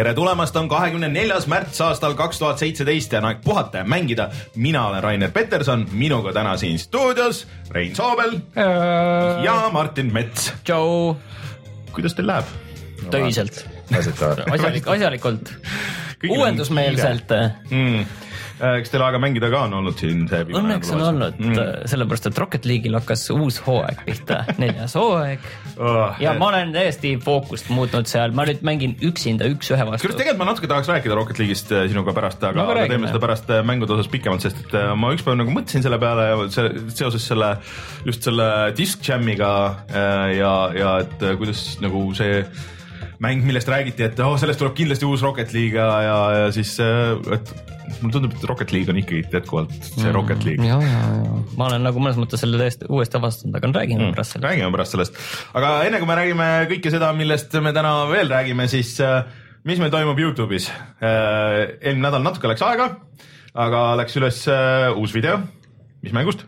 tere tulemast, on kahekümne neljas märts aastal kaks tuhat seitseteist ja on aeg puhata ja mängida. mina olen Rainer Peterson, minuga täna siin stuudios Rein Soobel äh... ja Martin Mets. tšau. kuidas teil läheb? töiselt. asjalik, asjalikult. Uuendusmeelselt mm Äh, kas teil aega mängida ka on olnud siin see õnneks on olnud mm., äh, sellepärast et Rocket League'il hakkas uus hooaeg pihta, neljas hooaeg oh,. ja et... ma olen täiesti fookust muutnud seal, ma nüüd mängin üksinda üks-ühe vastu. tegelikult ma natuke tahaks rääkida Rocket League'ist äh, sinuga pärast, aga, aga teeme seda pärast mängude osas pikemalt, sest et ma ükspäev nagu mõtlesin selle peale seoses selle, just selle Disc Jamiga ja, ja et kuidas nagu see mäng, millest räägiti, et oh, sellest tuleb kindlasti uus Rocket League ja, ja, ja siis, et mulle tundub, et Rocket League on ikkagi jätkuvalt see mm, Rocket League. ja, ja, ja ma olen nagu mõnes mõttes selle täiesti uuesti avastanud, aga räägime mm, pärast sellest. räägime pärast sellest, aga enne kui me räägime kõike seda, millest me täna veel räägime, siis äh, mis meil toimub Youtube'is äh,. eelmine nädal natuke läks aega, aga läks üles äh, uus video, mis mängust?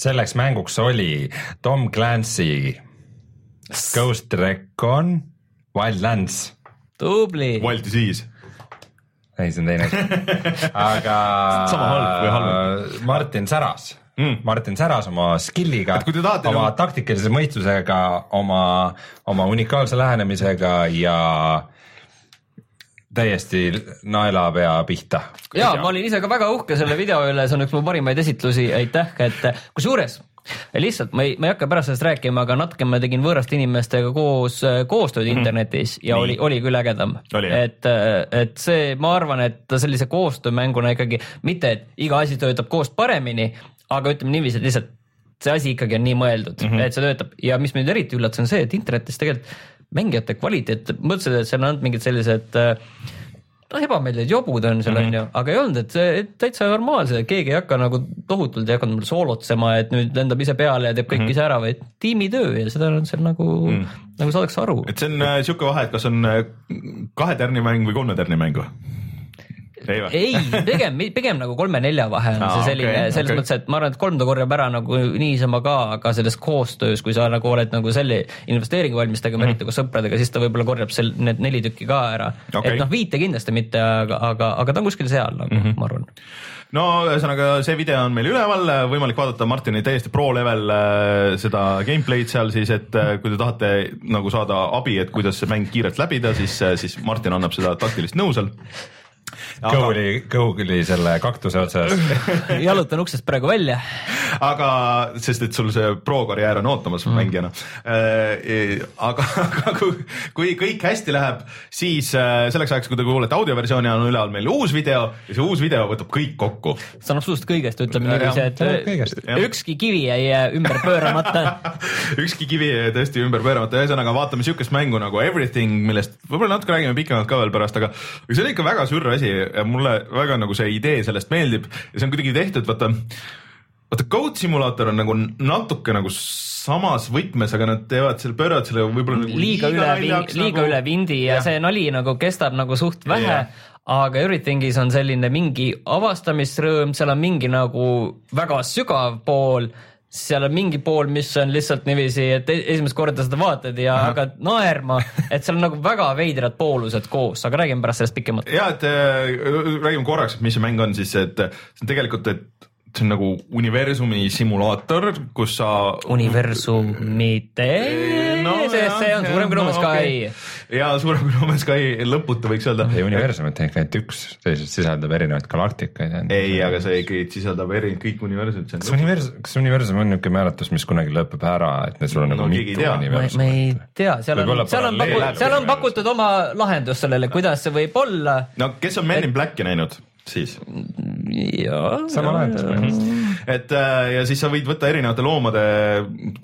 selleks mänguks oli Tom Clancy Ghost Recon Wildlands. tubli. Wild Disease ei, see on teine asi. aga halb? Martin Säras mm., Martin Säras oma skill'iga, oma nagu... taktikalise mõistusega, oma, oma unikaalse lähenemisega ja täiesti naelapea pihta. ja ma olin ise ka väga uhke selle video üle, see on üks mu parimaid esitlusi, aitäh, et kusjuures lihtsalt ma ei, ma ei hakka pärast sellest rääkima, aga natuke ma tegin võõraste inimestega koos äh, koostööd mm -hmm. internetis ja Nii. oli, oli küll ägedam. et, äh, et see, ma arvan, et sellise koostöömänguna ikkagi mitte, et iga asi töötab koos paremini, aga ütleme niiviisi, et lihtsalt see asi ikkagi on nii mõeldud mm, -hmm. et see töötab ja mis mind eriti üllatas, on see, et internetis tegelikult mängijate kvaliteet, mõtlesin, et seal on ainult mingid sellised äh, noh, ebameeldivad jobud on seal, mhm. on ju, aga ei olnud, et see täitsa normaalse, keegi ei hakka nagu tohutult ei hakanud mul soolotsema, et nüüd lendab ise peale ja teeb kõik mm -hmm. ise ära, vaid tiimitöö ja seda on seal nagu mm., nagu saadakse aru. et see on äh, sihuke vahe, et kas on äh, kahe tärni mäng või kolme tärni mäng või? Ei, pigem, pigem nagu kolme-nelja vahe on Aa, see selline okay,, selles okay. mõttes, et ma arvan, et kolm ta korjab ära nagu niisama ka, aga selles koostöös, kui sa nagu oled nagu selle investeeringu valmis tegema mm, -hmm. eriti koos sõpradega, siis ta võib-olla korjab sel-, need neli tükki ka ära okay.. et noh, viite kindlasti mitte, aga, aga, aga ta on kuskil seal nagu mm, -hmm. ma arvan no ühesõnaga, see video on meil üleval, võimalik vaadata Martini täiesti pro level äh, seda gameplay'd seal siis, et äh, kui te tahate nagu saada abi, et kuidas see mäng kiirelt läbida, siis, äh, siis Martin annab seda taktilist nõu seal kõhuli, kõhuli selle kaktuse otsas jalutan uksest praegu välja. aga, sest et sul see pro-karjäär on ootamas mm. mängijana äh,. aga, aga kui, kui kõik hästi läheb, siis äh, selleks ajaks, kui te kuulete audioversiooni, on üleval meil uus video ja see uus video võtab kõik kokku. see on absoluutselt kõigest, ütleme niiviisi, et kõigest. ükski kivi jäi äh, ümber pööramata ükski kivi jäi tõesti ümber pööramata, ühesõnaga vaatame siukest mängu nagu Everything, millest võib-olla natuke räägime pikemalt ka veel pärast, aga see on ikka väga sürr asi ja mulle väga nagu see idee sellest meeldib ja see on kuidagi tehtud, vaata vaata Goat Simulator on nagu natuke nagu samas võtmes, aga nad teevad selle, pööravad selle võib-olla nagu liiga, liiga üle, liiga nagu... üle vindi ja, ja see nali nagu kestab nagu suht vähe. aga Everythingis on selline mingi avastamisrõõm, seal on mingi nagu väga sügav pool seal on mingi pool, mis on lihtsalt niiviisi, et e-, esimest korda seda vaatad ja Aha. hakkad naerma, et seal on nagu väga veidrad poolused koos, aga räägime pärast sellest pikemalt. ja, et äh, räägime korraks, et mis see mäng on siis, et see on tegelikult, et see on nagu universumi simulaator, kus sa. universumite no,, sest see on suurem kui No Man's Sky. ja suurem kui No Man's Sky, lõputu võiks öelda. ei, universumit on ikka ainult üks, see sisaldab erinevaid galaktikaid. ei, aga see ikkagi sisaldab eri, kõik universumid. kas universum, kas universum on niisugune määratlus, mis kunagi lõpeb ära, et sul on no, nagu mitu universumit? ma ei tea, seal on, seal on pakutud, seal on pakutud oma lahendus sellele, kuidas see võib olla. no kes on Men in Blacki näinud? Siis. jaa. sama lahendus põhimõtteliselt. et äh, ja siis sa võid võtta erinevate loomade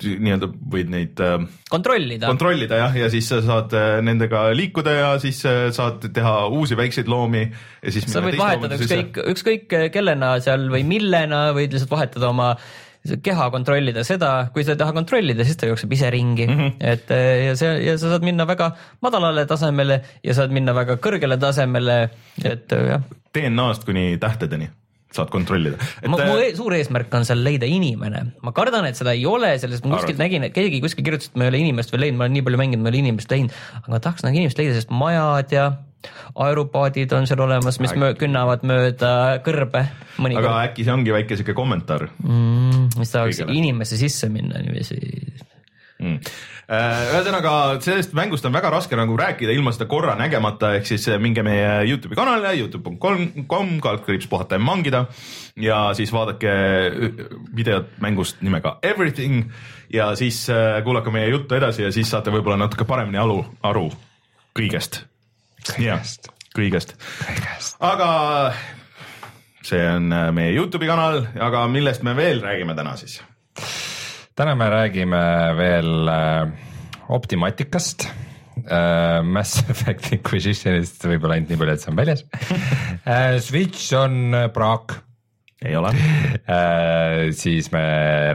nii-öelda võid neid äh,. kontrollida. kontrollida jah, ja siis sa saad äh, nendega liikuda ja siis äh, saad teha uusi väikseid loomi ja siis. sa võid vahetada ükskõik, ükskõik kellena seal või millena võid lihtsalt vahetada oma keha kontrollida seda, kui sa ei taha kontrollida, siis ta jookseb ise ringi mm, -hmm. et ja see ja sa saad minna väga madalale tasemele ja saad minna väga kõrgele tasemele, et jah. DNA-st kuni tähtedeni saad kontrollida. mu e suur eesmärk on seal leida inimene, ma kardan, et seda ei ole, sellest ma kuskilt nägin, et keegi kuskil kirjutas, et ma ei ole inimest veel leidnud, ma olen nii palju mänginud, ma ei ole inimest leidnud, aga ma tahaks nagu inimest leida, sest majad ja aerupaadid on seal olemas, mis möö, künnavad mööda kõrbe. aga kõrb. äkki see ongi väike sihuke kommentaar mm,? mis tahaks inimesse sisse minna niiviisi mm.. ühesõnaga sellest mängust on väga raske nagu rääkida ilma seda korra nägemata, ehk siis äh, minge meie Youtube'i kanalile, Youtube.com, kaldkriips puhata ja mangida ja siis vaadake äh, videot mängust nimega Everything ja siis kuulake meie juttu edasi ja siis saate võib-olla natuke paremini aru, aru kõigest kõigest. kõigest, aga see on äh, meie Youtube'i kanal, aga millest me veel räägime täna siis? täna me räägime veel äh, Optimaticast äh,, Mass Effect Inquisitionist võib-olla ainult nii palju, et see on väljas. Äh, Switch on praak. Ei ole. Äh,. siis me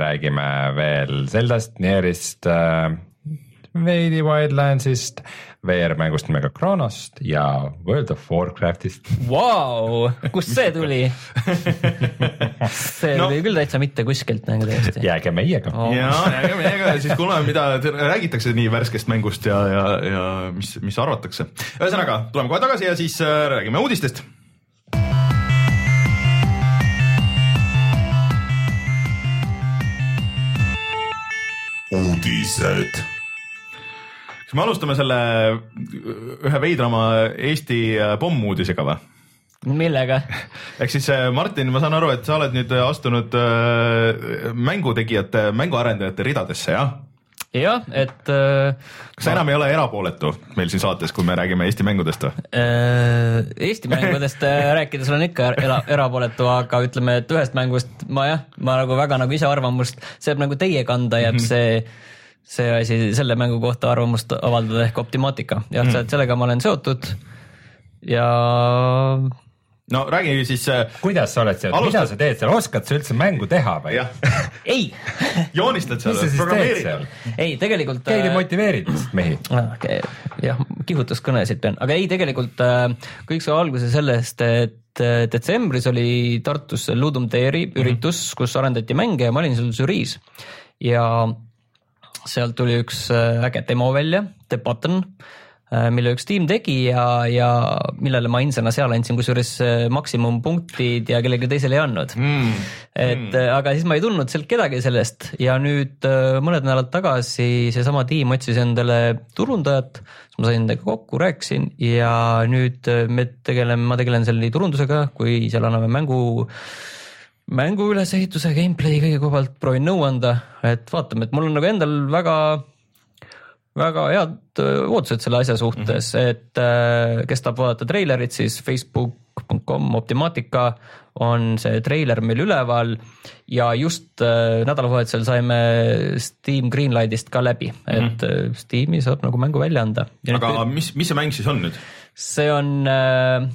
räägime veel Zeldast, Nierist veidi Wildlandsist VR-mängust nimega Kronost ja World of Warcraftist wow,. kust see tuli see no. tuli küll täitsa mitte kuskilt nagu täiesti. jääge meiega oh.. ja jääge meiega ja siis kuulame, mida räägitakse nii värskest mängust ja, ja, ja mis, mis arvatakse. ühesõnaga, tuleme kohe tagasi ja siis äh, räägime uudistest uudised kas me alustame selle ühe veidrama Eesti äh, pommuudisega või? millega? ehk siis äh, Martin, ma saan aru, et sa oled nüüd astunud äh, mängutegijate, mänguarendajate ridadesse, jah? jah, et äh,. kas sa enam ei ole erapooletu meil siin saates, kui me räägime Eesti mängudest või äh,? Eesti mängudest rääkides olen ikka era, erapooletu, aga ütleme, et ühest mängust ma jah, ma nagu väga nagu ise arvamust, see jääb nagu teie kanda, jääb mm -hmm. see see asi selle mängu kohta arvamust avaldada ehk Optimatica, jah mm., sellega ma olen seotud ja no räägi siis. Äh, kuidas sa oled seal Alustab..., mida sa teed seal, oskad sa üldse mängu teha või? ei joonistad seal, programmeerid? ei, tegelikult. keegi äh, motiveerib mehi okay,. jah, kihutuskõnesid pean, aga ei, tegelikult äh, kõik sai alguse sellest, et detsembris oli Tartus Ludum Dare üritus mm, -hmm. kus arendati mänge ja ma olin seal žüriis ja sealt tuli üks äh, äge demo välja, The Button, äh, mille üks tiim tegi ja, ja millele ma ainsana seal andsin kusjuures äh, maksimumpunktid ja kellelegi teisele ei andnud mm.. et mm. aga siis ma ei tundnud sealt kedagi sellest ja nüüd mõned nädalad tagasi seesama tiim otsis endale turundajat, siis ma sain nendega kokku, rääkisin ja nüüd me tegeleme, ma tegelen seal nii turundusega kui seal anname mängu mängu ülesehituse, gameplay kõige koha pealt proovin nõu anda, et vaatame, et mul on nagu endal väga, väga head ootused selle asja suhtes mm, -hmm. et kes tahab vaadata treilerit, siis facebook.com Optimatica on see treiler meil üleval ja just nädalavahetusel saime Steam Greenlightist ka läbi mm, -hmm. et äh, Steam'i saab nagu mängu välja anda. aga nüüd, mis, mis see mäng siis on nüüd? see on äh,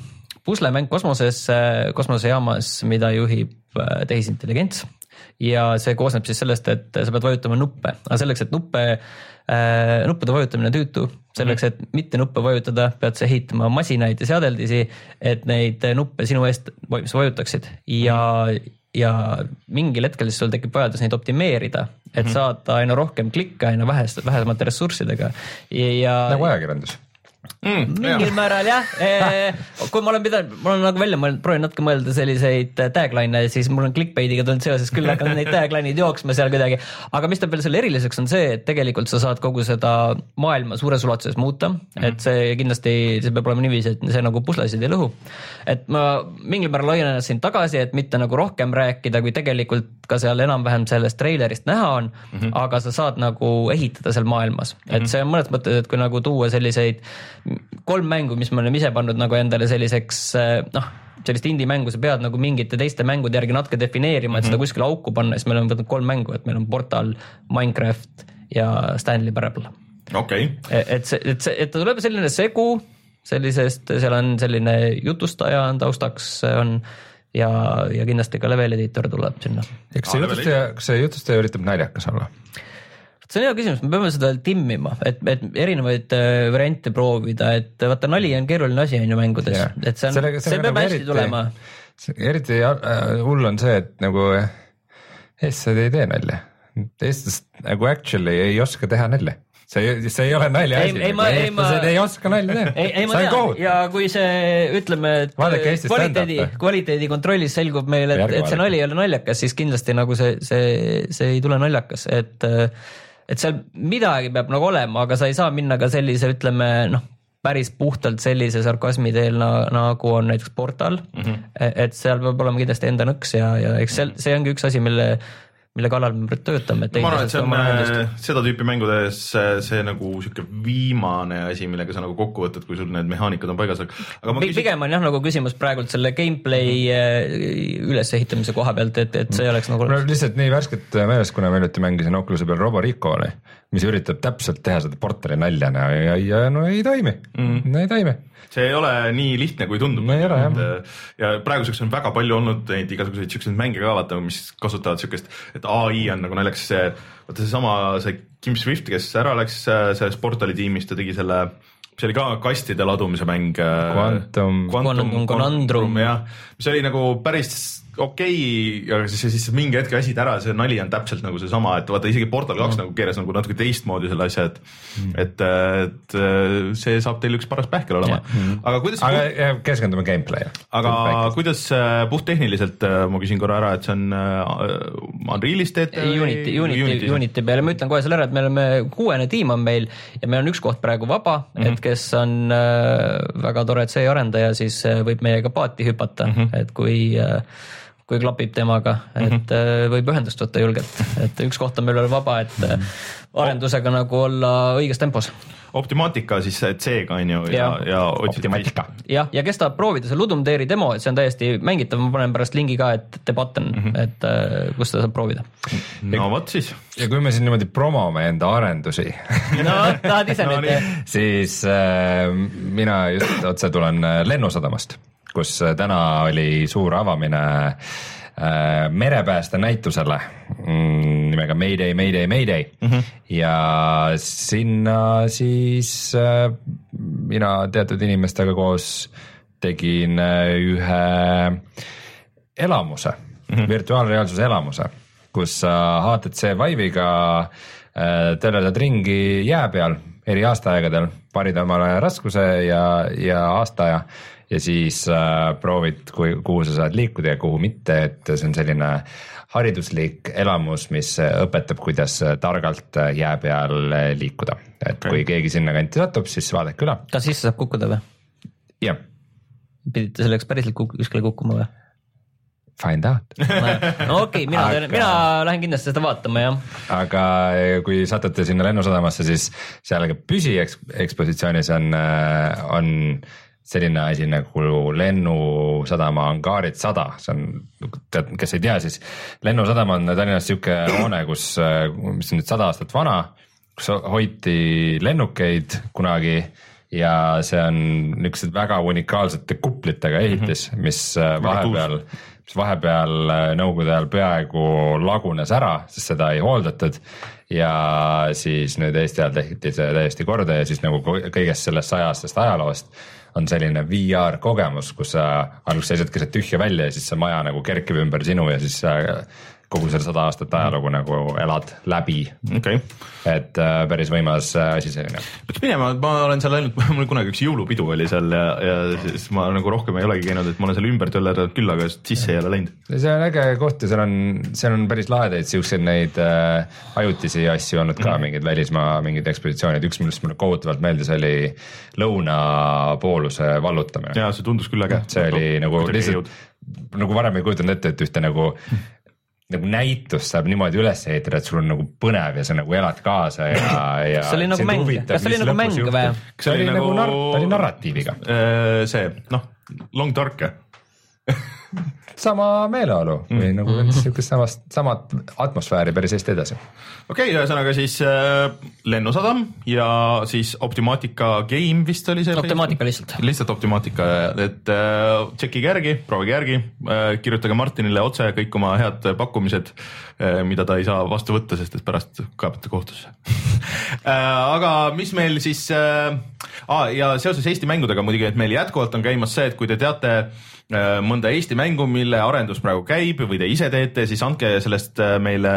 puslemäng kosmoses, kosmosejaamas, mida juhib tehisintelligents. Ja see koosneb siis sellest, et sa pead vajutama nuppe, aga selleks, et nuppe äh,, nuppude vajutamine on tüütu, selleks, et mitte nuppe vajutada, pead sa ehitama masinaid ja seadeldisi, et neid nuppe sinu eest vajutaksid. Ja ja mingil hetkel siis sul tekib vajadus neid optimeerida, et mm -hmm. saada aina rohkem klikke aina väheste, vähemate ressurssidega. Ja. nagu ajakirjandus mm,. mingil määral jah e,, kui ma olen pidanud, ma olen nagu välja mõelnud, proovin natuke mõelda selliseid tagline'e, siis mul on clickbait'iga tulnud seoses küll hakanud neid tagline'id jooksma seal kuidagi. aga mis teeb veel selle eriliseks, on see, et tegelikult sa saad kogu seda maailma suures ulatuses muuta mm, -hmm. et see kindlasti, see peab olema niiviisi, et see nagu puslesid ei lõhu. et ma mingil määral hoian ennast siin tagasi, et mitte nagu rohkem rääkida, kui tegelikult ka seal enam-vähem sellest treilerist näha on mm, -hmm. aga sa saad nagu ehitada seal maailmas, et mhm. see on mõnes mõttes, et kui nagu tuua selliseid kolm mängu, mis me oleme ise pannud nagu endale selliseks noh, sellist indie-mängu sa pead nagu mingite teiste mängude järgi natuke defineerima, et mm -hmm. seda mhm. kuskile auku panna, siis me oleme võtnud kolm mängu, et meil on Portal, Minecraft ja Stanley Parable. okei okay.. E, et see, et see, et ta tuleb selline segu sellisest, seal on selline jutustaja on taustaks, on ja, ja kindlasti ka level editor tuleb sinna. kas see jutustaja, kas see jutustaja üritab naljakas olla? See on hea küsimus, me peame seda timmima, et, et erinevaid äh, variante proovida, et vaata nali on keeruline asi on ju mängudes. Yeah., et see on, see peab nagu hästi eriti, tulema. eriti äh, hull on see, et nagu eestlased ei tee nalja, eestlased nagu actually ei oska teha nalja. See, see ei ole naljaasi, eestlased ei oska nalja teha. ei, ei ma tean. ja kui see ütleme, et kvaliteedi, kvaliteedi kontrollis selgub meil, et, et see nali ei ole naljakas, siis kindlasti nagu see, see, see ei tule naljakas, et et seal midagi peab nagu olema, aga sa ei saa minna ka sellise, ütleme noh, päris puhtalt sellise sarkasmi teel nagu on näiteks Portal mm. -hmm. et seal peab olema kindlasti enda nõks ja, ja eks seal, see ongi üks asi, mille mille kallal me töötame. ma arvan, et see on äh, seda tüüpi mängudes see, see nagu sihuke viimane asi, millega sa nagu kokku võtad, kui sul need mehaanikad on paigas, aga ma küsin... pigem on jah nagu küsimus praegult selle gameplay äh, ülesehitamise koha pealt, et, et see oleks nagu no lihtsalt nii värsket meeles, kuna ma hiljuti mängisin Oculus'i peal Robo Rico oli, mis üritab täpselt teha seda portali nalja ja, ja, ja no ei toimi mm., no ei toimi see ei ole nii lihtne, kui tundub. ei ole jah. Ja praeguseks on väga palju olnud neid igasuguseid siukseid mänge ka vaata, mis kasutavad siukest, et ai on nagu naljakas see, vaata seesama see Kim Swift, kes ära läks sellest portali tiimist ja tegi selle see oli ka kastide ladumise mäng. Äh, Quantum, Quantum, Quantum Conundrum jah, mis oli nagu päris okei okay,, aga siis, siis mingi hetk väsid ära, see nali on täpselt nagu seesama, et vaata isegi Portal kaks mm. nagu keeras nagu natuke teistmoodi selle asja, et mm., et, et see saab teil üks paras pähkel olema mm., aga kuidas. aga keskendume gameplay'le. aga kuidas puhttehniliselt, ma küsin korra ära, et see on uh, Unreal'is teete? Unity, Unity, Unity, Unity peale, ma ütlen kohe selle ära, et me oleme, kuuene tiim on meil ja meil on üks koht praegu vaba mm, -hmm. et kes on uh, väga tore C arendaja, siis võib meiega paati hüpata mm, -hmm. et kui uh, kui klapib temaga, et mm -hmm. võib ühendust võtta julgelt, et üks koht on meil veel vaba, et mm -hmm. arendusega nagu olla õiges tempos. Optimaatika siis C-ga on ju ja, ja, ja Optimaatika. jah, ja kes tahab proovida, see Ludum Dare demo, et see on täiesti mängitav, ma panen pärast lingi ka, et The Button mm, -hmm. et äh, kus seda saab proovida. no vot siis. ja kui me siin niimoodi promome enda arendusi no tahad ise no, neid teha? siis äh, mina just otse tulen Lennusadamast kus äh, täna oli suur avamine äh, merepääste näitusele mm, nimega Mayday, Mayday, Mayday mm -hmm. ja sinna siis äh, mina teatud inimestega koos tegin ühe elamuse mm, -hmm. virtuaalreaalsuse elamuse, kus sa HTC Vive'iga tervedad ringi jää peal eri aastaaegadel, varid omale raskuse ja, ja aastaaja ja siis äh, proovid, kui, kuhu sa saad liikuda ja kuhu mitte, et see on selline hariduslik elamus, mis õpetab, kuidas targalt jää peal liikuda, et okay. kui keegi sinnakanti satub, siis vaadake üle. kas sisse saab kukkuda või? jah. pidite selleks päriselt kuskile kukkuma või? Find out. no okei okay,, mina aga... mina lähen kindlasti seda vaatama, jah. aga kui satute sinna lennusadamasse, siis seal ka püsiekspositsioonis on, on selline asi nagu Lennusadama angaarid sada, see on, tead, kes ei tea, siis Lennusadam on Tallinnas sihuke hoone, kus, mis on nüüd sada aastat vana, kus hoiti lennukeid kunagi ja see on niisugused väga unikaalsete kuplitega ehitis mm, -hmm. mis vahepeal, mis vahepeal äh, nõukogude ajal peaaegu lagunes ära, sest seda ei hooldatud. Ja siis nüüd Eesti ajal tehti see täiesti korda ja siis nagu kõigest sellest sajastest ajaloost on selline VR kogemus, kus sa alguses keset tühja välja ja siis see maja nagu kerkib ümber sinu ja siis kogu selle sada aastat ajalugu nagu elad läbi okay.. et äh, päris võimas äh, asi selline. peaks minema, ma olen seal ainult, mul kunagi üks jõulupidu oli seal ja, ja siis ma nagu rohkem ei olegi käinud, et ma olen seal ümber töllerdanud küll, aga sisse ei ole läinud. see on äge koht ja seal on, seal on päris lahedaid siukseid neid äh, ajutisi asju olnud ka mm., mingeid välismaa mingeid ekspositsioonid, üks, millest mulle kohutavalt meeldis, oli lõunapooluse vallutamine. ja see tundus küll äge. see oli nagu lihtsalt nagu varem ei kujutanud ette, et ühte nagu nagu näitust saab niimoodi üles ehitada, et sul on nagu põnev ja sa nagu elad kaasa ja, ja. see oli nagu mäng, kas see oli nagu mäng või? see oli nagu, nagu nar-, ta oli narratiiviga. Äh, see noh, Long Dark sama meeleolu mm. või nagu mm. niisugust samast, samat atmosfääri päris hästi edasi. okei okay,, ühesõnaga siis äh, Lennusadam ja siis Optimaatika Game vist oli see. Optimaatika lihtsalt. lihtsalt Optimaatika, et äh, tšekkige järgi, proovige järgi äh,, kirjutage Martinile otse kõik oma head pakkumised äh,, mida ta ei saa vastu võtta, sest et pärast kaebate kohtusse äh, aga mis meil siis äh,, ah, ja seoses Eesti mängudega muidugi, et meil jätkuvalt on käimas see, et kui te teate Äh, mõnda Eesti mängu, mille arendus praegu käib või te ise teete, siis andke sellest äh, meile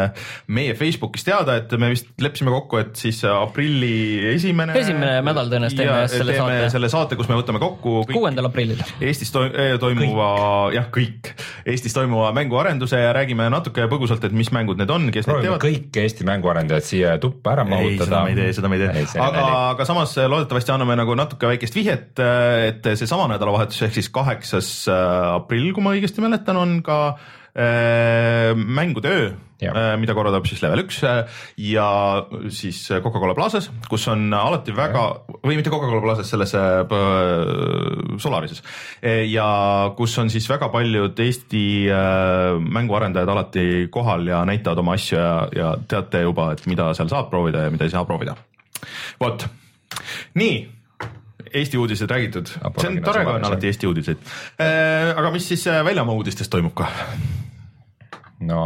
meie Facebookis teada, et me vist leppisime kokku, et siis aprilli esimene. esimene nädal tõenäoliselt teeme selle teeme saate. selle saate, kus me võtame kokku. kuuendal aprillil. Eestis to toimuva, jah, kõik Eestis toimuva mänguarenduse ja räägime natuke põgusalt, et mis mängud need on, kes Proovime need teevad. kõik Eesti mänguarendajad siia tuppa ära mahutada. seda me ei tee, seda me ei tee, aga, aga samas loodetavasti anname nagu natuke väikest vihjet, et seesama nädalavahetus ehk siis kaheksas Äh, aprill, kui ma õigesti mäletan, on ka äh, mängude öö, äh, mida korraldab siis level üks ja siis Coca-Cola Plazas, kus on alati väga või mitte Coca-Cola Plazas, selles Solarises. Ja kus on siis väga paljud Eesti mänguarendajad alati kohal ja näitavad oma asju ja, ja teate juba, et mida seal saab proovida ja mida ei saa proovida. vot, nii Eesti uudised räägitud, see on tore, kui on alati Eesti uudiseid. Äh, aga mis siis äh, väljamaa uudistes toimub ka? no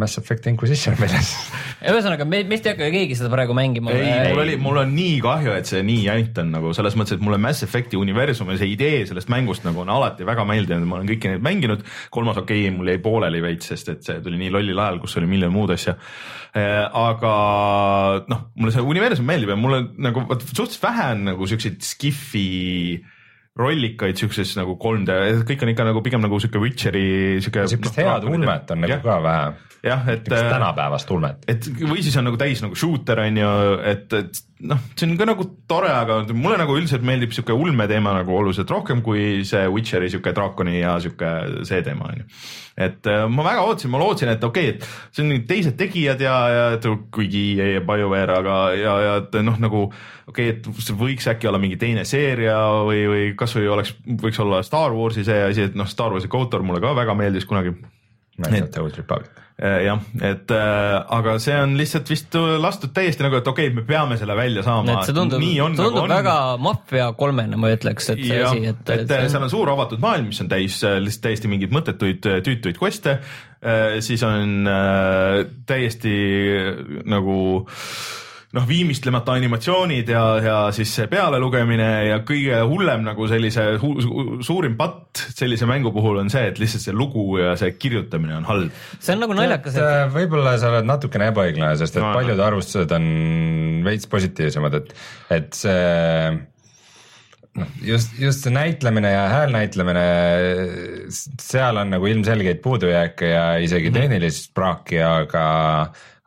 Mass Effect Inquisition väljas ühesõnaga, me, meist ei hakka keegi seda praegu mängima. ei, mul oli, mul on nii kahju, et see nii jant on nagu selles mõttes, et mulle Mass Effect'i universum ja see idee sellest mängust nagu on alati väga meeldinud, ma olen kõiki neid mänginud. kolmas okei okay,, mul jäi pooleli veits, sest et see tuli nii lollil ajal, kus oli miljon muud asja. Äh, aga noh, mulle see universum meeldib ja mulle nagu suhteliselt vähe on nagu siukseid skifi rollikaid siukses nagu 3D, kõik on ikka nagu pigem nagu siuke Witcheri siuke. siukest head ulmet on nagu ka vähe jah, et. Tänapäevast ulmet. et või siis on nagu täis nagu shooter on ju, et, et noh, see on ka nagu tore, aga mulle nagu üldiselt meeldib sihuke ulmeteema nagu oluliselt rohkem kui see Witcheri sihuke draakoni ja sihuke see teema on ju. et äh, ma väga ootasin, ma lootsin, et okei okay,, et see on teised tegijad ja, ja kuigi BioWare, aga ja, ja et noh, nagu okei okay,, et see võiks äkki olla mingi teine seeria või, või kasvõi oleks, võiks olla Star Warsi see asi, et noh, Star Warsi KOTOR mulle ka väga meeldis kunagi. The Old Republic jah, et äh, aga see on lihtsalt vist lastud täiesti nagu, et okei okay,, me peame selle välja saama. see tundub, on, tundub nagu väga Mafia kolmene, ma ütleks, et see asi, et. et see... seal on suur avatud maailm, mis on täis äh, lihtsalt täiesti mingeid mõttetuid tüütuid quest'e, siis on täiesti nagu noh, viimistlemata animatsioonid ja, ja siis see pealelugemine ja kõige hullem nagu sellise hu, suurim patt sellise mängu puhul on see, et lihtsalt see lugu ja see kirjutamine on halb. see on nagu naljakas, et, võib-olla sa oled natukene ebaõiglane, sest et no, paljud arvustused on veits positiivsemad, et, et see noh, just, just see näitlemine ja häälnäitlemine, seal on nagu ilmselgeid puudujääke ja isegi mhm. tehnilist praaki, aga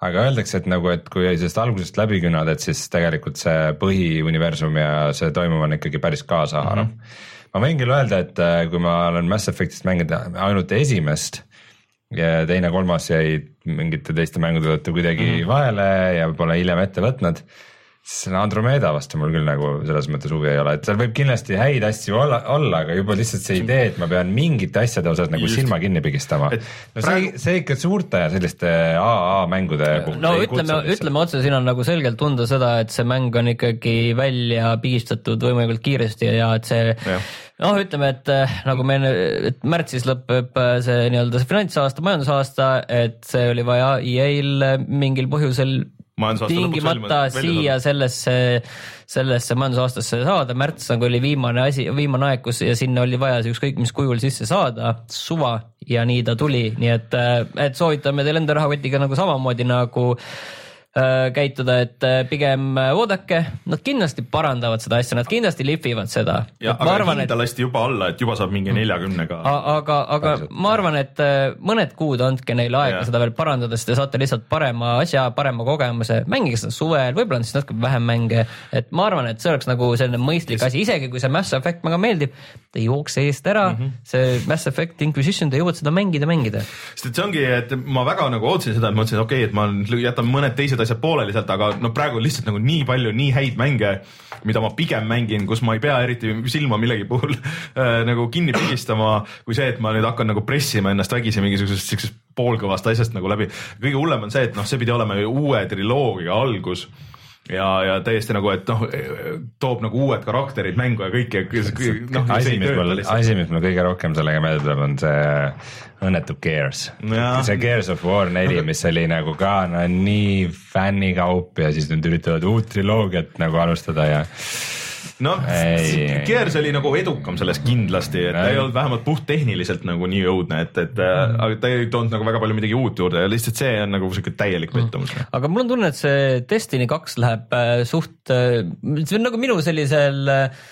aga öeldakse, et nagu, et kui sellest algusest läbi künnad, et siis tegelikult see põhiuniversum ja see toimuv on ikkagi päris kaasahaarav mm. -hmm. ma võin küll öelda, et äh, kui ma olen Mass Effectist mänginud ainult esimest ja teine-kolmas jäid mingite teiste mängude tõttu kuidagi mm -hmm. vahele ja pole hiljem ette võtnud selle Andromeda vastu mul küll nagu selles mõttes huvi ei ole, et seal võib kindlasti häid asju olla, olla, aga juba lihtsalt see idee, et ma pean mingite asjade osas nagu Just. silma kinni pigistama. no praegu... see, see ikka suurte selliste AA mängude puhul. no ütleme, ütleme otse, siin on nagu selgelt tunda seda, et see mäng on ikkagi välja pigistatud võimalikult kiiresti ja et see ja noh, ütleme, et äh, nagu me, et märtsis lõpeb äh, see nii-öelda see finantsaasta, majandusaasta, et see oli vaja EA-l mingil põhjusel tingimata siia sellesse, sellesse majandusaastasse saada, märts nagu oli viimane asi, viimane aeg, kus ja sinna oli vaja see ükskõik mis kujul sisse saada, suva ja nii ta tuli, nii et, et soovitame teil enda rahakotiga nagu samamoodi nagu Äh, käituda, et äh, pigem äh, oodake, nad kindlasti parandavad seda asja, nad kindlasti lihvivad seda. aga arvan, hinda et... lasti juba alla, et juba saab mingi mm. neljakümnega. aga, aga ma arvan, et mõned kuud andke neile aega ja. seda veel parandada, sest te saate lihtsalt parema asja, parema kogemuse, mängige seda suvel, võib-olla on siis natuke vähem mänge. et ma arvan, et see oleks nagu selline mõistlik asi, isegi kui see Mass Effect väga meeldib, ta ei jookse eest ära mm, -hmm. see Mass Effect Inquisition, te jõuad seda mängida, mängida. sest et see ongi, et ma väga nagu ootasin seda, et ma mõtlesin, okei okay,, et ma jätan mõned teised asjad asjad pooleli sealt, aga no praegu lihtsalt nagu nii palju nii häid mänge, mida ma pigem mängin, kus ma ei pea eriti silma millegi puhul äh, nagu kinni pigistama, kui see, et ma nüüd hakkan nagu pressima ennast vägisi mingisugusest siuksest poolkõvast asjast nagu läbi. kõige hullem on see, et noh, see pidi olema uue triloogia algus ja, ja täiesti nagu, et noh, toob nagu uued karakterid mängu ja kõik ja noh. asi, mis mul, asi, mis mul kõige rohkem sellega meelde tuleb, on see õnnetu Gears. see Gears of War neli, mis oli nagu ka no nii fännikaup ja siis nad üritavad uut triloogiat nagu alustada ja noh, Gears oli nagu edukam selles kindlasti, et ta ei olnud vähemalt puhttehniliselt nagu nii õudne, et, et mm. aga ta ei toonud nagu väga palju midagi uut juurde ja lihtsalt see on nagu sihuke täielik mm. pettumus mm.. aga mul on tunne, et see Destiny kaks läheb äh, suht äh,, see on nagu minu sellisel äh,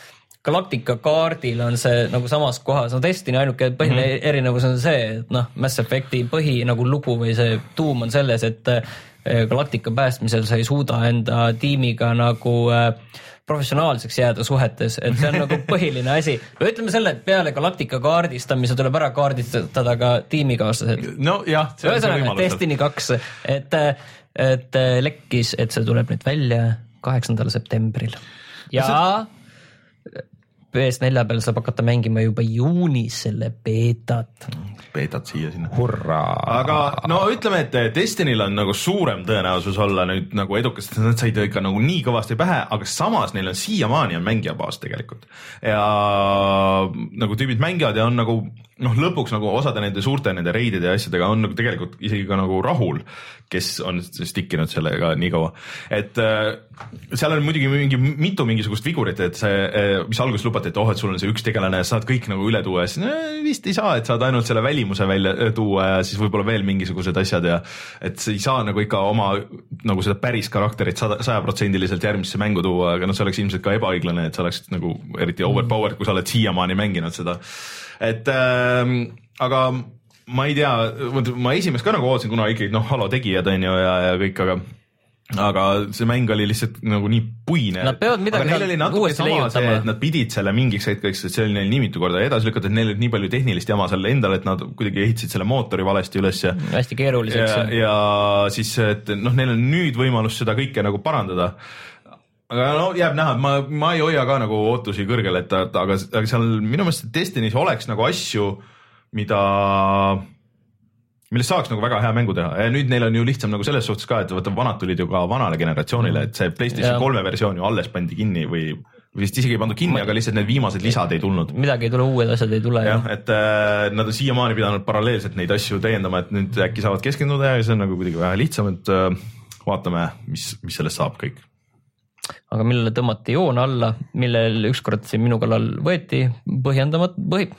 Galactica kaardil on see nagu samas kohas, no Destiny ainuke põhiline mm -hmm. erinevus on see, et noh, Mass Effect'i põhi nagu lugu või see tuum on selles, et äh, Galactica päästmisel sa ei suuda enda tiimiga nagu äh, professionaalseks jääda suhetes, et see on nagu põhiline asi. või ütleme selle, et peale Galactica kaardistamise tuleb ära kaardistada ka tiimikaaslased. nojah. ühesõnaga Destiny kaks, et, et lekkis, et see tuleb nüüd välja kaheksandal septembril ja PS4 peal saab hakata mängima juba juunis selle beetat. beetat siia-sinna. hurraa. aga no ütleme, et Destinyl on nagu suurem tõenäosus olla nüüd nagu edukas, sest nad said ikka nagu nii kõvasti pähe, aga samas neil on siiamaani on mängijabaas tegelikult. ja nagu tüübid mängivad ja on nagu noh, lõpuks nagu osade nende suurte nende reidide ja asjadega on nagu tegelikult isegi ka nagu rahul, kes on stick inud sellega nii kaua. et äh, seal on muidugi mingi mitu mingisugust vigurit, et see, äh, mis alguses lubati, et oh, et sul on see üks tegelane saad kõik nagu üle tuua ja siis no, vist ei saa, et saad ainult selle välimuse välja äh, tuua ja siis võib-olla veel mingisugused asjad ja et sa ei saa nagu ikka oma nagu seda päris karakterit sada, sajaprotsendiliselt järgmisse mängu tuua, aga noh, see oleks ilmselt ka ebaõiglane, et sa oleksid nagu eriti overpowered, kui sa oled siiamaani mänginud seda et äh, aga ma ei tea, ma esimest ka nagu ootasin, kuna ikkagi noh, Halo tegijad on ju ja, ja kõik, aga aga see mäng oli lihtsalt nagu nii puine. Nad peavad midagi neil oli natuke sama see, et nad pidid selle mingiks hetkeks, et see oli neil nii mitu korda edasi lükata, et neil oli nii palju tehnilist jama seal endal, et nad kuidagi ehitasid selle mootori valesti üles ja. hästi keeruliseks. ja siis, et noh, neil on nüüd võimalus seda kõike nagu parandada aga no jääb näha, ma, ma ei hoia ka nagu ootusi kõrgel, et aga, aga seal minu meelest Destiny's oleks nagu asju, mida, millest saaks nagu väga hea mängu teha ja nüüd neil on ju lihtsam nagu selles suhtes ka, et vaata vanad tulid ju ka vanale generatsioonile, et see PlayStation kolme versioon ju alles pandi kinni või vist isegi ei pandud kinni, aga lihtsalt need viimased lisad ei tulnud. midagi ei tule, uued asjad ei tule. jah, et äh, nad on siiamaani pidanud paralleelselt neid asju täiendama, et nüüd äkki saavad keskenduda ja see on nagu kuidagi vähe lihtsam, et äh, vaatame, mis, mis sellest saab kõik aga millele tõmmati joon alla, millel ükskord siin minu kallal võeti põhjendamat-, põhi,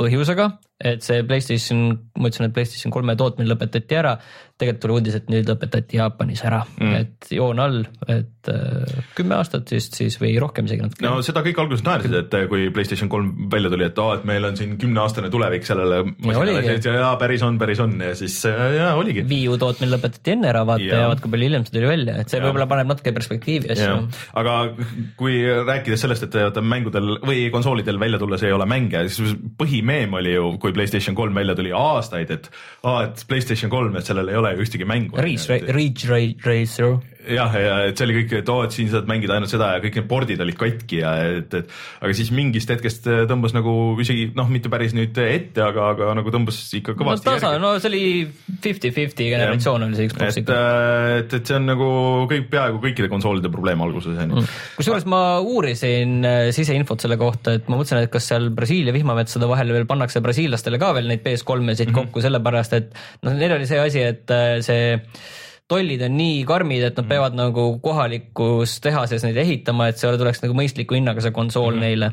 põhjusega, et see Playstation, ma ütlesin, et Playstation kolme tootmine lõpetati ära tegelikult tuli uudis, et nüüd lõpetati Jaapanis ära mm., et joon all, et äh, kümme aastat vist siis või rohkem isegi natuke. no seda kõik alguses naersid, et äh, kui Playstation kolm välja tuli, et aa, et meil on siin kümneaastane tulevik sellele masinale, ja päris on, päris on ja siis äh, ja oligi. Wii U tootmine lõpetati enne ära, vaata ja, ja vaat kui palju hiljem see tuli välja, et see võib-olla paneb natuke perspektiivi asju. aga kui rääkides sellest, et vaata mängudel või konsoolidel välja tulles ei ole mänge, siis põhimeem oli ju, kui Playstation kolm välja tuli aastaid, et aa, et Playstation kolm, et sellel ei ole ju ühtegi mängu. Ridge, Ridge Racer jah, ja et see oli kõik, et oo, et siin saad mängida ainult seda ja kõik need pordid olid katki ja et, et aga siis mingist hetkest tõmbas nagu isegi noh, mitte päris nüüd ette, aga, aga nagu tõmbas ikka kõvasti no, tasa, no see oli fifty-fifty generatsioon oli see Xbox ikka. et, et see on nagu kõik, peaaegu kõikide konsoolide probleem alguses on ju. Mm. kusjuures ma uurisin äh, siseinfot selle kohta, et ma mõtlesin, et kas seal Brasiilia vihmametsade vahele veel pannakse brasiillastele ka veel neid PS3-esid mm -hmm. kokku, sellepärast et noh, neil oli see asi, et äh, see tollid on nii karmid, et nad mm. peavad nagu kohalikus tehases neid ehitama, et see tuleks nagu mõistliku hinnaga see konsool mm. neile.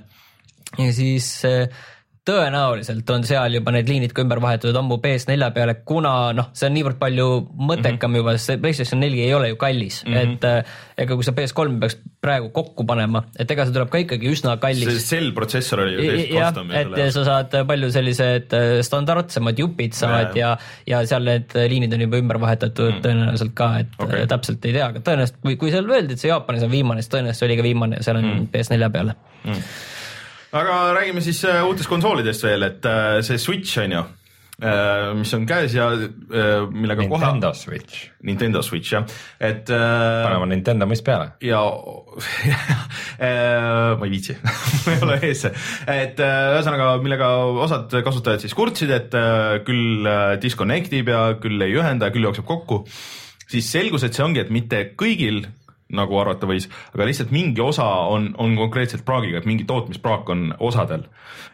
ja siis äh, tõenäoliselt on seal juba need liinid ka ümber vahetatud ammu PS4 peale, kuna noh, see on niivõrd palju mõttekam mm -hmm. juba, sest see PlayStation neli ei ole ju kallis mm, -hmm. et äh, ega kui sa PS3 peaks praegu kokku panema, et ega see tuleb ka ikkagi üsna kallis. see cell protsessor oli ju täiesti custom. et selle. sa saad palju sellised äh, standardsemad jupid saad ja, ja, ja seal need liinid on juba ümber vahetatud mm tõenäoliselt ka, et okay. täpselt ei tea, aga tõenäoliselt kui, kui seal öeldi, et see Jaapanis on viimane, siis tõenäoliselt see oli ka viimane ja seal on mm -hmm. PS4 peale mm. Aga räägime siis äh, uutest konsoolidest veel, et äh, see Switch on ju Äh, mis on käes ja millega kohe. Nintendo Switch. Nintendo Switch jah, et. Paneme Nintendo mõist peale. ja ma ei viitsi ma ei ole ees, et ühesõnaga, millega osad kasutajad siis kurtsid, et küll disconnect ib ja küll ei ühenda ja küll jookseb kokku. siis selgus, et see ongi, et mitte kõigil nagu arvata võis, aga lihtsalt mingi osa on, on konkreetselt praagiga, et mingi tootmispraak on osadel.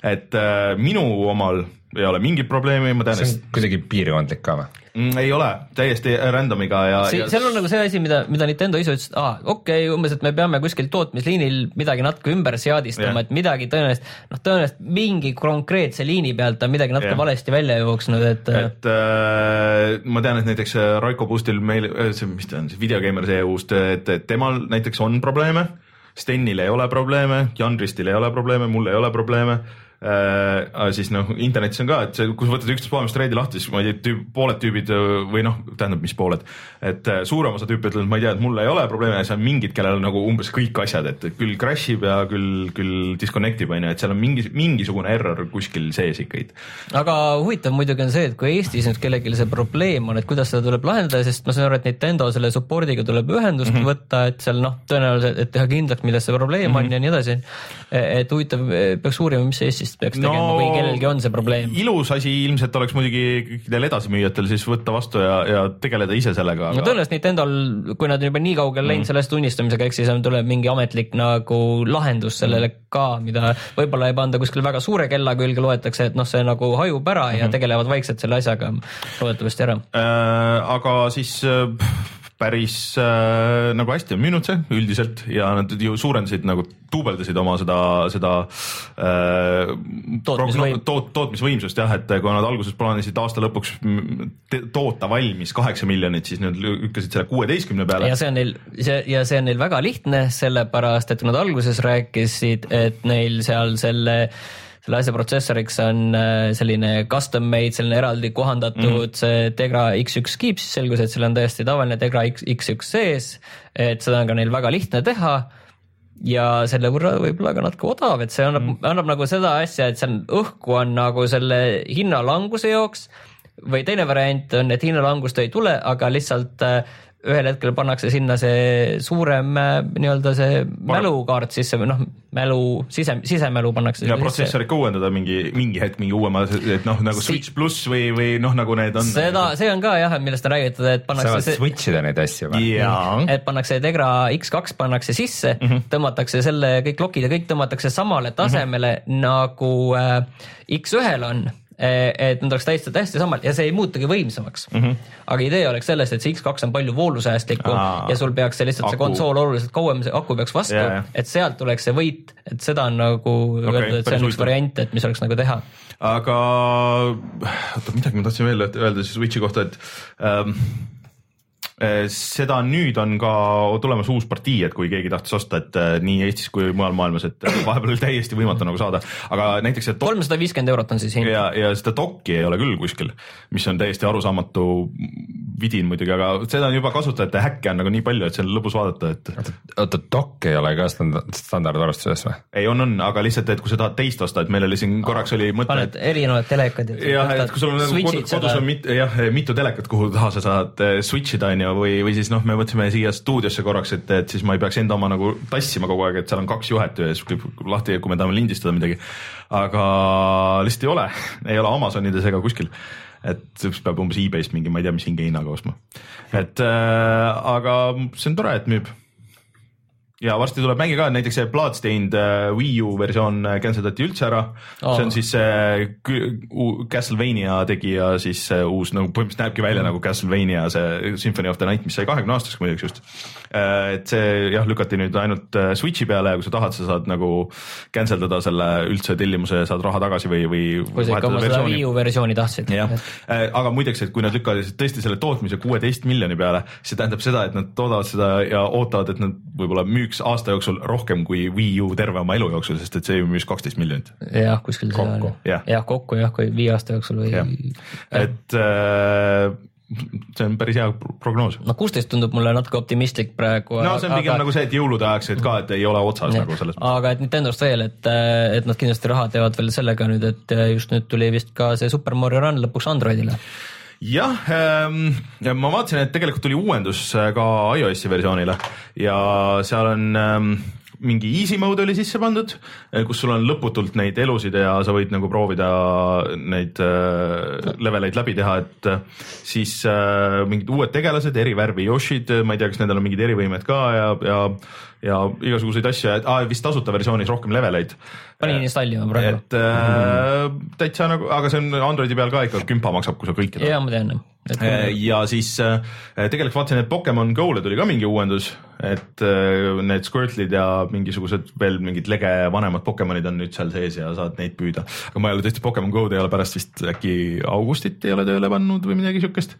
et äh, minu omal ei ole mingit probleemi, ma tean. see on kuidagi piirkondlik ka või? mm,? ei ole, täiesti random'iga ja, ja. seal on nagu see asi, mida, mida Nintendo ise ütles, et aa, okei okay,, umbes, et me peame kuskil tootmisliinil midagi natuke ümber seadistama, et midagi tõenäoliselt, noh, tõenäoliselt mingi konkreetse liini pealt on midagi natuke yeah. valesti välja jooksnud, et. et äh, ma tean, et näiteks äh, Raiko Boostil meil, äh, see, mis ta on, see videogeimer see uust, et temal näiteks on probleeme. Stenil ei ole probleeme, Jan Ristil ei ole probleeme, mul ei ole probleeme äh,. siis noh, internetis on ka, et see, kui sa võtad üksteist poole streidi lahti, siis ma ei tea tüüp,, pooled tüübid või noh, tähendab, mis pooled, et äh, suurem osa tüüpe ütleb, et ma ei tea, et mul ei ole probleeme siis on mingid, kellel on nagu umbes kõik asjad, et küll crash ib ja küll, küll disconnect ib on ju, et seal on mingi, mingisugune error kuskil sees ikkagi. aga huvitav muidugi on see, et kui Eestis nüüd kellelgi see probleem on, et kuidas seda tuleb lahendada, sest ma saan aru, et Nintendo selle support'iga tuleb ühendust mm -hmm. võtta, et seal noh, tõenäoliselt, et teha kindlaks, milles see probleem mm -hmm. on ja nii edasi. et huvitav, peaks uurima, mis Eestis vist peaks tegema no, või kellelgi on see probleem? ilus asi ilmselt oleks muidugi kõikidel edasimüüjatel siis võtta vastu ja, ja tegeleda ise sellega aga.... no tõenäoliselt Nintendo'l, kui nad on juba nii kaugele läinud mm. sellest tunnistamisega, eks siis tuleb mingi ametlik nagu lahendus sellele mm. ka, mida võib-olla ei panda kuskil väga suure kella külge, loetakse, et noh, see nagu hajub ära mm -hmm. ja tegelevad vaikselt selle asjaga loodetavasti ära äh,. aga siis äh, päris äh, nagu hästi on müünud see üldiselt ja nad ju suurendasid nagu duubeldasid oma seda, seda äh, tootmisvõim. toot, tootmisvõimsust jah, et kui nad alguses plaanisid aasta lõpuks toota valmis kaheksa miljonit, siis nad lükkasid selle kuueteistkümne peale. ja see on neil, see ja see on neil väga lihtne, sellepärast et nad alguses rääkisid, et neil seal selle äh, selle asja protsessoriks on äh, selline custom made, selline eraldi kohandatud mm. see Tegra X1 kiip, siis selgus, et seal on täiesti tavaline Tegra X, X1 sees, et seda on ka neil väga lihtne teha ja selle võrra võib-olla ka natuke odav, et see annab mm., annab nagu seda asja, et seal õhku on nagu selle hinnalanguse jooks või teine variant on, et hinnalangust ei tule, aga lihtsalt äh, ühel hetkel pannakse sinna see suurem äh, nii-öelda see mälukaart sisse või noh, mälu, sise, sisemälu pannakse. ja protsessorit ka uuendada mingi, mingi hetk mingi uuema, et noh, nagu Switch pluss või, või noh, nagu need on. seda, see on ka jah, millest on räägitud, et pannakse. saavad see... switch ida neid asju või? et pannakse Tegra X2 pannakse sisse mm, -hmm. tõmmatakse selle kõik lokid ja kõik tõmmatakse samale tasemele mm -hmm. nagu äh, X1-l on et nad oleks täiesti, täiesti samal ja see ei muutugi võimsamaks mm. -hmm. aga idee oleks selles, et see X2 on palju voolusäästlikum Aa, ja sul peaks see lihtsalt aku. see konsool oluliselt kauem, see aku peaks vastu yeah., et sealt tuleks see võit, et seda on nagu okay, öeldud, et see on üks variant, et mis oleks nagu teha. aga oota, midagi ma tahtsin veel öelda Switchi kohta, et ähm, seda nüüd on ka tulemas uus partii, et kui keegi tahtis osta, et eh, nii Eestis kui mujal maailmas, et eh, vahepeal oli täiesti võimatu nagu saada, aga näiteks see kolmsada viiskümmend eurot on siis hind. ja, ja seda dokki ei ole küll kuskil, mis on täiesti arusaamatu vidin muidugi, aga seda on juba kasutajate häkke on nagu nii palju, et see on lõbus vaadata, et. oota, dokk ei ole ka standard, standardvarustuses või? ei, on, on, aga lihtsalt, et kui sa tahad teist osta, et meil oli siin korraks oli mõte. paned erinevad telekad. jah, et kui sul on nagu kodus, kodus on mit, jah, mitu telekat, kuhu taha sa saad switch ida, on ju, või, või siis noh, me mõtlesime siia stuudiosse korraks, et, et siis ma ei peaks enda oma nagu tassima kogu aeg, et seal on kaks juhet klipib lahti, kui me tahame lindistada midagi. aga lihtsalt ei ole ei ole Amazonides ega kuskil et siis peab umbes e-base'ist mingi, ma ei tea, mis hingehinnaga ostma. et äh, aga see on tore, et müüb ja varsti tuleb mänge ka, näiteks see Bloodstained uh, Wii U versioon äh, cancel dati üldse ära oh.. see on siis see uh, Castlevania tegija siis uus nagu põhimõtteliselt näebki välja mm. nagu Castlevania see Symphony of the Night, mis sai kahekümne aastaseks muideks just. Et see jah, lükati nüüd ainult uh, Switch'i peale ja kui sa tahad, sa saad nagu cancel dada selle üldse tellimuse ja saad raha tagasi või, või. kui sa ikka oma seda Wii U versiooni tahtsid. jah uh,, aga muideks, et kui nad lükkavad tõesti selle tootmise kuueteist miljoni peale, see tähendab seda, et nad toodavad seda ja ootavad, et nad võib-olla müüks aasta jooksul rohkem kui Wii U terve oma elu jooksul, sest et see ju müüs kaksteist miljonit. jah, kuskil kokku. jah ja,, kokku jah, kui viie aasta jooksul või. et äh, see on päris hea prognoos. no kuusteist tundub mulle natuke optimistlik praegu. no see on pigem aga... nagu see, et jõulude ajaks, ka, et ei ole otsas ja. nagu selles mõttes. aga et Nintendost veel, et, et nad kindlasti raha teevad veel sellega nüüd, et just nüüd tuli vist ka see Super Mario Run lõpuks Androidile jah ähm,, ma vaatasin, et tegelikult tuli uuendus ka iOS-i versioonile ja seal on ähm, mingi easy mode oli sisse pandud, eh, kus sul on lõputult neid elusid ja sa võid nagu proovida neid äh, leveleid läbi teha, et äh, siis äh, mingid uued tegelased, eri värvi Yoshid, ma ei tea, kas nendel on mingid erivõimed ka ja, ja ja igasuguseid asju, et ah, vist tasuta versioonis rohkem leveleid. panin installima praegu. et äh, täitsa nagu, aga see on Androidi peal ka ikka kümpa maksab, kui sa kõike tahad. jaa, ma tean. Äh, ja siis tegelikult vaatasin, et Pokemon Go'le tuli ka mingi uuendus, et äh, need Squirtlid ja mingisugused veel mingid lege vanemad Pokemonid on nüüd seal sees ja saad neid püüda. aga ma ei ole tõesti Pokemon Go'd ei ole pärast vist äkki augustit ei ole tööle pannud või midagi siukest.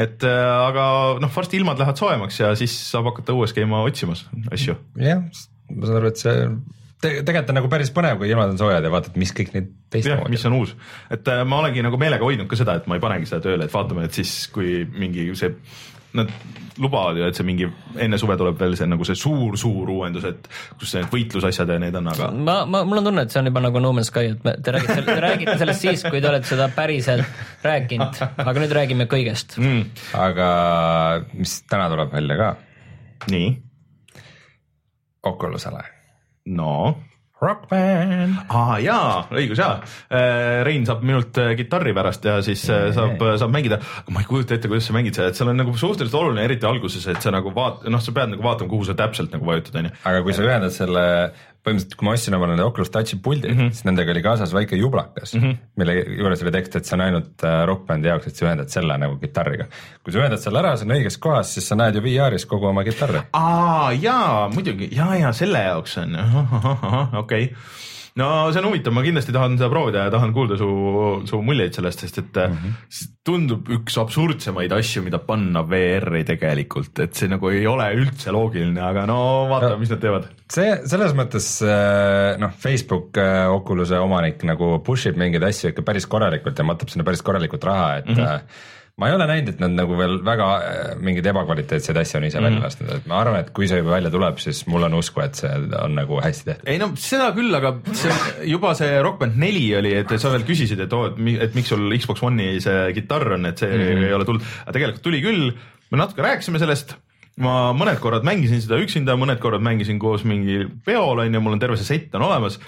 et aga noh, varsti ilmad lähevad soojemaks ja siis saab hakata uues käima otsimas asju jah, ma saan aru, et see te tegelikult on nagu päris põnev, kui ilmad on soojad ja vaatad, mis kõik neid teistmoodi. mis on uus, et äh, ma olengi nagu meelega hoidnud ka seda, et ma ei panegi seda tööle, et vaatame, et siis kui mingi see, nad lubavad ju, et see mingi enne suve tuleb veel see nagu see suur-suur uuendus, et kus need võitlusasjad ja need on, aga. ma, ma, mul on tunne, et see on juba nagu No Man's Sky, et me, te räägite, te räägite sellest siis, kui te olete seda päriselt rääkinud, aga nüüd räägime kõigest mm.. aga mis täna tuleb välja ka. nii Oculusele. no Rock Band. aa jaa, õigus jaa. Äh, Rein saab minult äh, kitarri pärast ja siis yeah. Äh, saab, saab mängida, ma ei kujuta ette, kuidas sa mängid seda, et seal on nagu suhteliselt oluline, eriti alguses, et sa nagu vaat-, noh, sa pead nagu vaatama, kuhu sa täpselt nagu vajutad, onju. aga kui sa ühendad selle põhimõtteliselt, kui ma ostsin omale need Oculus Touchi puldid mm, -hmm. siis nendega oli kaasas väike jublakas mm, -hmm. mille juures oli tekst, et see on ainult äh, rokkbändi jaoks, et sa ühendad selle nagu kitarriga. kui sa ühendad selle ära, see on õiges kohas, siis sa näed ju VR-is kogu oma kitarri. aa jaa, muidugi ja, ja selle jaoks on, okei okay no see on huvitav, ma kindlasti tahan seda proovida ja tahan kuulda su, su muljeid sellest, sest et mm -hmm. tundub üks absurdsemaid asju, mida panna VR-i tegelikult, et see nagu ei ole üldse loogiline, aga no vaatame, mis nad teevad. see selles mõttes äh, noh, Facebook äh, Oculus'e omanik nagu push ib mingeid asju ikka päris korralikult ja matab sinna päris korralikult raha, et mm -hmm ma ei ole näinud, et nad nagu veel väga äh, mingeid ebakvaliteetseid asju on ise mm välja mhm. lasknud, et ma arvan, et kui see juba välja tuleb, siis mul on usku, et see on nagu hästi tehtud. ei no seda küll, aga see juba see Rock Band neli oli, et sa veel küsisid, et oo, et, et miks sul Xbox One'i see kitarr on, et see mm -hmm. ei ole tulnud, aga tegelikult tuli küll, me natuke rääkisime sellest ma mõned korrad mängisin seda üksinda, mõned korrad mängisin koos mingi peol on ju, mul on terve see sett on olemas.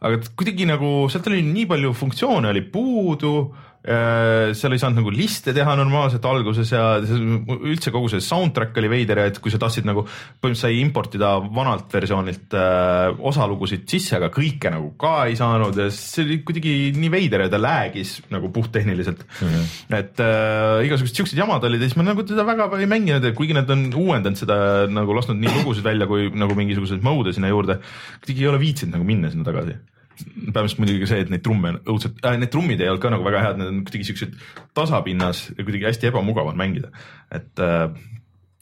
aga kuidagi nagu sealt oli nii palju funktsioone oli puudu seal ei saanud nagu liste teha normaalselt alguses ja üldse kogu see soundtrack oli veider ja et kui sa tahtsid nagu põhimõtteliselt sai importida vanalt versioonilt äh, osalugusid sisse, aga kõike nagu ka ei saanud ja see oli kuidagi nii veider ja ta lag'is nagu puhttehniliselt mm. -hmm. et äh, igasugused siuksed jamad olid ja siis ma nagu teda väga ei mänginud, kuigi nad on uuendanud seda nagu lasknud nii lugusid välja kui nagu mingisuguseid mode'e sinna juurde, kuidagi ei ole viitsinud nagu minna sinna tagasi peamiselt muidugi see, et neid trumme on õudselt äh,, need trummid ei olnud ka nagu väga head, need on kuidagi siuksed tasapinnas ja kuidagi hästi ebamugav on mängida, et äh,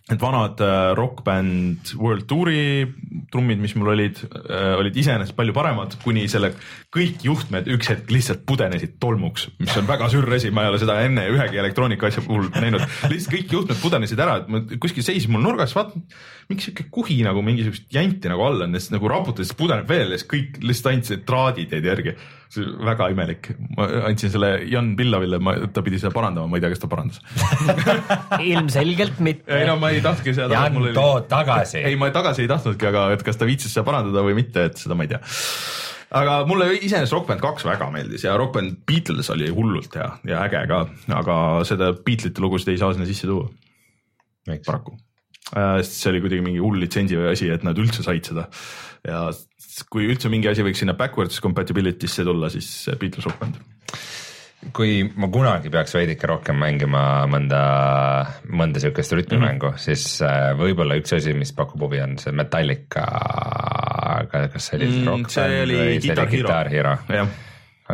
et vanad äh, Rock Band World Touri trummid, mis mul olid äh,, olid iseenesest palju paremad, kuni selle kõik juhtmed üks hetk lihtsalt pudenesid tolmuks, mis on väga sürr asi, ma ei ole seda enne ühegi elektroonika asja puhul näinud. lihtsalt kõik juhtmed pudenesid ära, et ma kuskil seisin mul nurgas, vaatan, miks sihuke kuhi nagu mingisugust janti nagu all on siis nagu raputades pudeneb veel ja siis kõik lihtsalt ainult traadid jäid järgi see väga imelik, ma andsin selle Jan Pillavile, ma, ta pidi seda parandama, ma ei tea, kas ta parandas ilmselgelt mitte. ei no ma ei tahtnudki seda. Jan, too tagasi. ei, ma tagasi ei tahtnudki, aga et kas ta viitsis seda parandada või mitte, et seda ma ei tea aga mulle iseenesest Rock Band kaks väga meeldis ja Rock Band Beatles oli hullult hea ja äge ka, aga seda Beatlesite lugusid ei saa sinna sisse tuua. paraku äh,. sest see oli kuidagi mingi hull litsentsi või asi, et nad üldse said seda ja kui üldse mingi asi võiks sinna backwards compatibility'sse tulla, siis Beatles Rock Band kui ma kunagi peaks veidike rohkem mängima mõnda, mõnda siukest rütmimängu mm, -hmm. siis äh, võib-olla üks asi, mis pakub huvi, on see Metallica, kas see oli mm, Rock see Band või see oli Guitar Hero? okei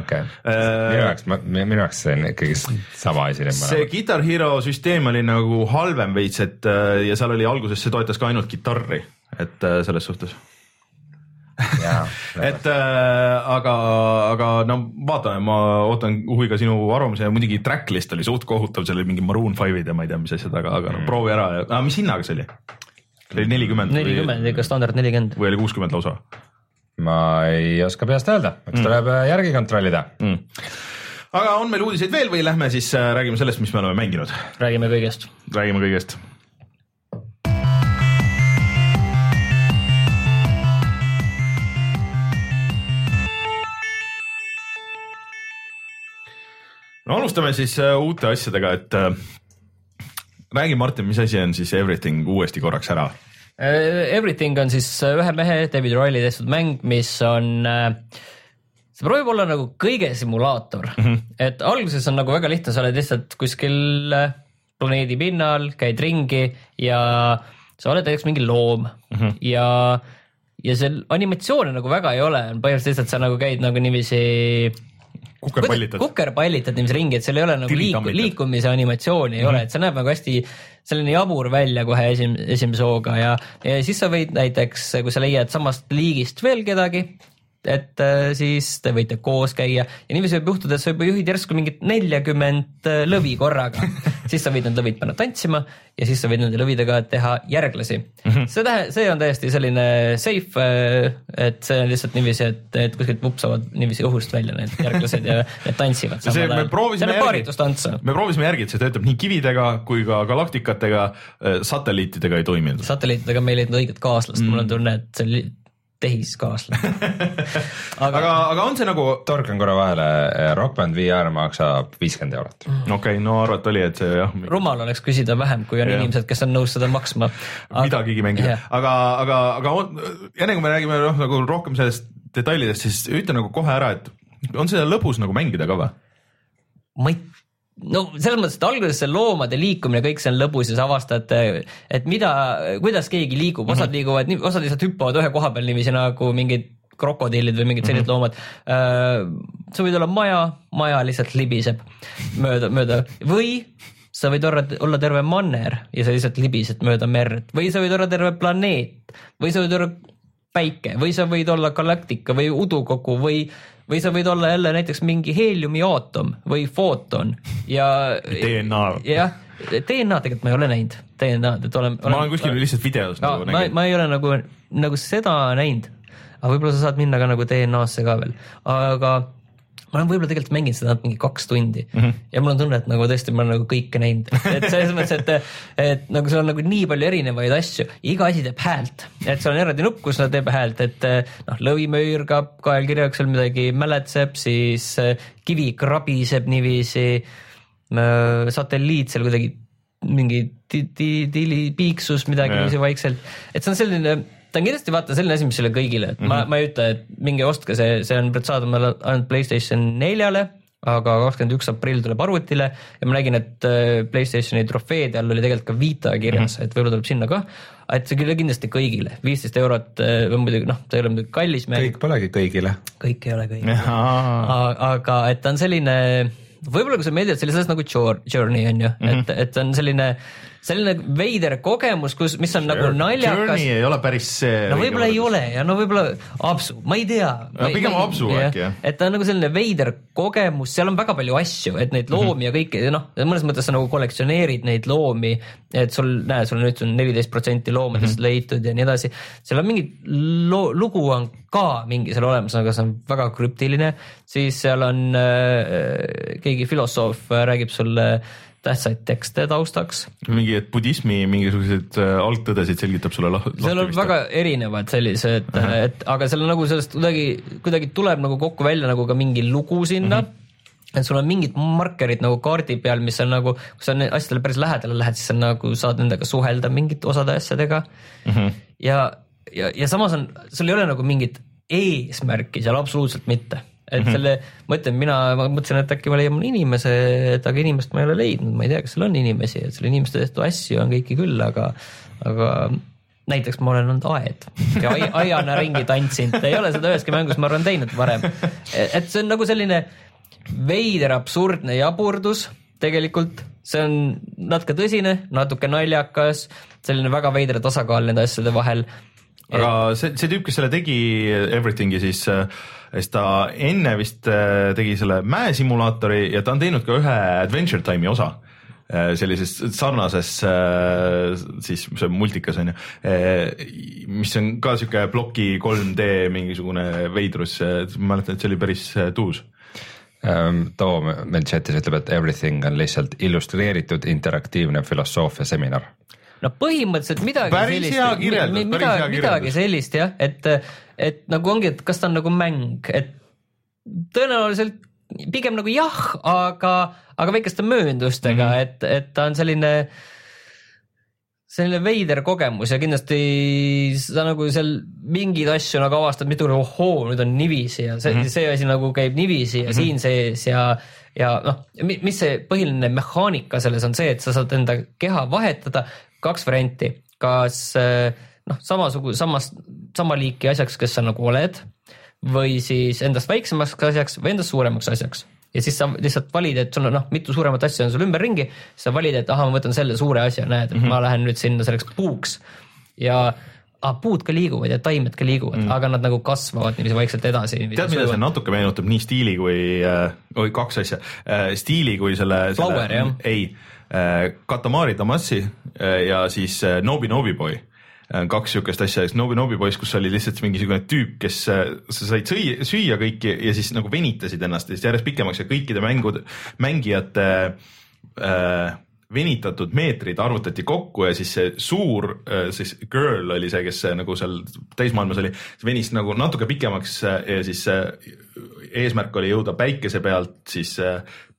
okay. uh,, minu jaoks, minu jaoks see on ikkagi sama asi. see Guitar Hero süsteem oli nagu halvem veits, et äh, ja seal oli alguses, see toetas ka ainult kitarri, et selles suhtes et äh, aga, aga no vaatame, ma ootan huviga sinu arvamuse ja muidugi tracklist oli suht kohutav, seal oli mingi Maroon five'id ja ma ei tea, mis asjad, aga, aga no proovi ära ja, mis hinnaga see oli? see oli nelikümmend. nelikümmend, ikka standard nelikümmend. või oli kuuskümmend lausa? ma ei oska peast öelda, eks mm. tuleb järgi kontrollida mm. aga on meil uudiseid veel või lähme siis äh, räägime sellest, mis me oleme mänginud? räägime kõigest. räägime kõigest no alustame siis äh, uute asjadega, et äh, räägi, Martin, mis asi on siis Everything uuesti korraks ära? Äh, Everything on siis ühe mehe, David Riley tehtud mäng, mis on see proovib olla nagu kõige simulaator mm, -hmm. et alguses on nagu väga lihtne, sa oled lihtsalt kuskil planeedi pinnal, käid ringi ja sa oled näiteks mingi loom mm -hmm. ja, ja seal animatsioone nagu väga ei ole, põhimõtteliselt lihtsalt sa nagu käid nagu niiviisi kukerpallitad. kukerpallitad niiviisi ringi, et seal ei ole nagu liiku, liikumise animatsiooni ei mm -hmm. ole, et see näeb nagu hästi selline jabur välja kohe esim-, esimese hooga ja, ja siis sa võid näiteks, kui sa leiad samast liigist veel kedagi, et äh, siis te võite koos käia ja niiviisi võib juhtuda, et sa juba juhid järsku mingit neljakümmend äh, lõvi korraga siis sa võid need lõvid panna tantsima ja siis sa võid nende lõvidega teha järglasi mm. -hmm. see tähe-, see on täiesti selline safe, äh, et see on lihtsalt niiviisi, et, et kuskilt vupsavad niiviisi õhust välja need järglased ja need tantsivad. see, me proovisime järgi, me proovisime järgi, et see töötab nii kividega kui ka galaktikatega, satelliitidega ei toiminud. satelliitidega me ei leidnud õiget kaaslast mm, -hmm. mul on tunne, et see tehiskaaslane aga, aga, aga on see nagu. torkan korra vahele, Rock Band VR maksab viiskümmend eurot. Mm. okei okay,, no arvata oli, et see jah. rumal oleks küsida vähem, kui on ja. inimesed, kes on nõus seda maksma aga.... midagigi mängida, aga, aga, aga on, enne kui me räägime noh, nagu rohkem sellest detailidest, siis ütle nagu kohe ära, et on seda lõbus nagu mängida ka või? ma ei no selles mõttes, et alguses see loomade liikumine, kõik see on lõbus ja sa avastad, et mida, kuidas keegi liigub, osad mm -hmm. liiguvad, osad lihtsalt hüppavad ühe koha peal niiviisi nagu mingid krokodillid või mingid sellised mm -hmm. loomad. Äh, sa võid olla maja, maja lihtsalt libiseb mööda, mööda või sa võid olla, olla terve manner ja sa lihtsalt libised mööda merd või sa võid olla terve planeet või sa võid olla päike või sa võid olla galaktika või udukogu või või sa võid olla jälle näiteks mingi heeliumiaatom või footon ja. DNA. jah, DNA tegelikult ma ei ole näinud, DNA-d, et olen, olen. ma olen kuskil lihtsalt videos no, nagu näinud. ma ei ole nagu, nagu seda näinud, aga võib-olla sa saad minna ka nagu DNA-sse ka veel, aga ma olen võib-olla tegelikult mänginud seda mingi kaks tundi mm -hmm. ja mul on tunne, et nagu tõesti ma olen nagu kõike näinud, et selles mõttes, et, et nagu seal on nagu nii palju erinevaid asju, iga asi teeb häält, et seal on eraldi nupp, kus ta teeb häält, et noh, lõvi möirgab, kaelkirjaks seal midagi mäletseb, siis äh, kivi krabiseb niiviisi, äh, satelliit seal kuidagi mingi tili piiksus midagi niiviisi vaikselt, et see on selline ta on kindlasti vaata selline asi, mis ei ole kõigile, et mm -hmm. ma, mhm. ma ei ütle, et minge ostke see, see on saadaval ainult Playstation neljale, aga kakskümmend üks aprill tuleb arvutile ja ma nägin, et äh, Playstationi trofeede all oli tegelikult ka Vita kirjas mm, -hmm. et võib-olla tuleb sinna ka. et see küll kindlasti kõigile, viisteist eurot äh, või muidugi noh, ta ei ole muidugi kallis kõik polegi kõigile. kõik ei ole kõigile, aga et ta on selline, võib-olla kui sulle meeldib, see oli sellest nagu Journey on ju mm, -hmm. et, et on selline selline veider kogemus, kus, mis on nagu sure. nagu naljakas. Journey ei ole päris see. no võib-olla ei ole ja no võib-olla apsu, ma ei tea. no pigem apsu äkki jah. et ta on nagu selline veider kogemus, seal on väga palju asju, et neid loomi mm -hmm. ja kõike noh, mõnes mõttes sa nagu kollektsioneerid neid loomi, et sul, näe, sul on nüüd on neliteist protsenti loomadest mm -hmm. leitud ja nii edasi. seal on mingi loo, lugu on ka mingi seal olemas, aga see on väga krüptiline, siis seal on äh, keegi filosoof räägib sulle äh, tähtsaid tekste taustaks. mingi, et budismi mingisuguseid äh, algtõdesid selgitab sulle lah-. seal on väga erinevad sellised uh, -huh. et aga seal on nagu sellest kuidagi, kuidagi tuleb nagu kokku välja nagu ka mingi lugu sinna uh. -huh et sul on mingid markerid nagu kaardi peal, mis on nagu, kui sa asjadele päris lähedale lähed, siis sa nagu saad nendega suhelda mingite osade asjadega mm. -hmm. ja, ja, ja samas on, sul ei ole nagu mingit eesmärki seal absoluutselt mitte et mm -hmm. selle, ma ütlen, mina ma mõtlesin, et äkki ma leian mõne inimese, et aga inimest ma ei ole leidnud, ma ei tea, kas seal on inimesi, et selle inimeste tehtud asju on kõiki küll, aga, aga näiteks ma olen olnud aed. Ja aiana ringi tantsinud, ei ole seda üheski mängus, ma arvan, teinud varem. et see on nagu selline veider, absurdne jaburdus. Tegelikult, see on natuke tõsine, natuke naljakas, selline väga veider tasakaal nende asjade vahel aga see, see tüüp, kes selle tegi, Everythingi, siis siis ta enne vist tegi selle mäesimulaatori ja ta on teinud ka ühe Adventure Time'i osa Äh, sellises sarnases siis see multikas on ju, mis on ka sihuke ploki 3D mingisugune veidrus, ma mäletan, et see oli päris tuus ähm, Too meil chatis ütleb, et everything on lihtsalt illustreeritud interaktiivne filosoofia seminar. No põhimõtteliselt midagi päris sellist, midagi, midagi sellist jah, et, et nagu ongi, et kas ta on nagu mäng, et tõenäoliselt pigem nagu jah, aga, aga väikeste mööndustega mm, -hmm. et, et ta on selline selline veider kogemus ja kindlasti sa nagu seal mingeid asju nagu avastad mitu korda, ohoo, nüüd on niiviisi ja see mm, -hmm. see asi nagu käib niiviisi ja mm -hmm. siin sees ja, ja noh, mis see põhiline mehaanika selles on see, et sa saad enda keha vahetada, kaks varianti, kas noh, samasuguse, samast, sama liiki asjaks, kes sa nagu oled või siis endast väiksemaks asjaks või endast suuremaks asjaks ja siis sa lihtsalt valid, et sul on noh, mitu suuremat asja on sul ümberringi, sa valid, et ahah, ma võtan selle suure asja, näed, et mm -hmm. ma lähen nüüd sinna selleks puuks ja ah, puud ka liiguvad ja taimed ka liiguvad mm., aga nad nagu kasvavad niiviisi vaikselt edasi. tead, mida see natuke meenutab nii stiili kui äh,, oi kaks asja äh,, stiili kui selle, selle, ei äh,, Katamari Damacy äh, ja siis äh, Nobi Nobi Boy. Äh, kaks sihukest asja, Nobi Nobi poiss, kus oli lihtsalt mingisugune tüüp, kes, äh, sa said sõi, süüa kõiki ja siis nagu venitasid ennast ja siis järjest pikemaks ja kõikide mängud, mängijate äh, venitatud meetrid arvutati kokku ja siis see suur äh, siis girl oli see, kes nagu seal täismaailmas oli, venis nagu natuke pikemaks ja siis eesmärk oli jõuda päikese pealt siis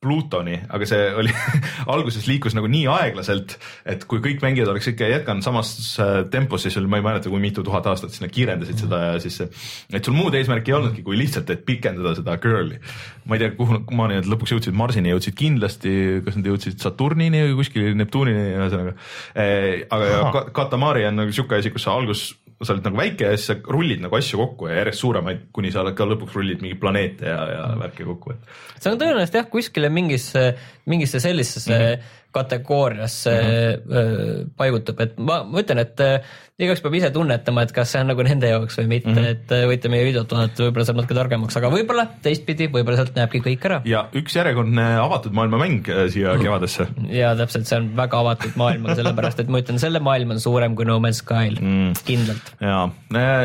Plutoni, aga see oli alguses liikus nagu nii aeglaselt, et kui kõik mängijad oleks ikka jätkanud samas äh, tempos, siis oli, ma ei mäleta, kui mitu tuhat aastat sinna kiirendasid seda ja siis, et sul muud eesmärki ei olnudki, kui lihtsalt, et pikendada seda girl'i. ma ei tea, kuhu, kuhumaani nad lõpuks jõudsid, Marsini jõudsid kindlasti, kas nad jõudsid Saturnini või kuskile Neptuunini, ühesõnaga. Äh, aga Katamari on nagu sihuke asi, kus sa alguses sa oled nagu väike ja siis sa rullid nagu asju kokku ja järjest suuremaid, kuni sa ka lõpuks rullid mingeid planeete ja, ja värki kokku, et. see on tõenäoliselt jah, kuskile mingisse, mingisse sellisesse mm -hmm kategooriasse mm -hmm. paigutub, et ma, ma ütlen, et äh, igaüks peab ise tunnetama, et kas see on nagu nende jaoks või mitte mm, -hmm. et äh, võite meie videot vaadata, võib-olla saab natuke targemaks, aga võib-olla teistpidi, võib-olla sealt näebki kõik ära. ja üks järjekordne avatud maailma mäng siia kevadesse. ja täpselt, see on väga avatud maailm, sellepärast et ma ütlen, selle maailm on suurem kui No Man's Sky'l mm., kindlalt. ja,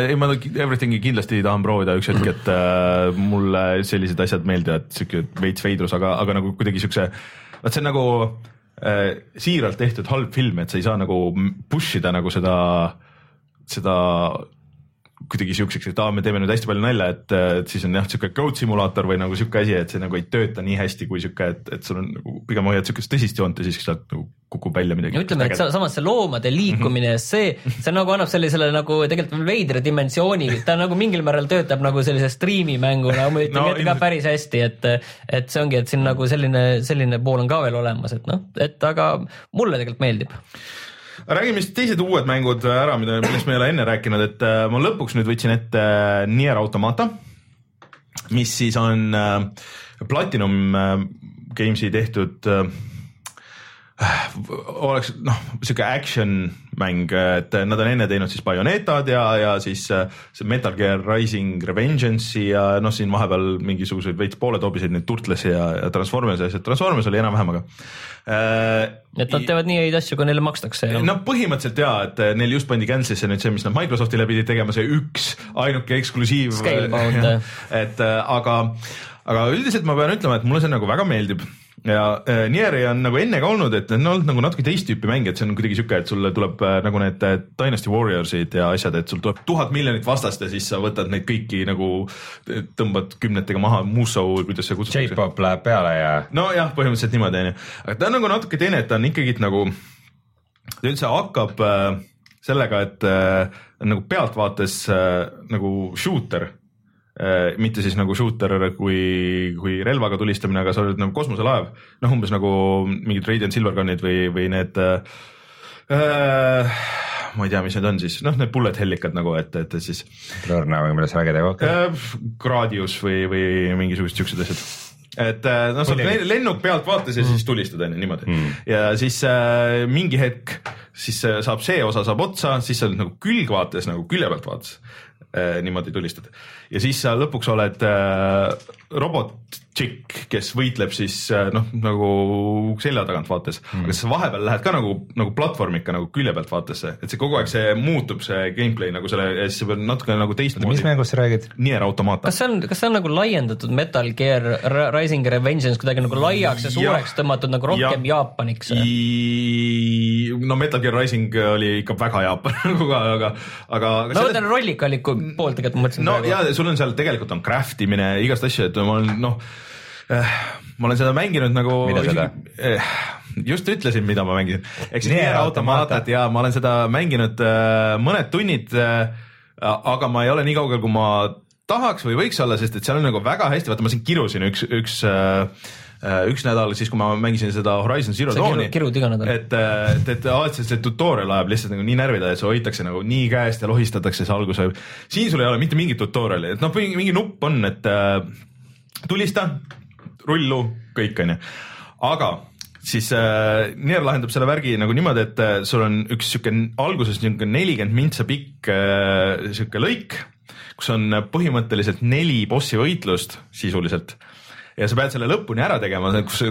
ei ma Everything'i kindlasti tahan proovida üks hetk, et äh, mulle sellised asjad meeldivad, siuke veits veidrus, aga, aga nagu kuidagi siukse, vot see on nagu siiralt tehtud halb film, et sa ei saa nagu push ida nagu seda, seda kuidagi siukseks, et aa, me teeme nüüd hästi palju nalja, et, et siis on jah, sihuke code simulaator või nagu sihuke asi, et see nagu ei tööta nii hästi kui sihuke, et, et sul on nagu pigem hoiad siukest tõsist joont ja siis sealt nagu kukub välja midagi. ütleme, et samas see loomade liikumine ja see, see nagu annab sellisele nagu tegelikult veidra dimensiooni, ta nagu mingil määral töötab nagu sellise striimimänguna no,, ma ütlen no, ka päris hästi, et, et see ongi, et siin nagu selline, selline pool on ka veel olemas, et noh, et aga mulle tegelikult meeldib räägime siis teised uued mängud ära, mida, millest me ei ole enne rääkinud, et äh, ma lõpuks nüüd võtsin ette äh, Nier Automata, mis siis on äh, Platinum Games'i tehtud oleks noh, sihuke action mäng, et nad on enne teinud siis Bayonetad ja, ja siis see Metal Gear Rising Revengeance'i ja noh, siin vahepeal mingisuguseid veits pooletoobiseid neid Turtlesi ja, ja Transformersi asju, Transformers oli enam-vähem, aga äh,. et nad teevad nii häid asju, kui neile makstakse. no põhimõtteliselt ja, et neil just pandi cancel'isse nüüd see, mis nad Microsoftile pidid tegema, see üks ainuke eksklusiiv. Et aga, aga üldiselt ma pean ütlema, et mulle see nagu väga meeldib ja äh, Nieri on nagu enne ka olnud, et need on olnud nagu natuke teist tüüpi mäng, et see on kuidagi sihuke, et sulle tuleb äh, nagu need äh, Dynasty Warriorsid ja asjad, et sul tuleb tuhat miljonit vastast ja siis sa võtad neid kõiki nagu, tõmbad kümnetega maha, Musou kuidas see kutsutakse. J-pop läheb peale ja. nojah, põhimõtteliselt niimoodi onju, aga ta on nagu natuke teine, et ta on ikkagi nagu, ta üldse hakkab äh, sellega, et äh, nagu pealtvaates äh, nagu shooter Äh, mitte siis nagu shooter kui, kui relvaga tulistamine, aga sa oled nagu kosmoselaev, noh, umbes nagu mingid Radiant Silvergunid või, või need äh, ma ei tea, mis need on siis, noh, need bullet hellikad nagu, et, et siis. Lorna või milles vägede kohta äh,? Gradius või, või mingisugused siuksed asjad et äh, noh, sa lennuk pealt vaates ja siis tulistad onju niimoodi mm. ja siis äh, mingi hetk siis saab see osa saab otsa, siis sa oled nagu külgvaates nagu külje pealt vaates äh, niimoodi tulistad ja siis sa lõpuks oled äh, robot tšikk, kes võitleb siis äh, noh, nagu selja tagant vaates mm., aga siis vahepeal lähed ka nagu, nagu platvorm ikka nagu külje pealt vaatesse, et see kogu aeg see muutub, see gameplay nagu selle ja siis sa pead natuke nagu teistmoodi. mis mängust sa räägid? Nier Automata. kas see on, kas see on nagu laiendatud Metal Gear Rising Revengeance kuidagi nagu laiaks ja suureks ja, tõmmatud nagu rohkem ja, Jaapaniks? No Metal Gear Rising oli ikka väga Jaapan nagu ka, aga, aga. no ma mõtlen rollikaliku poolt tegelikult ma mõtlesin. no praegu. ja sul on seal tegelikult on craft imine, igast asju, et ma olen noh äh, ma olen seda mänginud nagu. mida seda? Äh, just ütlesin, mida ma mängisin, ehk siis Nier Automatat ja ma olen seda mänginud äh, mõned tunnid äh,. aga ma ei ole nii kaugel, kui ma tahaks või võiks olla, sest et seal on nagu väga hästi, vaata ma siin kirusin üks, üks äh, äh üks nädal siis, kui ma mängisin seda Horizon Zero Dawni. kirud iga nädal. et, et, et alati see tutorial ajab lihtsalt nagu nii närvida, et sul hoitakse nagu nii käest ja lohistatakse see algus. siin sul ei ole mitte mingit tutorial'i, et noh, mingi nupp on, et äh, tulista, rullu, kõik onju, aga siis äh, Nier lahendab selle värgi nagu niimoodi, et äh, sul on üks sihuke alguses niisugune nelikümmend mintsa pikk äh, sihuke lõik, kus on põhimõtteliselt neli bossi võitlust sisuliselt ja sa pead selle lõpuni ära tegema, kus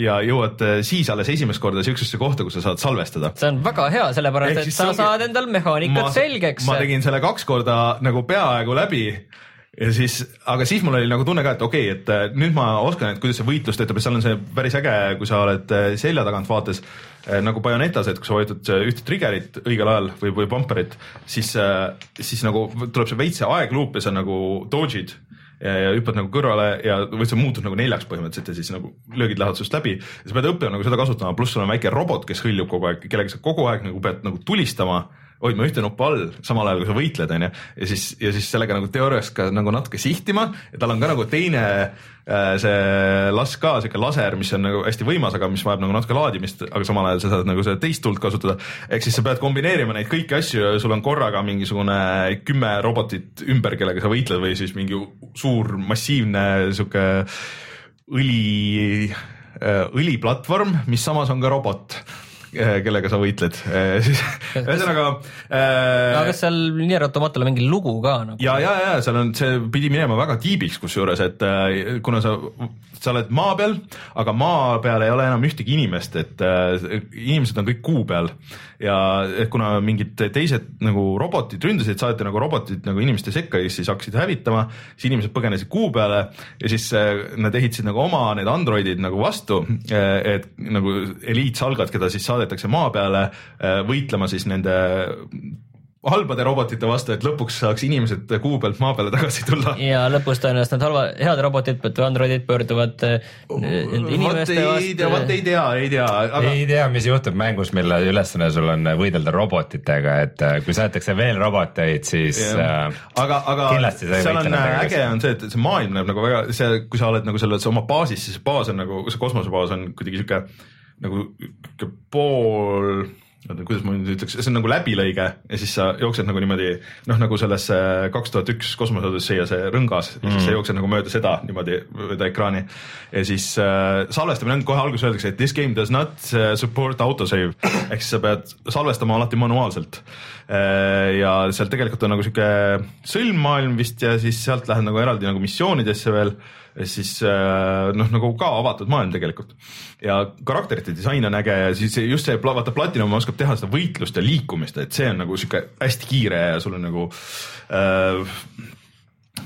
ja jõuad äh, siis alles esimest korda siuksesse kohta, kus sa saad salvestada. see on väga hea, sellepärast et sa saad endal mehaanikat selgeks. ma tegin selle kaks korda nagu peaaegu läbi ja siis, aga siis mul oli nagu tunne ka, et okei okay,, et äh, nüüd ma oskan, et kuidas see võitlus töötab ja seal on see päris äge, kui sa oled äh, selja tagant vaates nagu Bayonetas, et kui sa vajutad ühte trigger'it õigel ajal või, või bumper'it, siis, siis nagu tuleb see veits see aegluup ja sa nagu dodge'id ja, ja hüppad nagu kõrvale ja või see muutub nagu neljaks põhimõtteliselt ja siis nagu löögid lähevad sinust läbi. Sa pead õppima nagu seda kasutama, pluss sul on väike robot, kes hõljub kogu aeg, kellega sa kogu aeg nagu pead nagu tulistama hoidma ühte nuppu all, samal ajal kui sa võitled, onju. ja siis, ja siis sellega nagu teoorias ka nagu natuke sihtima ja tal on ka nagu teine äh, see las ka sihuke laser, mis on nagu hästi võimas, aga mis vajab nagu natuke laadimist, aga samal ajal sa saad nagu seda teist tuld kasutada. ehk siis sa pead kombineerima neid kõiki asju ja sul on korraga mingisugune kümme robotit ümber, kellega sa võitled või siis mingi suur massiivne sihuke õli, äh, õliplatvorm, mis samas on ka robot kellega sa võitled eh, siis ühesõnaga äh,. aga kas seal Nier Automatale mingi lugu ka nagu? ja, ja, ja seal on, see pidi minema väga tiibiks, kusjuures, et kuna sa, sa oled maa peal, aga maa peal ei ole enam ühtegi inimest, et äh, inimesed on kõik kuu peal. Ja kuna mingid teised nagu robotid ründasid, saadeti nagu robotid nagu inimeste sekka ja siis hakkasid hävitama, siis inimesed põgenesid kuu peale ja siis äh, nad ehitasid nagu oma need androidid nagu vastu, äh, et nagu eliitsalgad, keda siis saadetakse maa peale äh, võitlema siis nende halbade robotite vastu, et lõpuks saaks inimesed kuu pealt maa peale tagasi tulla. ja lõpus tõenäoliselt need halva, head robotid või androidid pöörduvad oh, inimeste vastu. vot ei tea, ei tea aga.... ei tea, mis juhtub mängus, mille ülesanne sul on võidelda robotitega, et äh, kui saadetakse veel roboteid, siis yeah. äh, aga, aga seal on äge on see, et see maailm näeb nagu väga, see, kui sa oled nagu selles oma baasis, siis baas on nagu, see kosmosebaas on kuidagi sihuke nagu pool oota, kuidas ma nüüd ütleks, see on nagu läbilõige ja siis sa jooksed nagu niimoodi noh, nagu sellesse kaks tuhat üks kosmoseodyssee see rõngas mm., siis sa jooksed nagu mööda seda niimoodi mööda ekraani. ja siis äh, salvestamine on kohe alguses öeldakse, et this game does not äh, support autosave ehk siis sa pead salvestama alati manuaalselt äh,. ja seal tegelikult on nagu sihuke sõlmmaailm vist ja siis sealt lähed nagu eraldi nagu missioonidesse veel siis äh, noh, nagu ka avatud maailm tegelikult. ja karakterite disain on äge ja siis just see, vaata Platinum oskab teha seda võitlust ja liikumist, et see on nagu sihuke hästi kiire ja sul on nagu äh,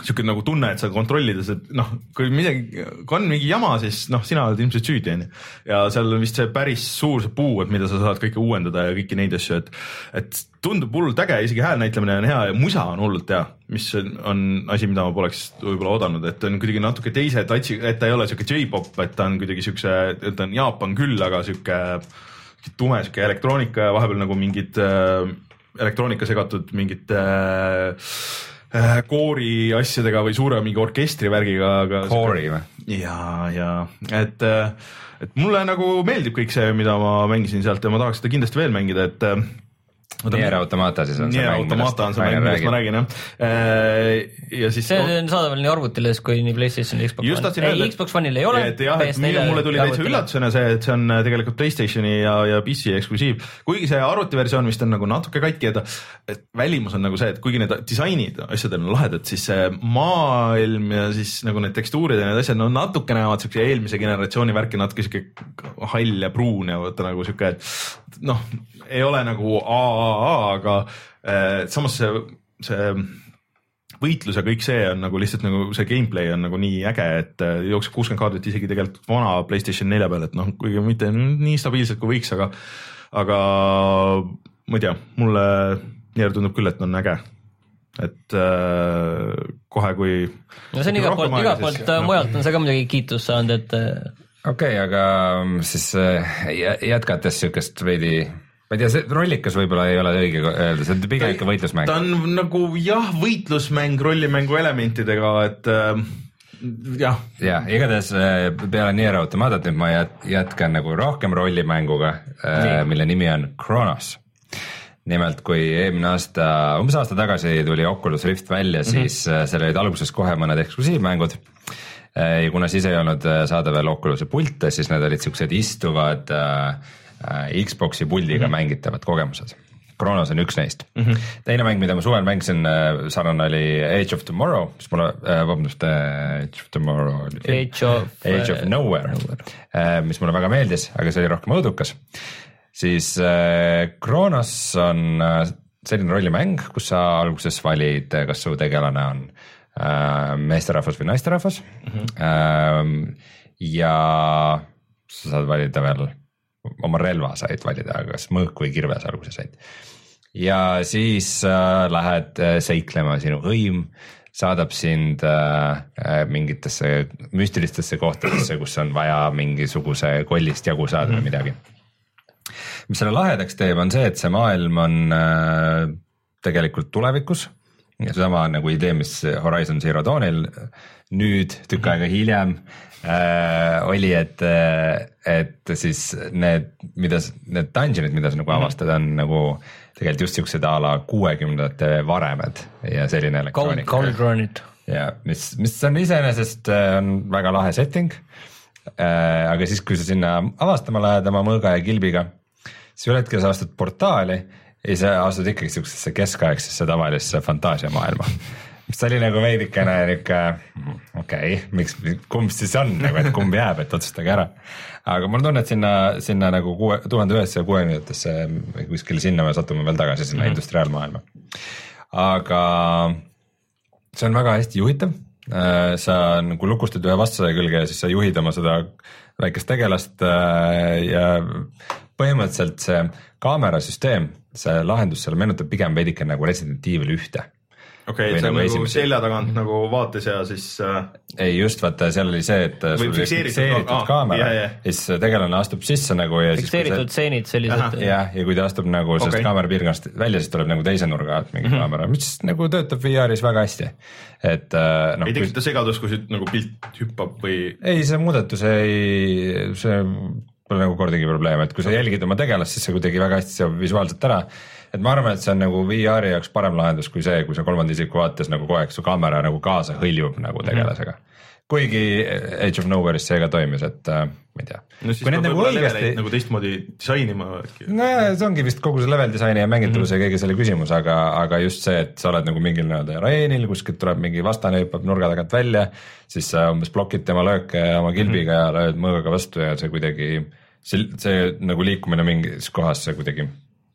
sihuke nagu tunne, et sa kontrollides, et noh, kui midagi, kui on mingi jama, siis noh, sina oled ilmselt süüdi, onju. ja seal on vist see päris suur see puu, et mida sa saad kõike uuendada ja kõiki neid asju, et, et tundub hullult äge, isegi häälnäitlemine on hea ja musa on hullult hea, mis on, asi, mida ma poleks võib-olla oodanud, et on kuidagi natuke teise touch'i, et ta ei ole sihuke J-pop, et ta on kuidagi siukse, ta on Jaapan küll, aga sihuke tume sihuke elektroonika ja vahepeal nagu mingid äh, elektroonika segatud mingite äh, Äh, koori asjadega või suure mingi orkestri värgiga, aga. koori või? ja, ja et, äh, et mulle nagu meeldib kõik see, mida ma mängisin sealt ja ma tahaks seda kindlasti veel mängida, et äh, Nier Automata siis on see Nier Automata on see mäng, millest ma räägin jah. Äh, ja siis. see on saadaval nii arvutile kui nii Playstationil, Xbox Just One. ei, Xbox One'il ei ole. et jah, et mulle tuli täitsa üllatusena see, et see on äh, tegelikult Playstationi ja, ja PC eksklusiiv. kuigi see arvutiversioon vist on nagu natuke katki, et, et välimus on nagu see, et kuigi need disainid asjadel on lahedad, siis see maailm ja siis nagu need tekstuurid ja need asjad, no natuke näevad siukse eelmise generatsiooni värki natuke sihuke hall ja pruun ja vaata nagu sihuke, et noh, ei ole nagu AAA, aga äh, samas see, see võitlus ja kõik see on nagu lihtsalt nagu see gameplay on nagu nii äge, et äh, jookseb kuuskümmend kaadrit isegi tegelikult vana Playstation nelja peal, et noh, kuigi mitte nii stabiilselt kui võiks, aga, aga ma ei tea, mulle Nier tundub küll, et on äge et äh, kohe, kui. no see on igalt poolt, igalt poolt no. mujalt on see ka muidugi kiitust saanud, et. Äh, okei okay,, aga mm, siis jätkates sihukest veidi ma ei tea, see rollikas võib-olla ei ole õige öelda, see on pigem ikka võitlusmäng. ta on nagu jah, võitlusmäng rollimängu elementidega, et äh, jah. jah, igatahes äh, peale Nier Automatat nüüd ma jätkan nagu rohkem rollimänguga, äh, mille nimi on Kronos. nimelt, kui eelmine aasta, umbes aasta tagasi tuli Oculus Rift välja, mhm. siis mm -hmm. seal olid alguses kohe mõned eksklusiivmängud ja kuna siis ei olnud saada veel Oculus'i pilte, siis need olid siuksed istuvad äh, Äh, Xbox'i puldiga mm -hmm. mängitavad kogemused. Kronos on üks neist mm. -hmm. teine mäng, mida ma suvel mängisin, äh, sarnane oli Age of Tomorrow, mis mulle äh,, vabandust äh,, Age of Tomorrow. Age of, Age of Nowhere, nowhere., äh, mis mulle väga meeldis, aga see oli rohkem õudukas. siis äh, Kronos on äh, selline rollimäng, kus sa alguses valid, kas su tegelane on äh, meesterahvas või naisterahvas mm. -hmm. Äh, ja sa saad valida veel oma relva said valida, kas mõõk või kirves alguses said. ja siis äh, lähed äh, seiklema, sinu hõim saadab sind äh, äh, mingitesse müstilistesse kohtadesse, kus on vaja mingisuguse kollist jagu saada või mhm. midagi. mis selle lahedaks teeb, on see, et see maailm on äh, tegelikult tulevikus ja seesama nagu idee, mis Horizon Zero Dawnil nüüd tükk aega hiljem äh, oli, et, et siis need, mida, need dungeon'id, mida sa nagu mhm. avastad, on nagu tegelikult just siuksed a la kuuekümnendate varemed ja selline elektroonika. Cauldronid. ja mis, mis on iseenesest äh, on väga lahe setting äh,. aga siis, kui sa sinna avastama lähed oma mõõga ja kilbiga, siis ühel hetkel sa astud portaali ei, sa astud ikkagi siuksesse keskaegsesse tavalisse fantaasiamaailma mis oli nagu veidikene niuke, okei okay,, miks, kumb siis on nagu, et kumb jääb, et otsustage ära. aga mul on tunne, et sinna, sinna nagu kuue, tuhande üheksasaja kuuekümnendatesse kuskile sinna me satume veel tagasi, sinna mm -hmm. industriaalmaailma. aga see on väga hästi juhitav. Äh, sa nagu lukustad ühe vastase külge ja siis sa juhid oma seda väikest tegelast äh, ja põhimõtteliselt see kaamerasüsteem, see lahendus seal meenutab pigem veidike nagu Resident Evil ühte okei okay,, see on nagu esimese... selja tagant nagu vaates ja siis äh.... ei just vaata, seal oli see, et sul oli fikseeritud ah, kaamera ja siis tegelane astub sisse nagu ja fikseeritud stseenid see... sellised. jah, ja kui ta astub nagu okay. sellest kaamera piirkonnast välja, siis tuleb nagu teise nurga alt mingi mm -hmm. kaamera, mis nagu töötab VR-is väga hästi. et äh, noh. ei tekita kui... segadust, kui siit nagu pilt hüppab või? ei, see muudatus ei, see pole nagu kordagi probleem, et kui sa jälgid oma tegelast, siis see kuidagi väga hästi seob visuaalselt ära et ma arvan, et see on nagu VR-i jaoks parem lahendus kui see, kui sa kolmanda isiku vaates nagu kogu aeg su kaamera nagu kaasa hõljub nagu tegelasega mm. -hmm kuigi Age of Nowhere'is see ka toimis, et äh, ma ei tea. no siis peab võib-olla õigesti... leveleid nagu teistmoodi disainima äkki. no see ongi vist kogu see level disaini ja mängitavuse mm -hmm. ja kõige selle küsimus, aga, aga just see, et sa oled nagu mingil nii-öelda areenil, kuskilt tuleb mingi vastane, hüppab nurga tagant välja, siis sa umbes blokid tema lööke oma kilbiga mm -hmm. ja lööd mõõgaga vastu ja see kuidagi, see, see nagu liikumine mingis kohas, see kuidagi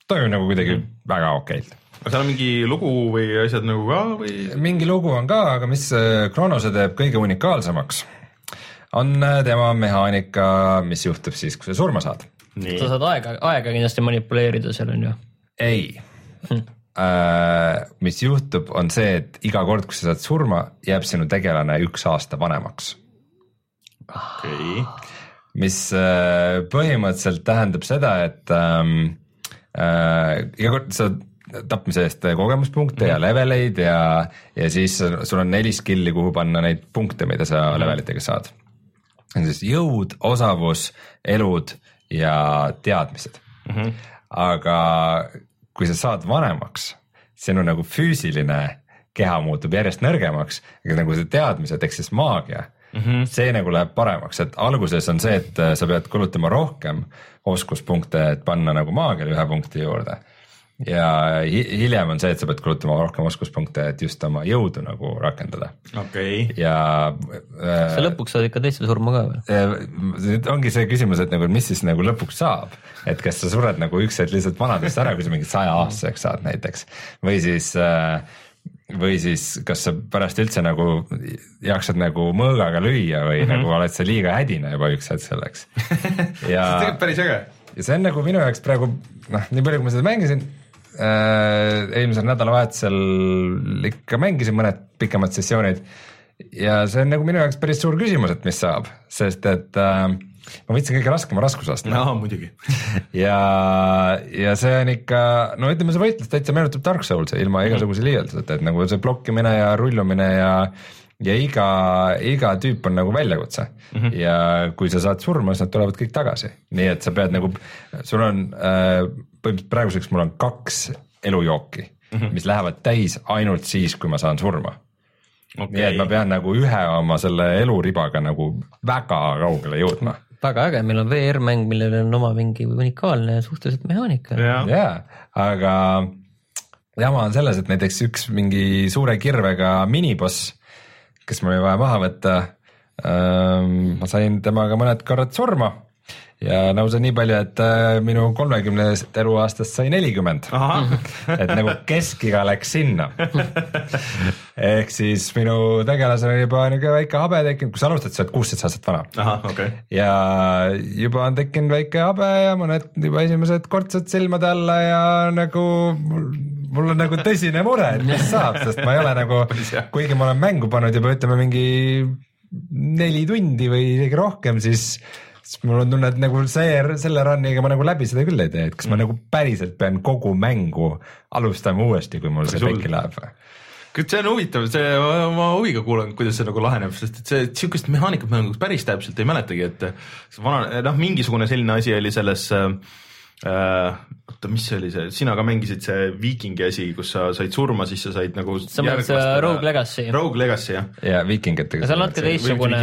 toimib nagu kuidagi mm. väga okeilt aga seal on mingi lugu või asjad nagu ka või? mingi lugu on ka, aga mis Kronose äh, teeb kõige unikaalsemaks, on äh, tema mehaanika, mis juhtub siis, kui sa surma saad. sa saad aega, aega kindlasti manipuleerida seal on ju? ei hm. Uh, mis juhtub, on see, et iga kord, kui sa saad surma, jääb sinu tegelane üks aasta vanemaks. okei okay.. mis uh, põhimõtteliselt tähendab seda, et um, äh, iga kord sa tapmise eest kogemuspunkte mm -hmm. ja mhm. leveleid ja, ja siis sul on neli skill'i, kuhu panna neid punkte, mida sa mm -hmm. levelitega saad. on siis jõud, osavus, elud ja teadmised mm. -hmm. aga kui sa saad vanemaks, sinu nagu füüsiline keha muutub järjest nõrgemaks, aga nagu see teadmised ehk siis maagia mm, -hmm. see nagu läheb paremaks, et alguses on see, et sa pead kulutama rohkem oskuspunkte, et panna nagu maagiale ühe punkti juurde ja hiljem on see, et sa pead kulutama rohkem oskuspunkte, et just oma jõudu nagu rakendada. okei okay.. ja äh,. sa lõpuks saad ikka teiste surma ka või? nüüd ongi see küsimus, et nagu mis siis nagu lõpuks saab, et kas sa sured nagu üks hetk lihtsalt vanadust ära, kui sa mingi saja aastaseks saad näiteks või siis äh, või siis kas sa pärast üldse nagu jaksad nagu mõõgaga lüüa või mm -hmm. nagu oled sa liiga hädine juba üks hetk selleks ja see on päris äge. ja see on nagu minu jaoks praegu noh, nii palju, kui ma seda mängisin äh,, eelmisel nädalavahetusel ikka mängisin mõned pikemad sessioonid ja see on nagu minu jaoks päris suur küsimus, et mis saab, sest et äh, ma võtsin kõige raskema raskusastme. no muidugi ja, ja see on ikka, no ütleme, see võitlus täitsa meenutab Dark Souls'i ilma mhm. igasuguse liialduseta, et nagu see blokkimine ja rullumine ja ja iga, iga tüüp on nagu väljakutse mm -hmm. ja kui sa saad surma, siis nad tulevad kõik tagasi, nii et sa pead nagu, sul on äh, põhimõtteliselt praeguseks mul on kaks elujooki mm, -hmm. mis lähevad täis ainult siis, kui ma saan surma okay.. nii et ma pean nagu ühe oma selle eluribaga nagu väga kaugele jõudma väga äge, meil on VR-mäng, millel on oma mingi unikaalne suhteliselt mehaanika. jaa, aga jama on selles, et näiteks üks mingi suure kirvega miniboss, kes mul oli vaja maha võtta. Ma sain temaga mõned korrad surma ja nõus on nii palju, et äh, minu kolmekümnest eluaastast sai nelikümmend. et nagu keskiga läks sinna. ehk siis minu tegelasel oli juba niisugune väike habe tekkinud, kui sa alustad, sa oled kuusteist aastat vana. Okay. ja juba on tekkinud väike habe ja mõned juba esimesed kortsud silmade alla ja nagu mul on nagu tõsine mure, et mis saab, sest ma ei ole nagu, kuigi ma olen mängu pannud juba ütleme mingi neli tundi või isegi rohkem, siis siis mul on tunne, et nagu see, selle run'iga ma nagu läbi seda küll ei tee, et kas mm. ma nagu päriselt pean kogu mängu alustama uuesti, kui mul see pekki läheb või? see on huvitav, see, ma huviga kuulan, kuidas see nagu laheneb, sest et see sihukest mehaanikat ma nagu päris täpselt ei mäletagi, et vana, noh, mingisugune selline asi oli selles Äh, oota, mis see oli see, sina ka mängisid see viikingi asi, kus sa said surma, siis sa said nagu. sa mõtled seda Rogue Legacy? Rogue Legacy jah. ja viikingitega. see on natuke teistsugune.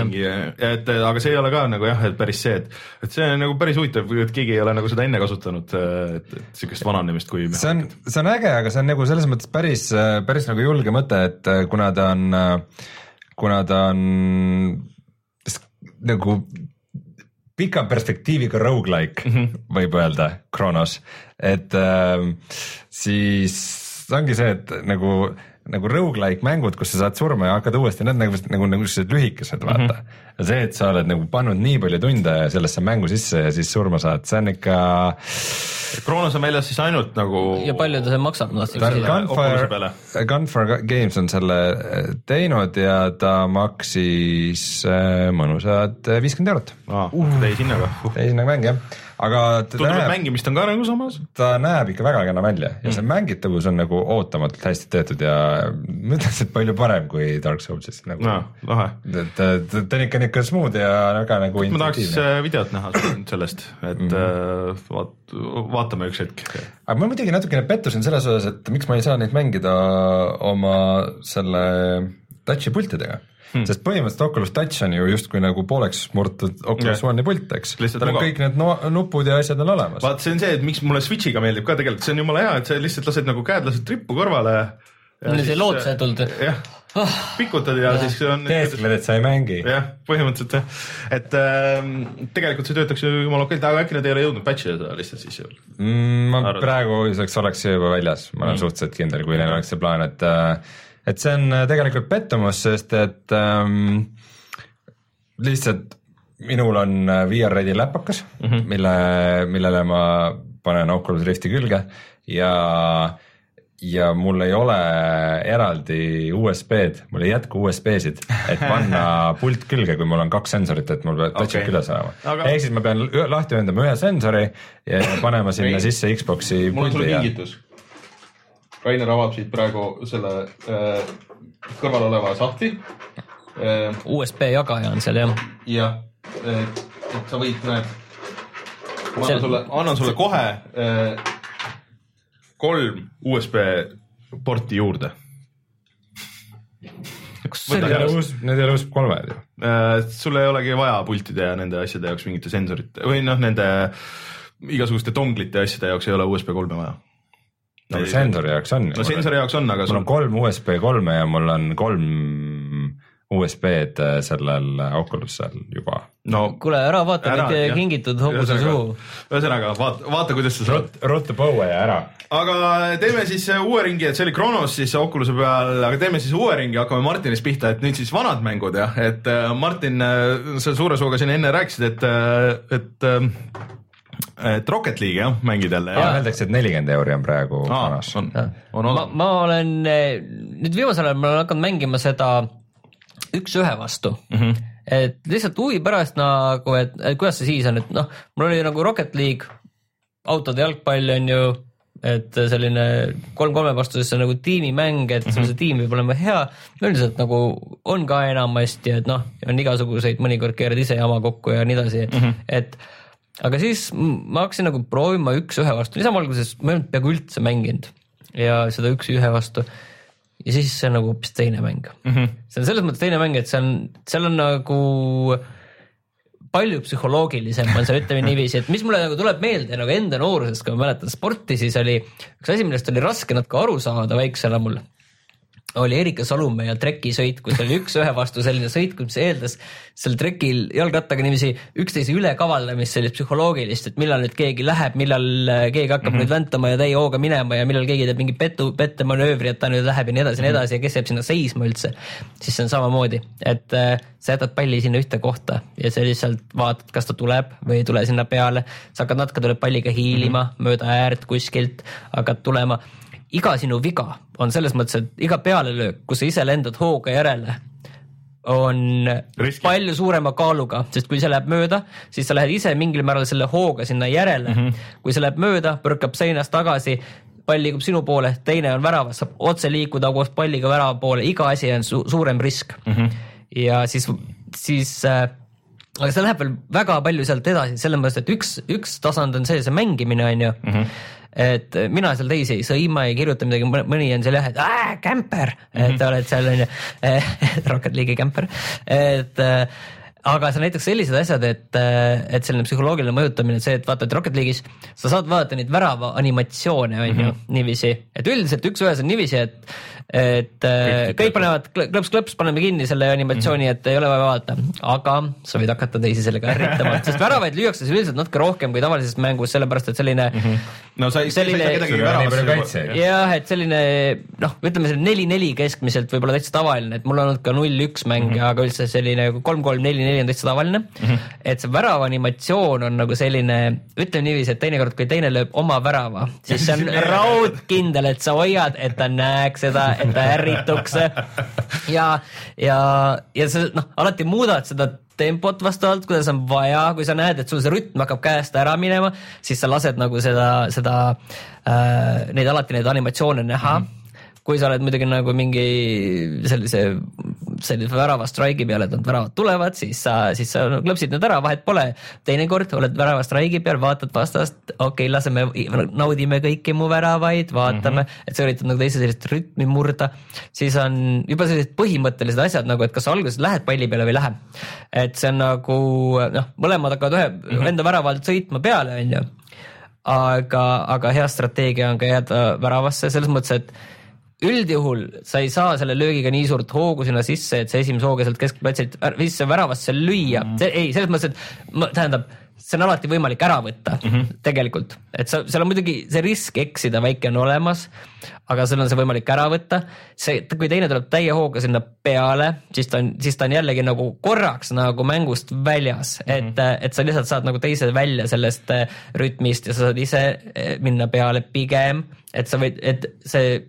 et aga see ei ole ka nagu jah, et päris see, et, et see on nagu päris huvitav, et keegi ei ole nagu seda enne kasutanud, et, et sihukest vananemist kui. see on, see on äge, aga see on nagu selles mõttes päris, päris nagu julge mõte, et kuna ta on, kuna ta on nagu pika perspektiiviga rogu-like mm -hmm. võib öelda, Kronos, et äh, siis ongi see, et nagu nagu rogu-like mängud, kus sa saad surma ja hakkad uuesti, need nagu, nagu, nagu sellised lühikesed, vaata mm. -hmm. ja see, et sa oled nagu pannud nii palju tunde sellesse mängu sisse ja siis surma saad, see on ikka. Kroonos on väljas siis ainult nagu. ja palju ta see maksab no,? Gunfire, Gunfire Games on selle eh, teinud ja ta maksis äh, mõnusad viiskümmend eurot ah,. Täishinnaga uh.. täishinnaga mäng jah aga tundub, et mängimist on ka nagu samas? ta näeb ikka väga kena välja ja see mm. mängitavus on nagu ootamatult hästi tehtud ja ma ütleks, et palju parem kui Dark Soulsis nagu no,. et ta, ta on ikka niisugune smooth ja väga nagu ma tahaks äh, videot näha sellest, et mm -hmm. vaat-, vaatame üks hetk. aga ma muidugi natukene pettusin selles osas, et miks ma ei saa neid mängida oma selle touch'i pultidega hmm. sest põhimõtteliselt Oculus Touch on ju justkui nagu pooleks murtud Oculus One'i pult, eks. tal on kõik need no, nupud ja asjad on olemas. vaat see on see, et miks mulle Switch'iga meeldib ka tegelikult, see on jumala hea, et sa lihtsalt lased nagu käed lased trippu kõrvale. see lootusetult. jah oh., pikutad ja, ja siis on. teeskled, et sa ei mängi. jah, põhimõtteliselt jah, et äh, tegelikult see töötaks ju jumala okeilt, aga äkki nad ei ole jõudnud patch ida seda lihtsalt siis ju mm,? ma praeguseks oleks see juba väljas, ma olen mm. suhteliselt kindel, kui neil oleks see plaan, et äh, et see on äh, tegelikult pettumus, sest et ähm, lihtsalt minul on äh, VR Ready läpakas mm, -hmm. mille, millele ma panen Oculus Rifti külge ja ja mul ei ole eraldi USB-d, mul ei jätku USB-sid, et panna pult külge, kui mul on kaks sensorit, et mul peab touch'id okay. küljes olema Aga.... ehk siis ma pean lahti ühendama ühe sensori ja panema sinna sisse Xbox'i puldi. mul sulle kingitus ja Rainer avab siit praegu selle äh, kõrval oleva sahtli äh,. USB jagaja on seal jah. jah, et sa võid, näed, ma annan sulle, annan sulle kohe äh, kolm USB porti juurde. Need ei ole uus, need ei ole USB kolmed ju. Äh, sul ei olegi vaja pultide ja nende asjade jaoks mingite sensorite või noh, nende igasuguste donglite ja asjade jaoks ei ole USB kolme vaja. No sensori jaoks on. no sensori jaoks on, aga mul on kolm USB kolme ja mul on kolm USB-d äh, sellel Oculusel juba. no kuule, ära vaata neid kingitud hobuse suhu. ühesõnaga vaata, vaata, kuidas sa saad. ruttu põue ja ära. aga teeme siis uue ringi, et see oli Kronos siis Oculus'e peal, aga teeme siis uue ringi, hakkame Martinist pihta, et nüüd siis vanad mängud jah, et äh, Martin, äh, sa suure suuga siin enne rääkisid, et, et et Rocket League'i jah, mängid jälle? Öeldakse, et nelikümmend euri on praegu kanas. on, on, on. ma, ma olen nüüd viimasel ajal ma olen hakanud mängima seda üks-ühe vastu mm. -hmm. et lihtsalt huvi pärast nagu, et, et kuidas see siis on, et noh, mul oli nagu Rocket League, autode jalgpall on ju, et selline kolm kolme vastu, siis see on nagu tiimimäng, et sul mm -hmm. see tiim peab olema hea. üldiselt nagu on ka enamasti, et noh, on igasuguseid, mõnikord keerad ise jama kokku ja nii edasi mm, -hmm. et aga siis ma hakkasin nagu proovima üks-ühe vastu, niisama alguses ma ei olnud peaaegu üldse mänginud ja seda üks-ühe vastu ja siis see on nagu hoopis teine mäng mm. -hmm. see on selles mõttes teine mäng, et see on, seal on nagu palju psühholoogilisem on see, ütleme niiviisi, et mis mulle nagu tuleb meelde nagu enda noorusest, kui ma mäletan sporti, siis oli üks asi, millest oli raske natuke aru saada väiksena mul oli Erika Salumäe ja trekisõit, kus oli üks-ühe vastu selline sõit, mis eeldas seal trekil jalgrattaga niiviisi üksteise ülekavaldamist, sellist psühholoogilist, et millal nüüd keegi läheb, millal äh, keegi hakkab mm -hmm. nüüd väntama ja täie hooga minema ja millal keegi teeb mingi petu, pettemanöövri, et ta nüüd läheb ja nii edasi ja nii edasi ja kes jääb sinna seisma üldse. siis see on samamoodi, et äh, sa jätad palli sinna ühte kohta ja sa lihtsalt vaatad, kas ta tuleb või ei tule sinna peale. sa hakkad natuke tuleb palliga hiilima mm -hmm. mööda äärt kuskilt, hakkad tulema iga sinu viga on selles mõttes, et iga pealelöök, kus sa ise lendad hooga järele, on Riski. palju suurema kaaluga, sest kui see läheb mööda, siis sa lähed ise mingil määral selle hooga sinna järele mm. -hmm. kui see läheb mööda, põrkab seinast tagasi, pall liigub sinu poole, teine on väravas, saab otse liikuda koos palliga värava poole, iga asi on su suurem risk mm. -hmm. ja siis, siis äh, aga see läheb veel väga palju sealt edasi, selles mõttes, et üks, üks tasand on see, see mängimine on ju mm. -hmm et mina seal teisi ei sõima, ei kirjuta midagi, mõni on seal jah, et ää, kämper! Et oled seal onju. Rocket League'i kämper, et äh, aga see näiteks sellised asjad, et, äh, et selline psühholoogiline mõjutamine, see, et vaata, et Rocket League'is sa saad vaadata neid värava animatsioone on ju -hmm. niiviisi, et üldiselt üks-ühes on niiviisi, et et äh, kõik, panevad klõps-klõps, paneme kinni selle animatsiooni mm, -hmm. et ei ole vaja vaadata, aga sa võid hakata teisi sellega ärritama, sest väravaid lüüakse üldiselt natuke rohkem kui tavalises mängus, sellepärast et selline mm. -hmm. no sa ei, sa ei saa kedagi väravasse. jah, et selline noh, ütleme selline neli-neli keskmiselt võib-olla täitsa tavaline, et mul on olnud ka null-üks mänge mm, -hmm. aga üldse selline kolm-kolm, neli-neli on täitsa tavaline mm. -hmm. et see värava animatsioon on nagu selline, ütleme niiviisi, et teinekord, kui teine lööb oma värava, siis see on raudkindel, et sa hoiad, et ta näeks seda et ta ärrituks. ja, ja, ja sa noh, alati muudad seda tempot vastavalt, kuidas on vaja, kui sa näed, et sul see rütm hakkab käest ära minema, siis sa lased nagu seda, seda äh,, neid alati neid animatsioone näha mm. -hmm kui sa oled muidugi nagu mingi sellise, sellise värava straigi peal, et nad väravad tulevad, siis sa, siis sa klõpsid need ära, vahet pole. teinekord oled värava straigi peal, vaatad vastast, okei okay,, laseme, naudime kõiki mu väravaid, vaatame mm, -hmm. et sa üritad nagu teise sellist rütmi murda. siis on juba sellised põhimõttelised asjad nagu, et kas sa alguses lähed palli peale või ei lähe. et see on nagu noh, mõlemad hakkavad ühe mm -hmm. enda värava alt sõitma peale, on ju aga, aga hea strateegia on ka jääda väravasse selles mõttes, et üldjuhul sa ei saa selle löögiga nii suurt hoogu sinna sisse, et see esimese hooga sealt keskplatsilt sisse väravasse lüüa mm, -hmm. ei, selles mõttes, et tähendab, see on alati võimalik ära võtta mm -hmm. tegelikult, et sa, seal on muidugi see risk eksida väike on olemas, aga sul on see võimalik ära võtta. see, kui teine tuleb täie hooga sinna peale, siis ta on, siis ta on jällegi nagu korraks nagu mängust väljas mm, -hmm. et, et sa lihtsalt saad nagu teise välja sellest äh, rütmist ja sa saad ise äh, minna peale pigem, et sa võid, et see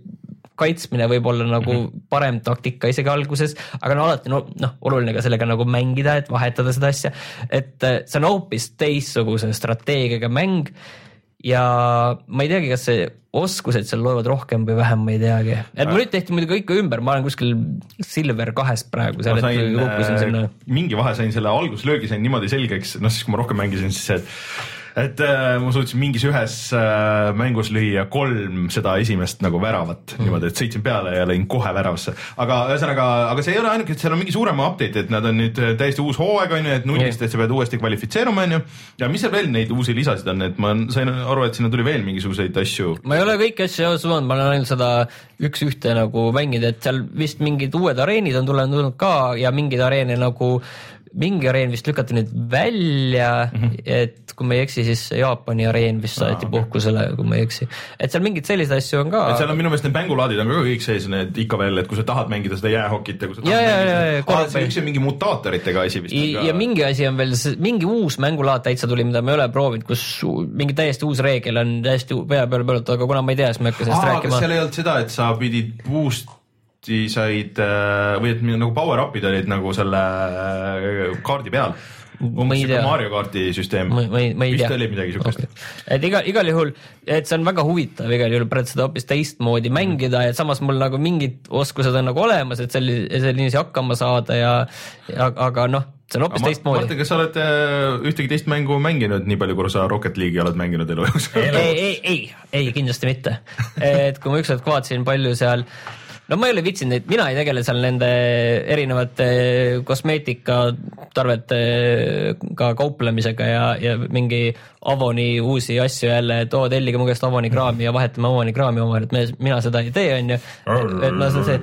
kaitsmine võib olla nagu mm -hmm. parem taktika isegi alguses, aga no alati no noh, oluline ka sellega nagu mängida, et vahetada seda asja. et äh, see on hoopis teistsuguse strateegiaga mäng ja ma ei teagi, kas see oskused seal loevad rohkem või vähem, ma ei teagi. et mul nüüd tehti muidugi kõik ümber, ma olen kuskil Silver kahest praegu seal, et kukkusin sinna. mingi vahe sain selle alguslöögi sain niimoodi selgeks, noh siis kui ma rohkem mängisin, siis see, et äh, ma suutsin mingis ühes äh, mängus lüüa kolm seda esimest nagu väravat mm. niimoodi, et sõitsin peale ja lõin kohe väravasse. aga ühesõnaga, aga see ei ole ainuke, et seal on mingi suurem update, et nad on nüüd äh, täiesti uus hooaeg on ju, et nullist, et sa pead uuesti kvalifitseeruma, on ju. ja mis seal veel neid uusi lisasid on, et ma sain aru, et sinna tuli veel mingisuguseid asju. ma ei ole kõiki asju suutnud, ma olen ainult seda üks-ühte nagu mänginud, et seal vist mingid uued areenid on tulenud ka ja mingeid areene nagu mingi areen vist lükati nüüd välja mm, -hmm. et kui ma ei eksi, siis Jaapani areen vist saeti ah, okay. puhkusele, kui ma ei eksi. et seal mingeid selliseid asju on ka. et seal on minu meelest need mängulaadid on ka kõik sees, need ikka veel, et kui sa tahad mängida seda jäähokit ja kui sa tahad ja, mängida ja, seda, ah, see üks on mingi mutaatoritega asi vist. ja, ja mingi asi on veel, mingi uus mängulaad täitsa tuli, mida ma ei ole proovinud, kus mingi täiesti uus reegel on täiesti pea peale pööratud, aga kuna ma ei tea, siis ma ei hakka sellest rääkima. kas seal ei olnud seda, et sa pidid puust said äh, või et nagu power up'id olid nagu selle äh, kaardi peal umbes siuke Mario kaardi süsteem. ma, ei, ma ei tea. vist oli midagi siukest okay.. et igal, igal juhul, et see on väga huvitav igal juhul praegu seda hoopis teistmoodi mängida ja samas mul nagu mingid oskused on nagu olemas, et selli-, selliselt hakkama saada ja, ja aga noh, see on hoopis teistmoodi. Martin, kas sa oled äh, ühtegi teist mängu mänginud, nii palju, kui sa Rocket League'i oled mänginud elu jooksul? ei, ei, ei, ei kindlasti mitte. et kui ma ükskord vaatasin, palju seal no ma ei ole viitsinud neid, mina ei tegele seal nende erinevate kosmeetikatarvetega kauplemisega ja, ja mingi Avoni uusi asju jälle, et oo, tellige mu käest Avoni kraami ja vahetame Avoni kraami omavahel, et me, mina seda ei tee, onju. et ma see,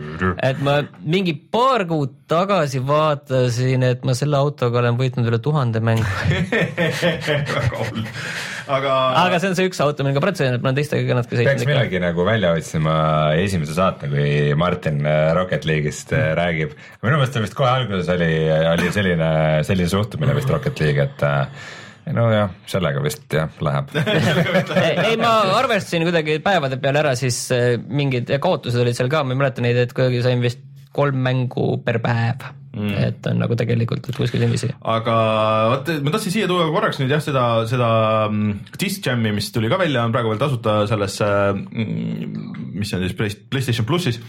et ma mingi paar kuud tagasi vaatasin, et ma selle autoga olen võitnud üle tuhande mängu väga hull aga. aga see on see üks auto, millega pretsedent, ma olen teistega natuke sõitnud. peaks millalgi nagu välja otsima esimese saate, kui Martin äh, Rocket League'ist äh, räägib. minu meelest vist kohe alguses oli, oli selline, selline suhtumine vist Rocket League, et äh, nojah, sellega vist jah, läheb ei, ma arvestasin kuidagi päevade peale ära, siis mingid kaotused olid seal ka, ma ei mäleta neid, et kuidagi sain vist kolm mängu per päev mm.. et on nagu tegelikult kuskil niiviisi. aga vot ma tahtsin siia tuua korraks nüüd jah, seda, seda mm, Disc Jam'i, mis tuli ka välja, on praegu veel tasuta sellesse, mm, mis on siis PlayStation plussis.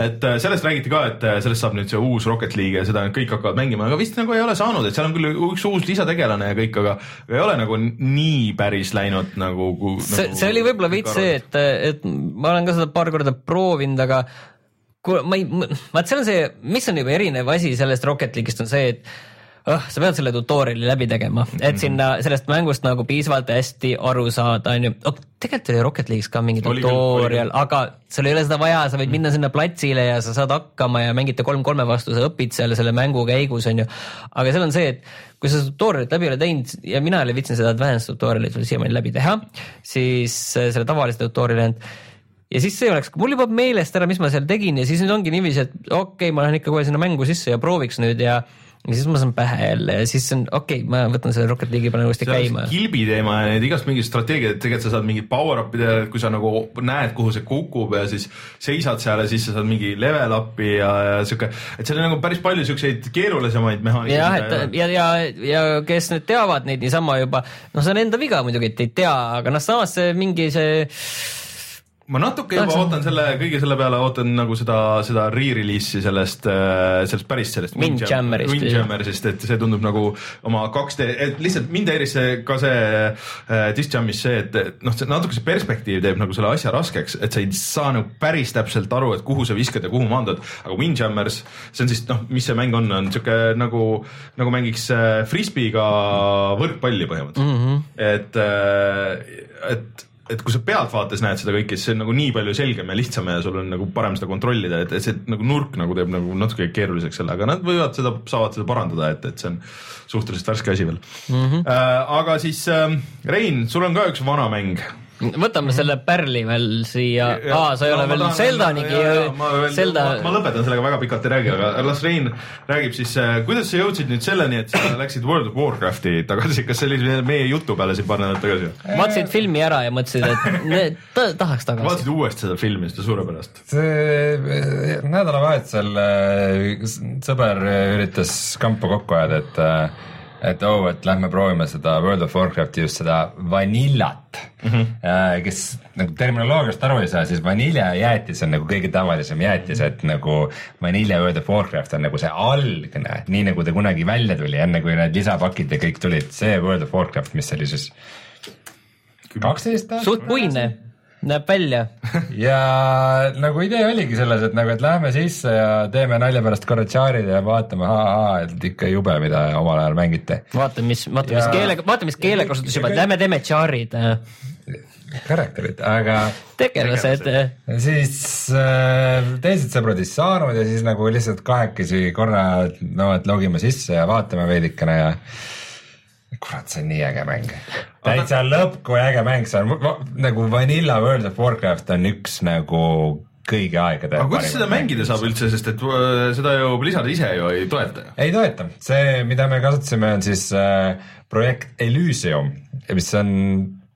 et äh, sellest räägiti ka, et äh, sellest saab nüüd see uus Rocket League ja seda kõik hakkavad mängima, aga vist nagu ei ole saanud, et seal on küll üks uus lisategelane ja kõik, aga ei ole nagu nii päris läinud nagu, nagu. see, see oli võib-olla veits see, et, et ma olen ka seda paar korda proovinud, aga kuule, ma ei, vaat see on see, mis on juba erinev asi sellest Rocket League'ist on see, et oh, sa pead selle tutorial'i läbi tegema, et -hmm. sinna sellest mängust nagu piisavalt hästi aru saada, onju. tegelikult oli Rocket League'is ka mingi tutorial, aga sul ei ole seda vaja, sa võid -hmm. minna sinna platsile ja sa saad hakkama ja mängite kolm kolme vastu, sa õpid seal selle mängu käigus, onju. aga seal on see, et kui sa tutorial'it läbi ei ole teinud ja mina ei ole viitsinud seda advanced tutorial'it veel siiamaani läbi teha, siis selle tavalise tutorial'i ja siis see oleks mul juba meelest ära, mis ma seal tegin ja siis nüüd ongi niiviisi, et okei okay,, ma lähen ikka kohe sinna mängu sisse ja prooviks nüüd ja ja siis ma saan pähe jälle ja siis on okei okay,, ma võtan selle Rocket League'i, panen uuesti käima. kilbi teema ja need igast mingid strateegiad, et tegelikult sa saad mingid power-up'i teha, et kui sa nagu näed, kuhu see kukub ja siis seisad seal ja siis sa saad mingi level up'i ja, ja sihuke, et seal on nagu päris palju siukseid keerulisemaid mehhanisme. jah, et ja, ja, ja kes nüüd teavad neid niisama juba, noh, see on enda viga muidugi, et ei tea, aga noh, samas see mingi see ma natuke juba Tahaksin... ootan selle, kõige selle peale ootan nagu seda, seda re-release'i sellest, äh, sellest päris sellest Windjammerist, Windjammerist, et see tundub nagu oma 2D, et lihtsalt mind häiris see ka see äh, Disjammis see, et noh, see natuke see perspektiiv teeb nagu selle asja raskeks, et sa ei saa nagu päris täpselt aru, et kuhu sa viskad ja kuhu maandad, aga Windjammers, see on siis noh, mis see mäng on, on sihuke nagu, nagu mängiks äh, frisbee'ga võrkpalli põhimõtteliselt. Mm, -hmm. et, äh, et et kui sa pealtvaates näed seda kõike, siis see on nagu nii palju selgem ja lihtsam ja sul on nagu parem seda kontrollida, et, et see nagu nurk nagu teeb nagu natuke keeruliseks selle, aga nad võivad seda, saavad seda parandada, et, et see on suhteliselt värske asi veel mm. -hmm. Äh, aga siis äh, Rein, sul on ka üks vana mäng võtame selle pärli veel siia, aa, sa ei ole veel Zeldanigi, Zelda. ma lõpetan sellega väga pikalt ei räägi, aga las Rein räägib siis, äh, kuidas sa jõudsid nüüd selleni, et sa läksid World of Warcrafti tagasi, kas see oli meie jutu peale siin paar nädalat tagasi? vaatasid filmi ära ja mõtlesid, et tahaks tagasi. vaatasid uuesti seda filmi, seda suurepärast? see nädalavahetusel äh, sõber üritas kampa kokku ajada, et et oh, et lähme proovime seda World of Warcrafti just seda vanillat mm, -hmm. kes nagu terminoloogiast aru ei saa, siis vaniljajäätis on nagu kõige tavalisem jäätis, et nagu vanilja World of Warcraft on nagu see algne, nii nagu ta kunagi välja tuli, enne kui need lisapakid ja kõik tulid, see World of Warcraft, mis oli siis kaksteist aastat. suht puine näeb välja ja nagu idee oligi selles, et nagu, et lähme sisse ja teeme nalja pärast korra tšaarid ja vaatame, et ikka jube, mida omal ajal mängiti. vaata, mis, vaata mis keele, vaata, mis keelekasutus juba, lähme teeme tšaarid. Karakterid, aga. tegelased. siis äh, teised sõbrad ei saanud ja siis nagu lihtsalt kahekesi korra, no et logime sisse ja vaatame veidikene ja kurat, see on nii äge mäng. Täitsa lõpp kui äge mäng, see on nagu Vanilla World of Warcraft on üks nagu kõigi aegade. aga kuidas seda mängida saab üldse, sest et äh, seda ju Blizzard ise ju ei toeta? ei toeta, see, mida me kasutasime, on siis äh, projekt Elysium, mis on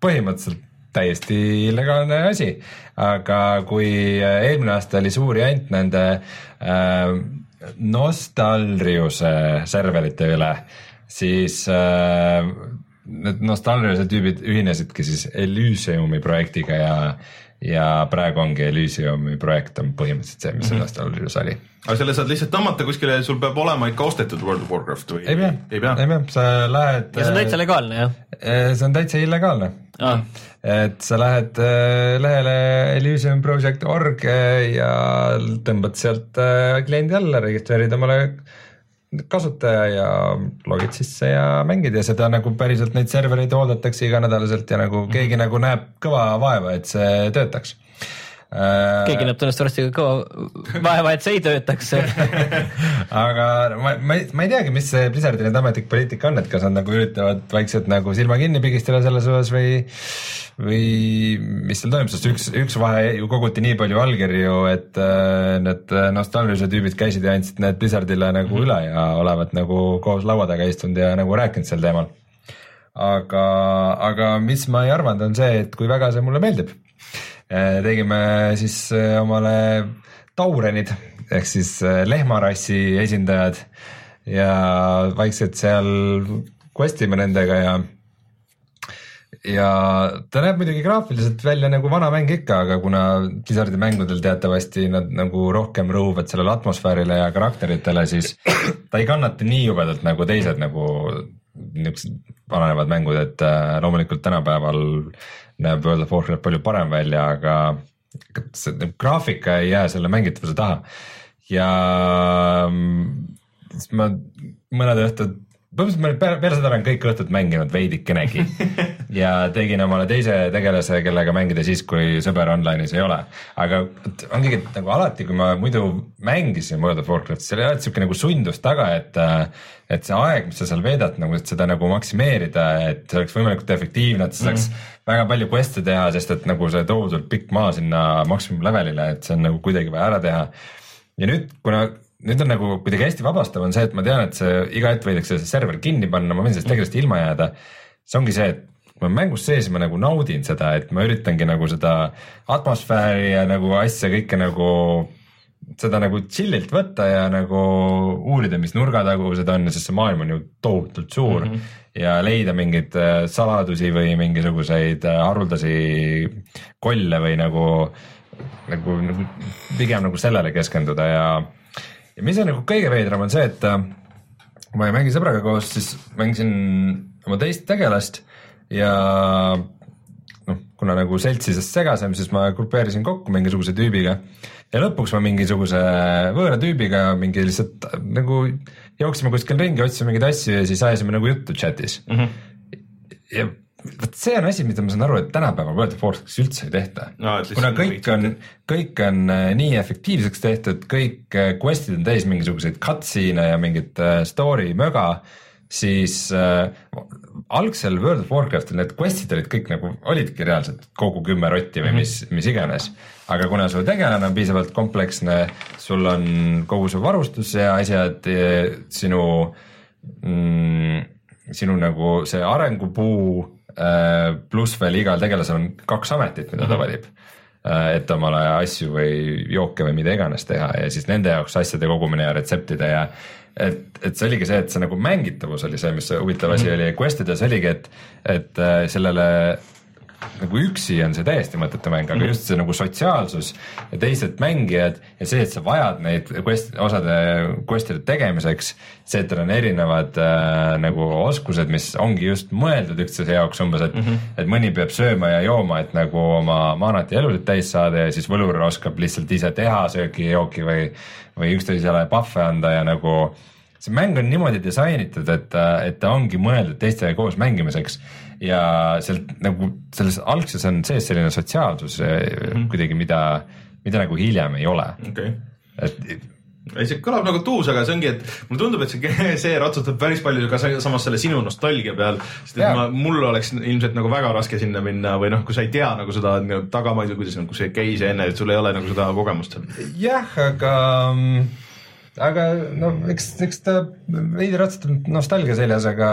põhimõtteliselt täiesti illegaalne asi, aga kui äh, eelmine aasta oli suur jant nende äh, Nostalriuse serverite üle siis äh, need nostalgilised tüübid ühinesidki siis Elysiumi projektiga ja, ja praegu ongi Elysiumi projekt on põhimõtteliselt see, mis mm -hmm. nostalgilisus oli. aga selle saad lihtsalt tõmmata kuskile, sul peab olema ikka ostetud World of Warcraft või? ei pea, ei pea, ei pea., sa lähed. ja see on täitsa legaalne jah? Äh, see on täitsa illegaalne ah.. et sa lähed äh, lehele elysiumproject.org ja tõmbad sealt kliendi alla, registreerid omale kasutaja ja logid sisse ja mängid ja seda nagu päriselt neid servereid hooldatakse iganädalaselt ja nagu keegi nagu näeb kõva vaeva, et see töötaks keegi näeb tõenäoliselt varsti ka kõva vaeva, et see ei töötaks aga ma, ma ei, ma ei teagi, mis see Blizzardi nüüd ametlik poliitika on, et kas nad nagu üritavad vaikselt nagu silma kinni pigistada selles osas või või mis seal toimub, sest üks, üks vahe ju koguti nii palju allkirju, et äh, need nostalgilised tüübid käisid ja andsid need Blizzardile nagu mm -hmm. üle ja olevat nagu koos laua taga istunud ja nagu rääkinud sel teemal. aga, aga mis ma ei arvanud, on see, et kui väga see mulle meeldib. Äh, tegime siis äh, omale taurenid ehk siis äh, lehmarassi esindajad. Ja vaikselt seal quest ime nendega ja ja ta näeb muidugi graafiliselt välja nagu vana mäng ikka, aga kuna Blizzardi mängudel teatavasti nad nagu rohkem rõhuvad sellele atmosfäärile ja karakteritele, siis ta ei kannata nii jubedalt nagu teised nagu niisugused vananevad mängud, et äh, loomulikult tänapäeval näeb World of Warcraft palju parem välja, aga see graafika ei jää selle mängitavuse taha. ja mm, siis ma mõned õhtud põhimõtteliselt ma peale seda olen kõik õhtud mänginud veidikenegi ja tegin omale teise tegelase, kellega mängida siis, kui sõber online'is ei ole. aga ongi nagu alati, kui ma muidu mängisin World of Warcrafti, seal oli alati siuke nagu sundus taga, et et see aeg, mis sa seal veedad, nagu et seda nagu maksimeerida, et see oleks võimalikult efektiivne, et sa saaks mm väga palju quest'e teha, sest et nagu see tohutult pikk maa sinna maksimum levelile, et see on nagu kuidagi vaja ära teha. ja nüüd, kuna nüüd on nagu kuidagi hästi vabastav on see, et ma tean, et see iga hetk võidakse see server kinni panna, ma võin sellest tegelasest ilma jääda. see ongi see, et kui ma mängus sees, ma nagu naudin seda, et ma üritangi nagu seda atmosfääri ja nagu asja kõike nagu seda nagu chill'ilt võtta ja nagu uurida, mis nurgatagused on, sest see maailm on ju tohutult suur mm -hmm. ja leida mingeid äh, saladusi või mingisuguseid äh, haruldasi kolle või nagu, nagu, nagu pigem nagu sellele keskenduda ja ja mis on nagu kõige veidram, on see, et äh, kui ma ei mängi sõbraga koos, siis mängisin oma teist tegelast ja noh, kuna nagu seltsisest segasem, siis ma grupeerisin kokku mingisuguse tüübiga ja lõpuks ma mingisuguse võõra tüübiga mingi lihtsalt nagu jooksime kuskil ringi, otsisime mingeid asju ja siis ajasime nagu juttu chat'is mm. -hmm. ja vot see on asi, mida ma saan aru, et tänapäeval World of Warcraftis üldse ei tehta no,. kuna kõik on, kõik on äh, nii efektiivseks tehtud, kõik äh, quest'id on täis mingisuguseid cutscene'e ja mingit äh, story möga, siis äh, algsel World of Warcraftil need quest'id olid kõik nagu, olidki reaalselt kogu kümme rotti või mhm. mis mm, -hmm. mis iganes. aga kuna su tegelane on piisavalt kompleksne, sul on kogu su varustus ja asjad, sinu mm, sinu nagu see arengupuu pluss veel igal tegelasel on kaks ametit, mida ta mhm. valib. Äh, et omale asju või jooke või mida iganes teha ja siis nende jaoks asjade kogumine ja retseptide ja et, et see oligi see, et see nagu mängitavus oli see, mis huvitav asi mm -hmm. oli, quest ides oligi, et, et äh, sellele nagu üksi on see täiesti mõttetu mäng, aga mm -hmm. just see nagu sotsiaalsus ja teised mängijad ja see, et sa vajad neid quest, osade quest'ide tegemiseks, see, et tal on erinevad äh, nagu oskused, mis ongi just mõeldud üksteise jaoks umbes, et mm, -hmm. et mõni peab sööma ja jooma, et nagu oma maanat ja elusid täis saada ja siis võlur oskab lihtsalt ise teha sööki ja jooki või, või üksteisele puhve anda ja nagu see mäng on niimoodi disainitud, et, et ta ongi mõeldud teistega koos mängimiseks ja sealt nagu selles algses on sees selline sotsiaalsus mm -hmm. kuidagi, mida, mida nagu hiljem ei ole. Okay.. et ei, see kõlab nagu tuus, aga see ongi, et mulle tundub, et see seer otsustab päris palju ka samas selle sinu nostalgia peal, sest et ma, mul oleks ilmselt nagu väga raske sinna minna või noh, kui sa ei tea nagu seda nagu tagamõju, kuidas nagu see käis enne, et sul ei ole nagu seda kogemust jah, aga aga no eks, eks ta veidi ratsutab nostalgia seljas, aga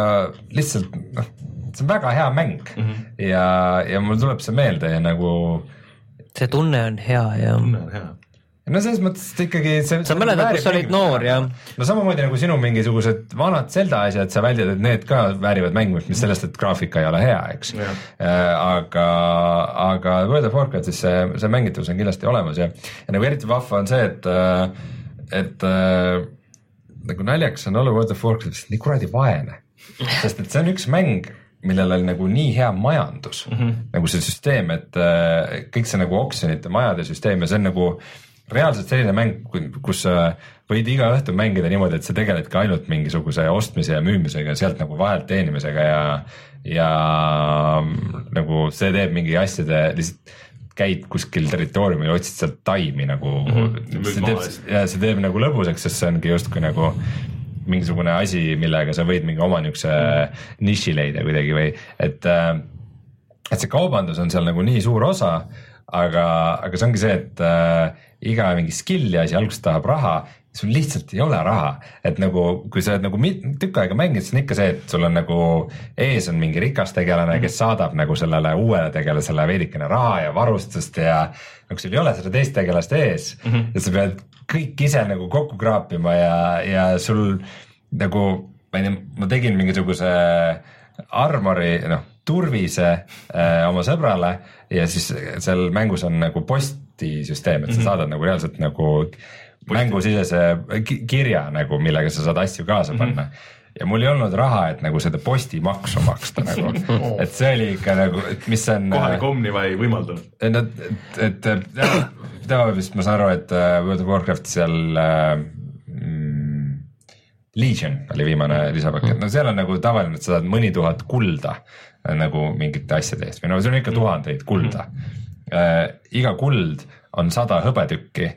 lihtsalt noh, see on väga hea mäng mm -hmm. ja, ja mul tuleb see meelde ja nagu. see tunne on hea ja. tunne on hea no selles mõttes, et ikkagi see. sa mäletad, kus sa olid noor ja. no samamoodi nagu sinu mingisugused vanad Zelda asjad, sa väldid, et need ka väärivad mängimist, mis sellest, et graafika ei ole hea, eks. Äh, aga, aga World of Warcraftis see, see mängitavus on kindlasti olemas ja, ja nagu eriti vahva on see, et äh, et äh, nagu naljakas on olla World of Warcraftist nii kuradi vaene, sest et see on üks mäng, millel oli nagu nii hea majandus mm, -hmm. nagu see süsteem, et äh, kõik see nagu oksjonite majade süsteem ja see on nagu reaalselt selline mäng, kus sa võid iga õhtu mängida niimoodi, et sa tegeledki ainult mingisuguse ostmise ja müümisega, sealt nagu vahelt teenimisega ja, ja nagu see teeb mingi asjade lihtsalt käid kuskil territooriumil ja otsid sealt taimi nagu mm, -hmm. see teeb, ja see teeb nagu lõbusaks, sest see ongi justkui nagu mingisugune asi, millega sa võid mingi oma niisuguse niši leida kuidagi või et, äh, et see kaubandus on seal nagu nii suur osa, aga, aga see ongi see, et äh, iga mingi skill'i asi alguses tahab raha sul lihtsalt ei ole raha, et nagu kui sa oled nagu tükk aega mänginud, siis on ikka see, et sul on nagu ees on mingi rikas tegelane, kes saadab nagu sellele uuele tegelasele veidikene raha ja varustust ja nagu sul ei ole seda teist tegelast ees mm, -hmm. et sa pead kõik ise nagu kokku kraapima ja, ja sul nagu ma ei tea, ma tegin mingisuguse armori, noh, turvise äh, oma sõbrale ja siis seal mängus on nagu postisüsteem, et sa mm -hmm. saadad nagu reaalselt nagu mängusisese kirja nagu, millega sa saad asju kaasa panna mm. -hmm ja mul ei olnud raha, et nagu seda postimaksu maksta nagu, et see oli ikka nagu, et mis on. kohalik Omniva ei võimaldanud. et, et, et tema vist, ma saan aru, et äh, World of Warcraft seal äh, mm, Legion oli viimane lisapakett, no seal on nagu tavaline, et sa saad mõni tuhat kulda äh, nagu mingite asjade eest või no seal on ikka tuhandeid kulda äh,. iga kuld on sada hõbetükki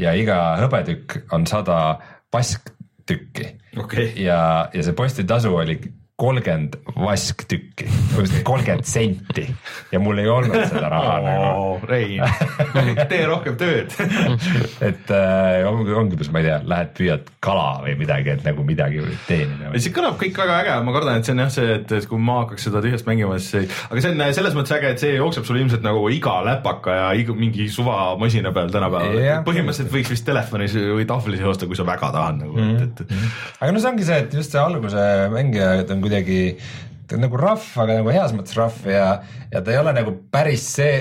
ja iga hõbetükk on sada pasktükki okay.. ja, ja see postitasu oli kolmkümmend vasktükki, kolmkümmend senti ja mul ei olnud seda raha oh, nagu. Rein, tee rohkem tööd et äh, ongi, ongi, ma ei tea, lähed püüad kala või midagi, et nagu midagi teenida. see kõlab kõik väga äge, ma kardan, et see on jah see, et, et kui ma hakkaks seda tühjast mängima, siis ei, aga see on selles mõttes äge, et see jookseb sul ilmselt nagu iga läpaka ja iga mingi suvamasina peal tänapäeval. põhimõtteliselt võiks vist telefonis või tahvlis joosta, kui sa väga tahad nagu mm, -hmm. et, et. aga no see ongi see, et just see alguse mängijad on kuidagi ta on nagu rough, aga nagu heas mõttes rough ja, ja ta ei ole nagu päris see,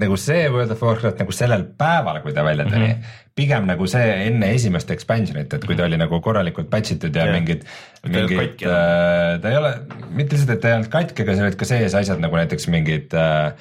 nagu see World of Warcraft nagu sellel päeval, kui ta välja tuli mm. -hmm. pigem nagu see enne esimest expansion'it, et kui ta oli nagu korralikult patch itud ja yeah. mingid, mingid, äh, ta ei ole, mitte lihtsalt, et ta ei olnud katki, aga seal olid ka sees asjad nagu näiteks mingid äh,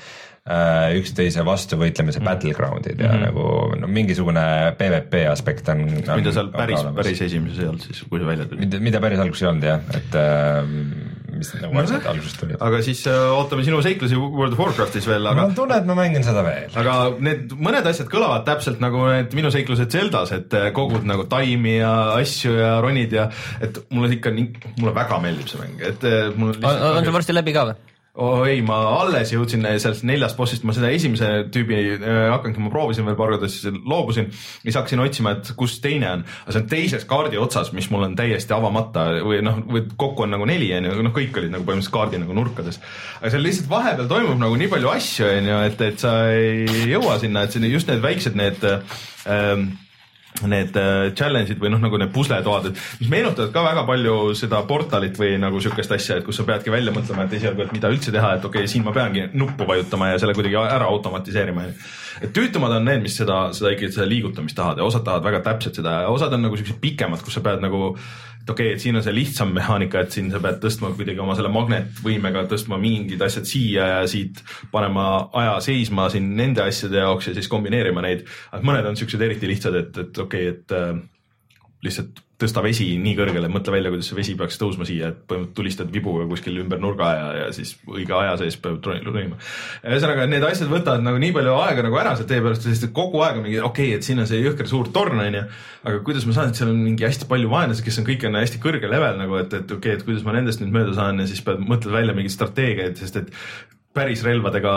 üksteise vastu võitlemise mm. battleground'id ja mm -hmm. nagu no mingisugune PVP aspekt on, on. mida seal päris, päris esimeses ei olnud siis, kui see välja tuli? mida, mida päris alguses ei olnud jah, et äh, mis nagu no, asjad alguses tulid. aga siis äh, ootame sinu seiklusi World of Warcraftis veel, aga. mul on tunne, et ma mängin seda veel. aga need mõned asjad kõlavad täpselt nagu need minu seiklused Zeldas, et äh, kogud nagu taimi ja asju ja ronid ja et mulle ikka nii, mulle väga meeldib see mäng, et äh, mul. on, on sul varsti läbi ka või? Oh ei, ma alles jõudsin sellest neljast bossist, ma seda esimese tüübi äh, hakangi, ma proovisin veel paar korda, siis loobusin. siis hakkasin otsima, et kus teine on, aga see on teises kaardi otsas, mis mul on täiesti avamata või noh, või kokku on nagu neli on ju, noh, kõik olid nagu põhimõtteliselt kaardi nagu nurkades. aga seal lihtsalt vahepeal toimub nagu nii palju asju on ju, et, et sa ei jõua sinna, et just need väiksed need ähm, need äh, challenge'id või noh, nagu need pusletoad, et mis meenutavad ka väga palju seda portalit või nagu sihukest asja, et kus sa peadki välja mõtlema, et esialgu, et mida üldse teha, et okei okay,, siin ma peangi nuppu vajutama ja selle kuidagi ära automatiseerima. et tüütumad on need, mis seda, seda ikkagi seda liigutamist tahavad ja osad tahavad väga täpselt seda ja osad on nagu siuksed pikemad, kus sa pead nagu et okei okay,, et siin on see lihtsam mehaanika, et siin sa pead tõstma kuidagi oma selle magnetvõimega tõstma mingid asjad siia ja siit panema aja seisma siin nende asjade jaoks ja siis kombineerima neid. mõned on siuksed eriti lihtsad, et, et okei okay,, et äh, lihtsalt tõsta vesi nii kõrgele, mõtle välja, kuidas see vesi peaks tõusma siia, et põhimõtteliselt tulistad vibuga kuskil ümber nurga ja, ja siis õige aja sees peab ronima. ühesõnaga, need asjad võtavad nagu nii palju aega nagu ära sealt tee pealt, sest kogu aeg on mingi okei okay,, et siin on see jõhker suur torn onju. aga kuidas ma saan, et seal on mingi hästi palju vaenlasi, kes on kõik on hästi kõrge level nagu, et, et okei okay,, et kuidas ma nendest nüüd mööda saan ja siis pead mõtled välja mingeid strateegiaid, sest et päris relvadega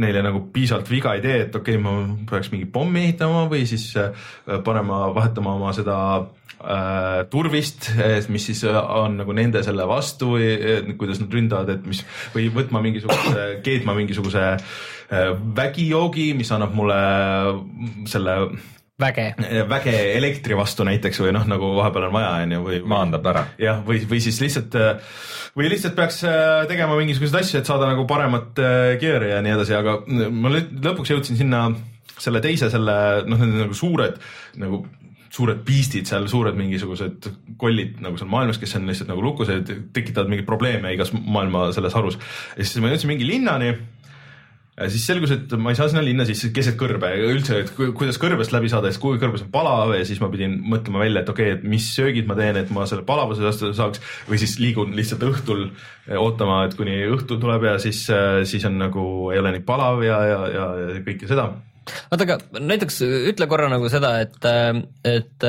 neile nagu piisavalt viga ei tee, et okei okay,, ma peaks mingi pommi ehitama või siis äh, panema, vahetama oma seda turvist, mis siis äh, on nagu nende selle vastu või kuidas nad ründavad, et mis või võtma mingisuguse, keetma mingisuguse äh, vägijoogi, mis annab mulle selle väge. väge elektri vastu näiteks või noh, nagu vahepeal on vaja, on ju, või maandab ära. jah, või, või siis lihtsalt või lihtsalt peaks äh, tegema mingisuguseid asju, et saada nagu paremat äh, gear'i ja nii edasi, aga ma lõpuks jõudsin sinna selle teise selle noh, need nagu suured nagu suured beast'id seal, suured mingisugused kollid nagu seal maailmas, kes on lihtsalt nagu lukus ja tekitavad mingeid probleeme igas maailma selles harus. ja siis ma jõudsin mingi linnani ja siis selgus, et ma ei saa sinna linna sisse keset kõrbe üldse, et kuidas kõrbest läbi saada, sest kuhugi kõrbes on palav ja siis ma pidin mõtlema välja, et okei okay,, et mis söögid ma teen, et ma selle palavuse vastu saaks või siis liigun lihtsalt õhtul eh, ootama, et kuni õhtu tuleb ja siis, eh, siis on nagu ei ole nii palav ja, ja, ja, ja kõike seda. Oota, aga näiteks ütle korra nagu seda, et, et,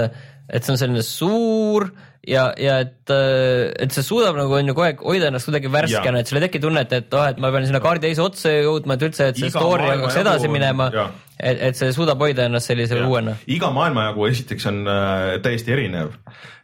et see on selline suur ja, ja et, et see suudab nagu on ju kogu aeg hoida ennast kuidagi värskena, et sul ei teki tunnet, et oh, et ma pean sinna kaardi teise otsa jõudma, et üldse, et see Iga story hakkaks edasi minema. Et, et see suudab hoida ennast sellise uuena. iga maailmajagu esiteks on äh, täiesti erinev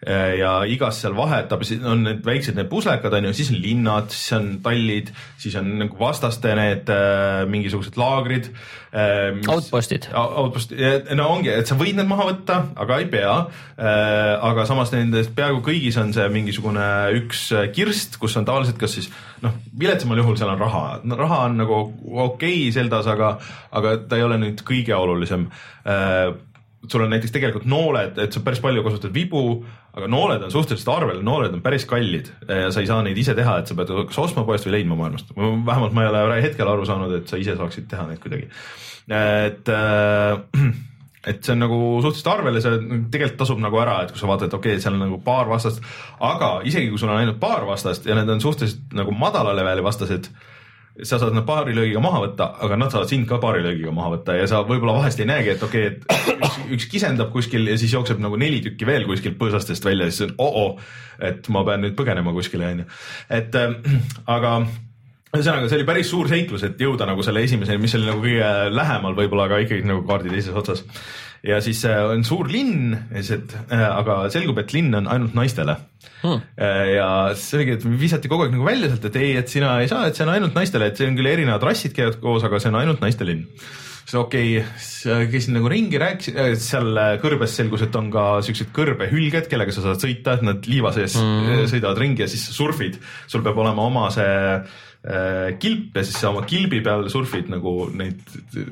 äh, ja igas seal vahetab, on need väiksed need puslekad on ju, siis on linnad, siis on tallid, siis on nagu vastaste need äh, mingisugused laagrid äh,. Outpostid. Outpost, no ongi, et sa võid need maha võtta, aga ei pea äh,. aga samas nendest peaaegu peaaegu kõigis on see mingisugune üks äh, kirst, kus on tavaliselt kas siis noh, viletsamal juhul seal on raha raha on nagu okei okay Zeldas, aga, aga ta ei ole nüüd kõige olulisem äh, sul on näiteks tegelikult nooled, et sa päris palju kasutad vibu, aga nooled on suhteliselt arvel, nooled on päris kallid ja sa ei saa neid ise teha, et sa pead kas ostma poest või leidma maailmast. vähemalt ma ei ole hetkel aru saanud, et sa ise saaksid teha neid kuidagi. et äh, et see on nagu suhteliselt arvel ja see tegelikult tasub nagu ära, et kui sa vaatad, okei okay,, seal on nagu paar vastast, aga isegi kui sul on ainult paar vastast ja need on suhteliselt nagu madala leveli vastased, sa saad nad paari löögiga maha võtta, aga nad saavad sind ka paari löögiga maha võtta ja sa võib-olla vahest ei näegi, et okei okay,, et üks, üks kisendab kuskil ja siis jookseb nagu neli tükki veel kuskilt põõsastest välja ja siis on oo-oo, et ma pean nüüd põgenema kuskile, onju. et äh, aga ühesõnaga, see oli päris suur seiklus, et jõuda nagu selle esimeseni, mis oli nagu kõige lähemal võib-olla, aga ikkagi nagu kaardi teises otsas. ja siis äh, on suur linn ja siis, et äh, aga selgub, et linn on ainult naistele hmm.. Äh, ja siis oligi, et visati kogu aeg nagu välja sealt, et ei, et sina ei saa, et see on ainult naistele, et see on küll erinevad rassid käivad koos, aga see on ainult naiste linn siis okei okay,, käisin nagu ringi, rääkisin, seal kõrbes selgus, et on ka siuksed kõrbehülged, kellega sa saad sõita, et nad liiva sees mm. sõidavad ringi ja siis surfid. sul peab olema oma see Äh, kilp ja siis sa oma kilbi peal surfid nagu neid,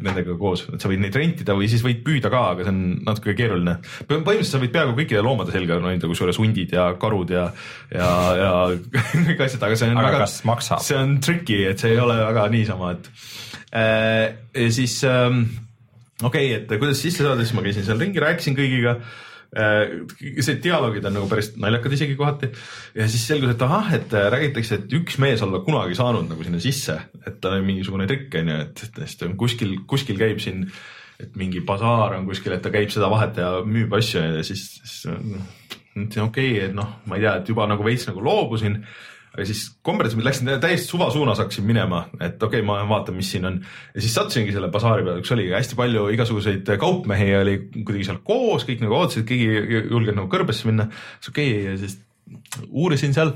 nendega koos, et sa võid neid rentida või siis võid püüda ka, aga see on natuke keeruline. põhimõtteliselt sa võid peaaegu kõikide loomade selga ronida, kusjuures hundid ja karud ja, ja, ja kõik asjad, aga see on aga väga, see on tricky, et see ei ole väga niisama, et äh, ja siis ähm, okei okay,, et kuidas sisse saada, siis ma käisin seal ringi, rääkisin kõigiga Äh, see dialoogid on nagu päris naljakad isegi kohati. Ja siis selgus, et ahah, et äh, räägitakse, et üks mees olla kunagi saanud nagu sinna sisse, et tal on mingisugune trikk on ju, et, ta kuskil, kuskil käib siin, et mingi basaar on kuskil, et ta käib seda vahet ja müüb asju ja siis, siis okei okay,, et noh, ma ei tea, et juba nagu veits nagu loobusin aga siis komberdades läksin täiesti suvasuunas hakkasin minema, et okei okay,, ma vaatan, mis siin on. ja siis sattusingi selle basaari peale, kus oli hästi palju igasuguseid kaupmehi oli kuidagi seal koos, kõik nagu ootasid, keegi ei julgenud nagu kõrbesse minna. siis okei okay,, siis uurisin seal,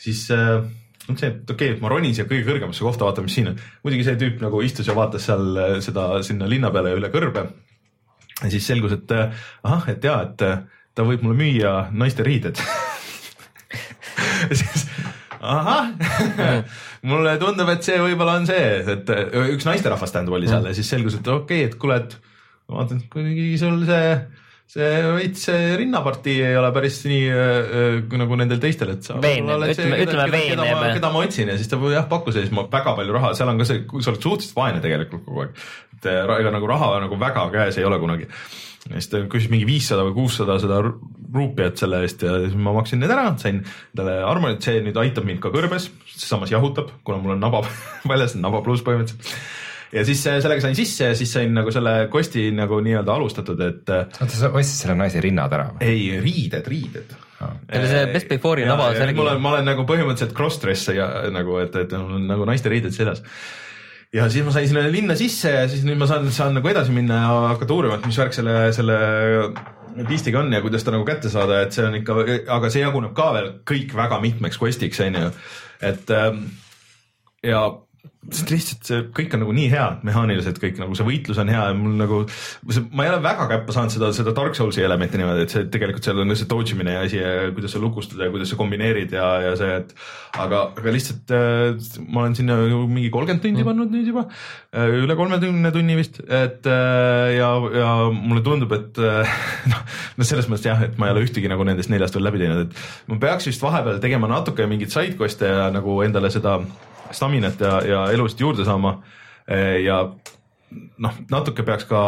siis äh, mõtlesin, et okei okay,, et ma ronin siia kõige kõrgemasse kohta, vaatan, mis siin on. muidugi see tüüp nagu istus ja vaatas seal äh, seda sinna linna peale üle kõrbe ja siis selgus, et ahah, et jaa, et ta võib mulle müüa naiste riided siis ahah mulle tundub, et see võib-olla on see, et üks naisterahvas tähendab oli seal ja siis selgus, et okei okay,, et kuule, et ma vaatan, et kuidagi sul see see veits rinnapartii ei ole päris nii äh, nagu nendel teistel, et sa. ütleme, ütleme veenev. keda ma otsin ja siis ta jah pakkus ja siis ma väga palju raha, seal on ka see, sa oled suhteliselt vaene tegelikult kogu aeg. et ega nagu raha nagu väga käes ei ole kunagi ja siis ta küsis mingi viissada või kuussada seda ruupiat selle eest ja siis ma maksin need ära, sain endale armorit, see nüüd aitab mind ka kõrbes, samas jahutab, kuna mul on naba väljas, naba pluss põhimõtteliselt. ja siis äh, sellega sain sisse ja siis sain nagu selle kosti nagu nii-öelda alustatud, et. Äh, oota, sa ostsid selle naise rinnad ära või? ei, riided, riided ja see Best Before'i naba. mul on, ma olen nagu põhimõtteliselt cross-dress ja nagu, et, et mul on nagu naiste riided seljas ja siis ma sain sinna linna sisse ja siis nüüd ma saan, saan nagu edasi minna ja hakata uurima, et mis värk selle, selle pistiga on ja kuidas ta nagu kätte saada, et see on ikka, aga see jaguneb ka veel kõik väga mitmeks quest'iks, on ju. et ähm, ja sest lihtsalt see kõik on nagu nii hea, mehaaniliselt kõik nagu see võitlus on hea ja mul nagu, ma ei ole väga käppa saanud seda, seda Dark Soulsi elementi niimoodi, et see tegelikult seal on see dodge imine ja asi ja kuidas sa lukustad ja kuidas sa kombineerid ja, ja see, et aga, aga lihtsalt äh, ma olen sinna mingi kolmkümmend tundi mm. pannud nüüd juba äh,, üle kolmekümne tunni vist, et äh, ja, ja mulle tundub, et äh, noh, no selles mõttes jah, et ma ei ole ühtegi nagu nendest neljast veel läbi teinud, et ma peaks vist vahepeal tegema natuke mingeid side quest'e ja nagu endale seda staminat ja, ja elust juurde saama. ja noh, natuke peaks ka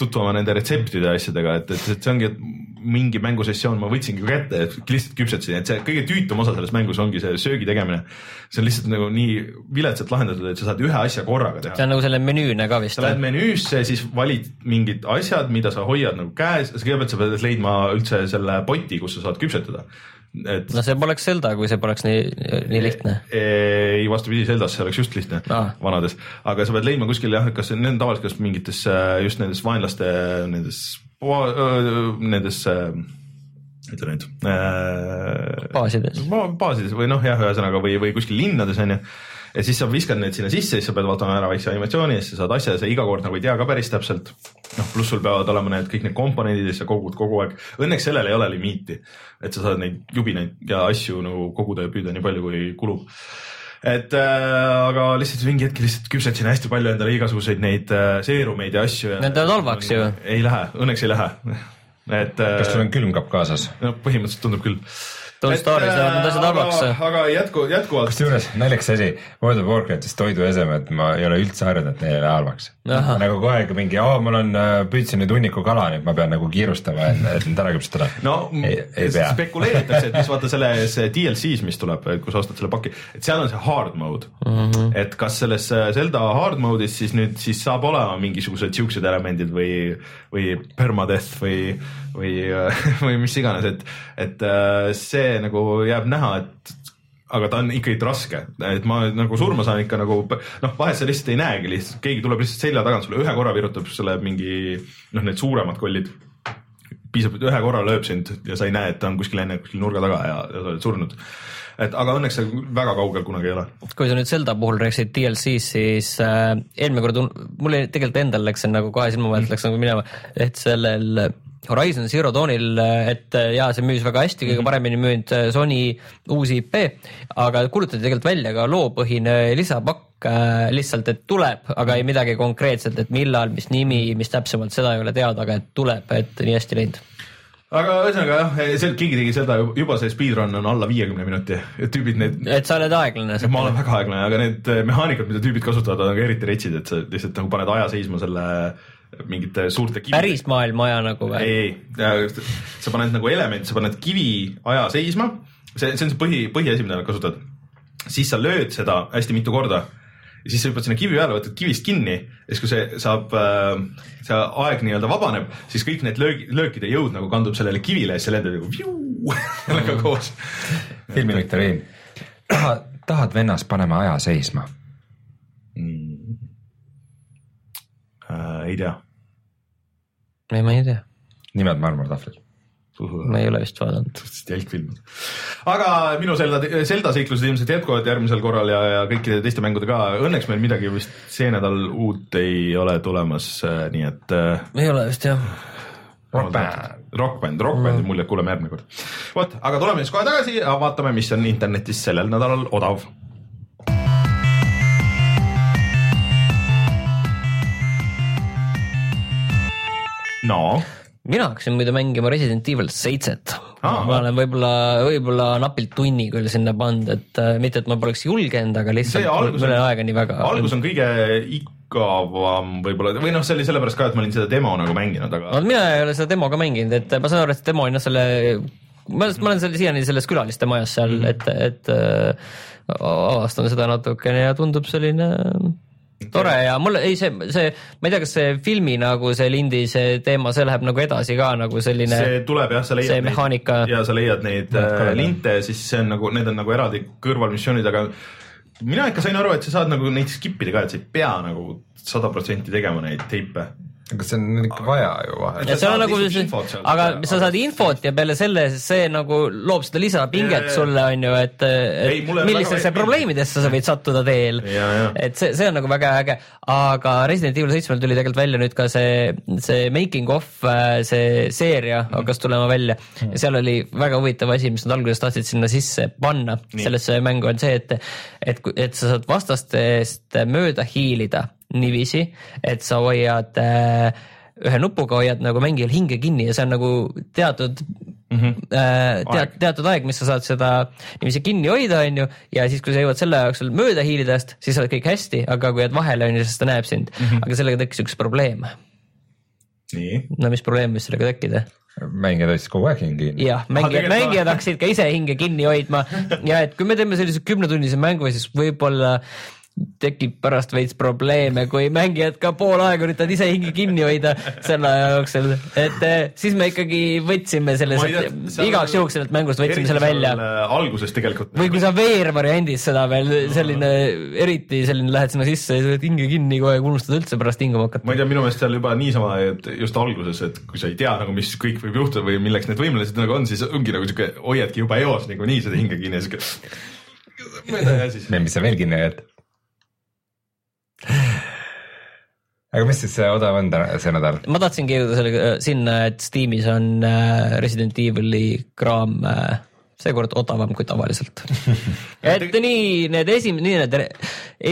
tutvuma nende retseptide ja asjadega, et, et, et see ongi, et mingi mängusessioon ma võtsingi kätte, et lihtsalt küpsetasin, et see kõige tüütum osa selles mängus ongi see söögi tegemine. see on lihtsalt nagu nii viletsalt lahendatud, et sa saad ühe asja korraga teha. see on nagu selle menüüne ka vist. sa lähed menüüsse, siis valid mingid asjad, mida sa hoiad nagu käes, kõigepealt sa pead leidma üldse selle poti, kus sa saad küpsetada et. no see poleks Zelda, kui see poleks nii, nii lihtne. ei, vastupidi, Zeldas see oleks just lihtne ah. vanades, aga sa pead leidma kuskil jah, kas need on tavaliselt kas mingites just nendes vaenlaste nendes, nendes ütle nüüd äh,. baasides. baasides või noh, jah, ühesõnaga või, või kuskil linnades on ju ja siis sa viskad need sinna sisse, siis sa pead vaatama ära väikse animatsiooni ja siis sa saad asja ja sa iga kord nagu ei tea ka päris täpselt. noh, pluss sul peavad olema need kõik need komponendid ja sa kogud kogu aeg. Õnneks sellel ei ole limiiti, et sa saad neid jubinaid ja asju nagu koguda ja püüda nii palju, kui kulub et äh, aga lihtsalt mingi hetk lihtsalt küpsetasin hästi palju endale igasuguseid neid äh, seerumeid ja asju. Need lähevad halvaks ju. ei lähe, õnneks ei lähe. et äh,. kas sul on külmkapp kaasas? no põhimõtteliselt tundub küll Don't Star'is lähevad need asjad halvaks. aga jätku, jätkuvalt. kusjuures naljakas asi, World of Warcraftis toiduesemed, ma ei ole üldse harjunud, et neil ei lähe halvaks. nagu kogu aeg mingi, aa, mul on, äh, püüdsin nüüd hunniku kala, nüüd ma pean nagu kiirustama, et need ära küpsetada. no ei, ei spekuleeritakse, et mis vaata selles DLC-s, mis tuleb, kui sa ostad selle paki, et seal on see hard mode mm. -hmm. et kas selles äh, Zelda hard mode'is siis nüüd siis saab olema mingisugused siuksed elemendid või, või permadeath või, või, või mis iganes, et, et see see nagu jääb näha, et aga ta on ikkagi raske, et ma nagu surma saan ikka nagu noh, vahest sa lihtsalt ei näegi lihtsalt, keegi tuleb lihtsalt selja tagant sulle ühe korra virutab selle mingi noh, need suuremad kollid. piisab, et ühe korra lööb sind ja sa ei näe, et ta on kuskil enne kuskil nurga taga ja, ja sa oled surnud et aga õnneks see väga kaugel kunagi ei ole. kui sa nüüd Zelda puhul rääkisid DLC-s, siis äh, eelmine kord mul tegelikult endal läks see nagu kahe silma vahelt läks nagu minema, et sellel Horizon Zero Dawnil, et jaa, see müüs väga hästi, kõige mhm. paremini müünud äh, Sony uus IP, aga kuulutati tegelikult välja ka loopõhine lisapakk äh, lihtsalt, et tuleb, aga ei midagi konkreetset, et millal, mis nimi, mis täpsemalt, seda ei ole teada, aga et tuleb, et nii hästi läinud aga ühesõnaga jah, see keegi tegi seda juba see speedrun on alla viiekümne minuti, et tüübid need. et sa oled aeglane. ma olen väga aeglane, aga need mehaanikad, mida tüübid kasutavad, on ka eriti retsid, et sa lihtsalt nagu paned aja seisma selle mingite suurte kivi. päris maailma aja nagu või? ei, ei, sa paned nagu element, sa paned kivi aja seisma, see, see on see põhi, põhiasi, mida nad kasutavad. siis sa lööd seda hästi mitu korda ja siis sa hüppad sinna kivi peale, võtad kivist kinni ja siis, kui see saab äh,, see aeg nii-öelda vabaneb, siis kõik need löögi, löökide jõud nagu kandub sellele kivile ja siis see lendab nagu sellega koos. filmi viktoriin. tahad, tahad vennas, paneme aja seisma mm.? Ei tea. ei, ma ei tea. nimed marmortahvlil ma ei ole vist vaadanud. jälgfilm. aga minu Zelda, Zelda seiklused ilmselt jätkuvad järgmisel korral ja, ja kõikide teiste mängude ka. Õnneks meil midagi vist see nädal uut ei ole tulemas, äh, nii et. Äh, ei ole vist jah. Rock Band, Rock Band, Rock Bandi mm. muljet kuuleme järgmine kord. vot, aga tuleme siis kohe tagasi ja vaatame, mis on internetis sellel nädalal odav no mina hakkasin muidu mängima Resident Evil seitset ah,. ma olen võib-olla, võib-olla napilt tunni küll sinna pannud, et äh, mitte, et ma poleks julgenud, aga lihtsalt mul ei ole aega nii väga. algus on kõige igavam võib-olla või noh, see oli sellepärast ka, et ma olin seda demo nagu mänginud, aga. no mina ei ole seda demo ka mänginud, et ma saan aru, et see demo on jah selle, ma, ma olen seal siiani selles külaliste majas seal -hmm. et, et äh, avastan seda natukene ja tundub selline tore ja mul ei, see, see, ma ei tea, kas see filmi nagu see lindi, see teema, see läheb nagu edasi ka nagu selline. see tuleb jah, sa leiad neid mehaanika. ja sa leiad neid äh, linte, siis see on nagu, need on nagu eraldi kõrvalmissioonid, aga mina ikka sain aru, et sa saad nagu neid skip ida ka, et sa ei pea nagu sada protsenti tegema neid teipe aga see on ikka vaja ju vahel. ja seal on nagu, aga sa saad infot ja peale selle see nagu loob seda lisapinget sulle on ju, et, et millistesse probleemidesse sa võid sattuda teel. et see, see on nagu väga äge, aga Resident Evil seitsmel tuli tegelikult välja nüüd ka see, see making of, äh, see seeria mm. hakkas tulema välja. Ja seal oli väga huvitav asi, mis nad alguses tahtsid sinna sisse panna. Nii. sellesse mängu on see, et, et, et sa saad vastastest mööda hiilida niiviisi, et sa hoiad äh, ühe nupuga hoiad nagu mängijal hinge kinni ja see on nagu teatud mm -hmm. äh, tead, teatud aeg, mis sa saad seda niiviisi kinni hoida, on ju, ja siis, kui sa jõuad selle jooksul mööda hiilida, siis oled kõik hästi, aga kui jääd vahele, on ju, siis ta näeb sind mm. -hmm. aga sellega tekkis üks probleem. no mis probleem võis sellega tekkida? mängijad hoidsid kogu aeg hinge kinni. jah, mängijad, mängijad hakkasid ka ise hinge kinni hoidma ja et kui me teeme sellise kümnetunnise mängu, siis võib-olla tekib pärast veits probleeme, kui mängijad ka pool aega üritavad ise hinge kinni hoida selle aja jooksul, et eh, siis me ikkagi võtsime selle, igaks juhuks sellelt mängust võtsime selle välja. Alguses tegelikult. või kui sa VR-variandis seda veel selline, eriti selline lähed sinna sisse ja sa oled hinge kinni kogu aeg, unustad üldse pärast hingama hakata. ma ei tea, minu meelest seal juba niisama, et just alguses, et kui sa ei tea nagu, mis kõik võib juhtuda või milleks need võimelised nagu on, siis ongi nagu sihuke, hoiadki juba eos niikuinii seda hinge kinni ja sihuke mööda ja siis. mis sa veel kinni hoiad? aga mis siis see odav on täna, see nädal? ma tahtsingi jõuda selle, äh, sinna, et Steamis on äh, Resident Evil'i kraam äh, seekord odavam kui tavaliselt et nii need esim-, nii need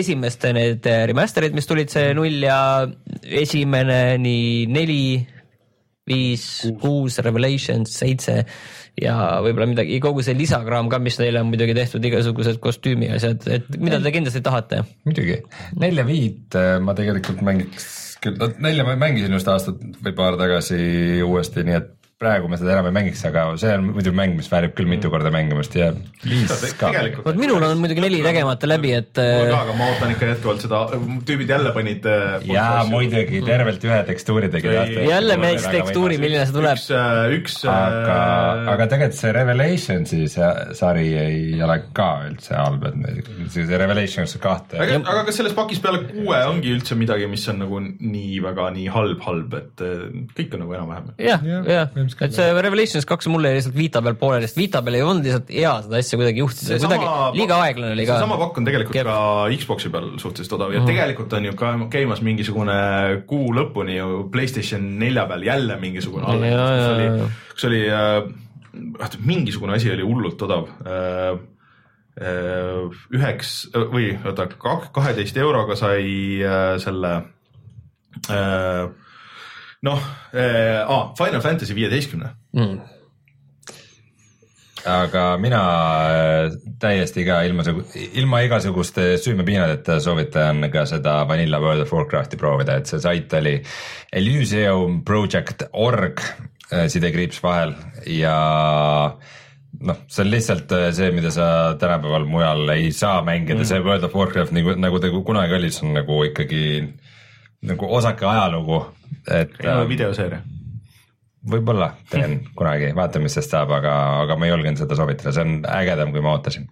esimeste need remaster'id, mis tulid, see null ja esimene, nii neli, viis, kuus, Revelations, seitse ja võib-olla midagi, kogu see lisakraam ka, mis neile on muidugi tehtud, igasugused kostüümi asjad, et mida te kindlasti tahate? muidugi, nelja-viit äh, ma tegelikult mängiks küll, nelja ma mängisin just aastat või paar tagasi uuesti, nii et praegu me seda enam ei mängiks, aga see on muidu mäng, mis väärib küll mitu korda mängimist ja viis ka. vot minul on muidugi neli tegemata läbi, et. mul ka, aga ma ootan ikka jätkuvalt seda, tüübid jälle panid. Äh, jaa, muidugi tervelt ühe tekstuuri tegid. jälle mees tekstuuri, milline see tuleb. üks, äh, üks. aga, äh, aga tegelikult see Revelationsi sari ei ole ka üldse halb, et see Revelations kahte. aga kas selles pakis peale kuue ongi üldse midagi, mis on nagu nii väga nii halb, halb, et kõik on nagu enam-vähem. jah, jah et see Revelations kaks mulle jäi lihtsalt Vita peal pooleli, sest Vita peal ei olnud lihtsalt hea seda asja kuidagi juhtida, kuidagi liiga aeglane oli ka. sama pakk on tegelikult Kep. ka Xbox'i peal suhteliselt odav ja mm -hmm. tegelikult on ju ka käimas mingisugune kuu lõpuni ju Playstation nelja peal jälle mingisugune alles, kus oli, kus oli äh, mingisugune asi oli hullult odav äh, äh üheks või oota, kaheteist euroga sai selle äh, noh äh,, Final Fantasy viieteistkümne. Mm. Aga mina äh, täiesti ka ilma, ilma igasuguste süümepiinadeta soovitan ka seda Vanilla World of Warcrafti proovida, et see sait oli Elysium Project org äh, sidekriips vahel ja noh, see on lihtsalt äh, see, mida sa tänapäeval mujal ei saa mängida mm., see World of Warcraft nagu, nagu ta kunagi oli, see on nagu ikkagi nagu osake ajalugu et äh,. videoseeria võib-olla teen kunagi, vaatame, mis sellest saab, aga, aga ma ei julgenud seda soovitada, see on ägedam, kui ma ootasin.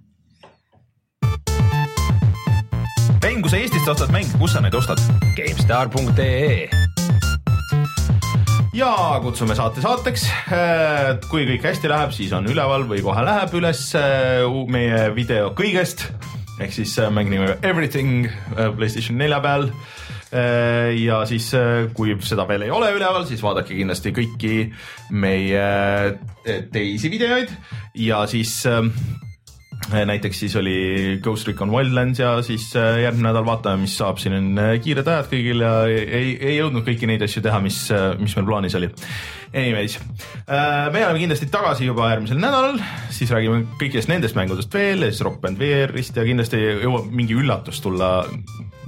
mäng, kui sa Eestist ostad mänge, kus sa neid ostad? GameStar.ee ja kutsume saate saateks. kui kõik hästi läheb, siis on üleval või kohe läheb üles meie video kõigest ehk siis mäng nimega Everything Playstation nelja peal ja siis, kui seda veel ei ole üleval, siis vaadake kindlasti kõiki meie teisi videoid ja siis näiteks siis oli Ghost Recon Wildlands ja siis järgmine nädal vaatame, mis saab, siin on kiired ajad kõigil ja ei, ei jõudnud kõiki neid asju teha, mis, mis meil plaanis oli. Anyways, me oleme kindlasti tagasi juba järgmisel nädalal, siis räägime kõikidest nendest mängudest veel ja siis Rock Band VR-ist ja kindlasti jõuab mingi üllatus tulla,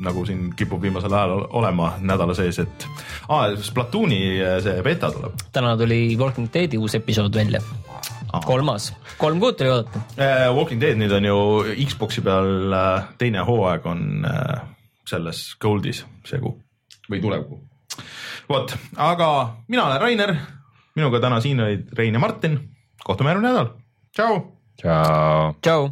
nagu siin kipub viimasel ajal olema nädala sees, et aa, Splatooni see beta tuleb. täna tuli Walking Deadi uus episood välja kolmas, kolm kuud tuli oodata uh,. Walking Dead nüüd on ju Xbox'i peal teine hooaeg on selles Goldis see kuu või tulev kuu. Vot, aga mina olen Rainer, minuga täna siin olid Rein ja Martin, kohtume järgmine nädal, tšau. tšau. tšau.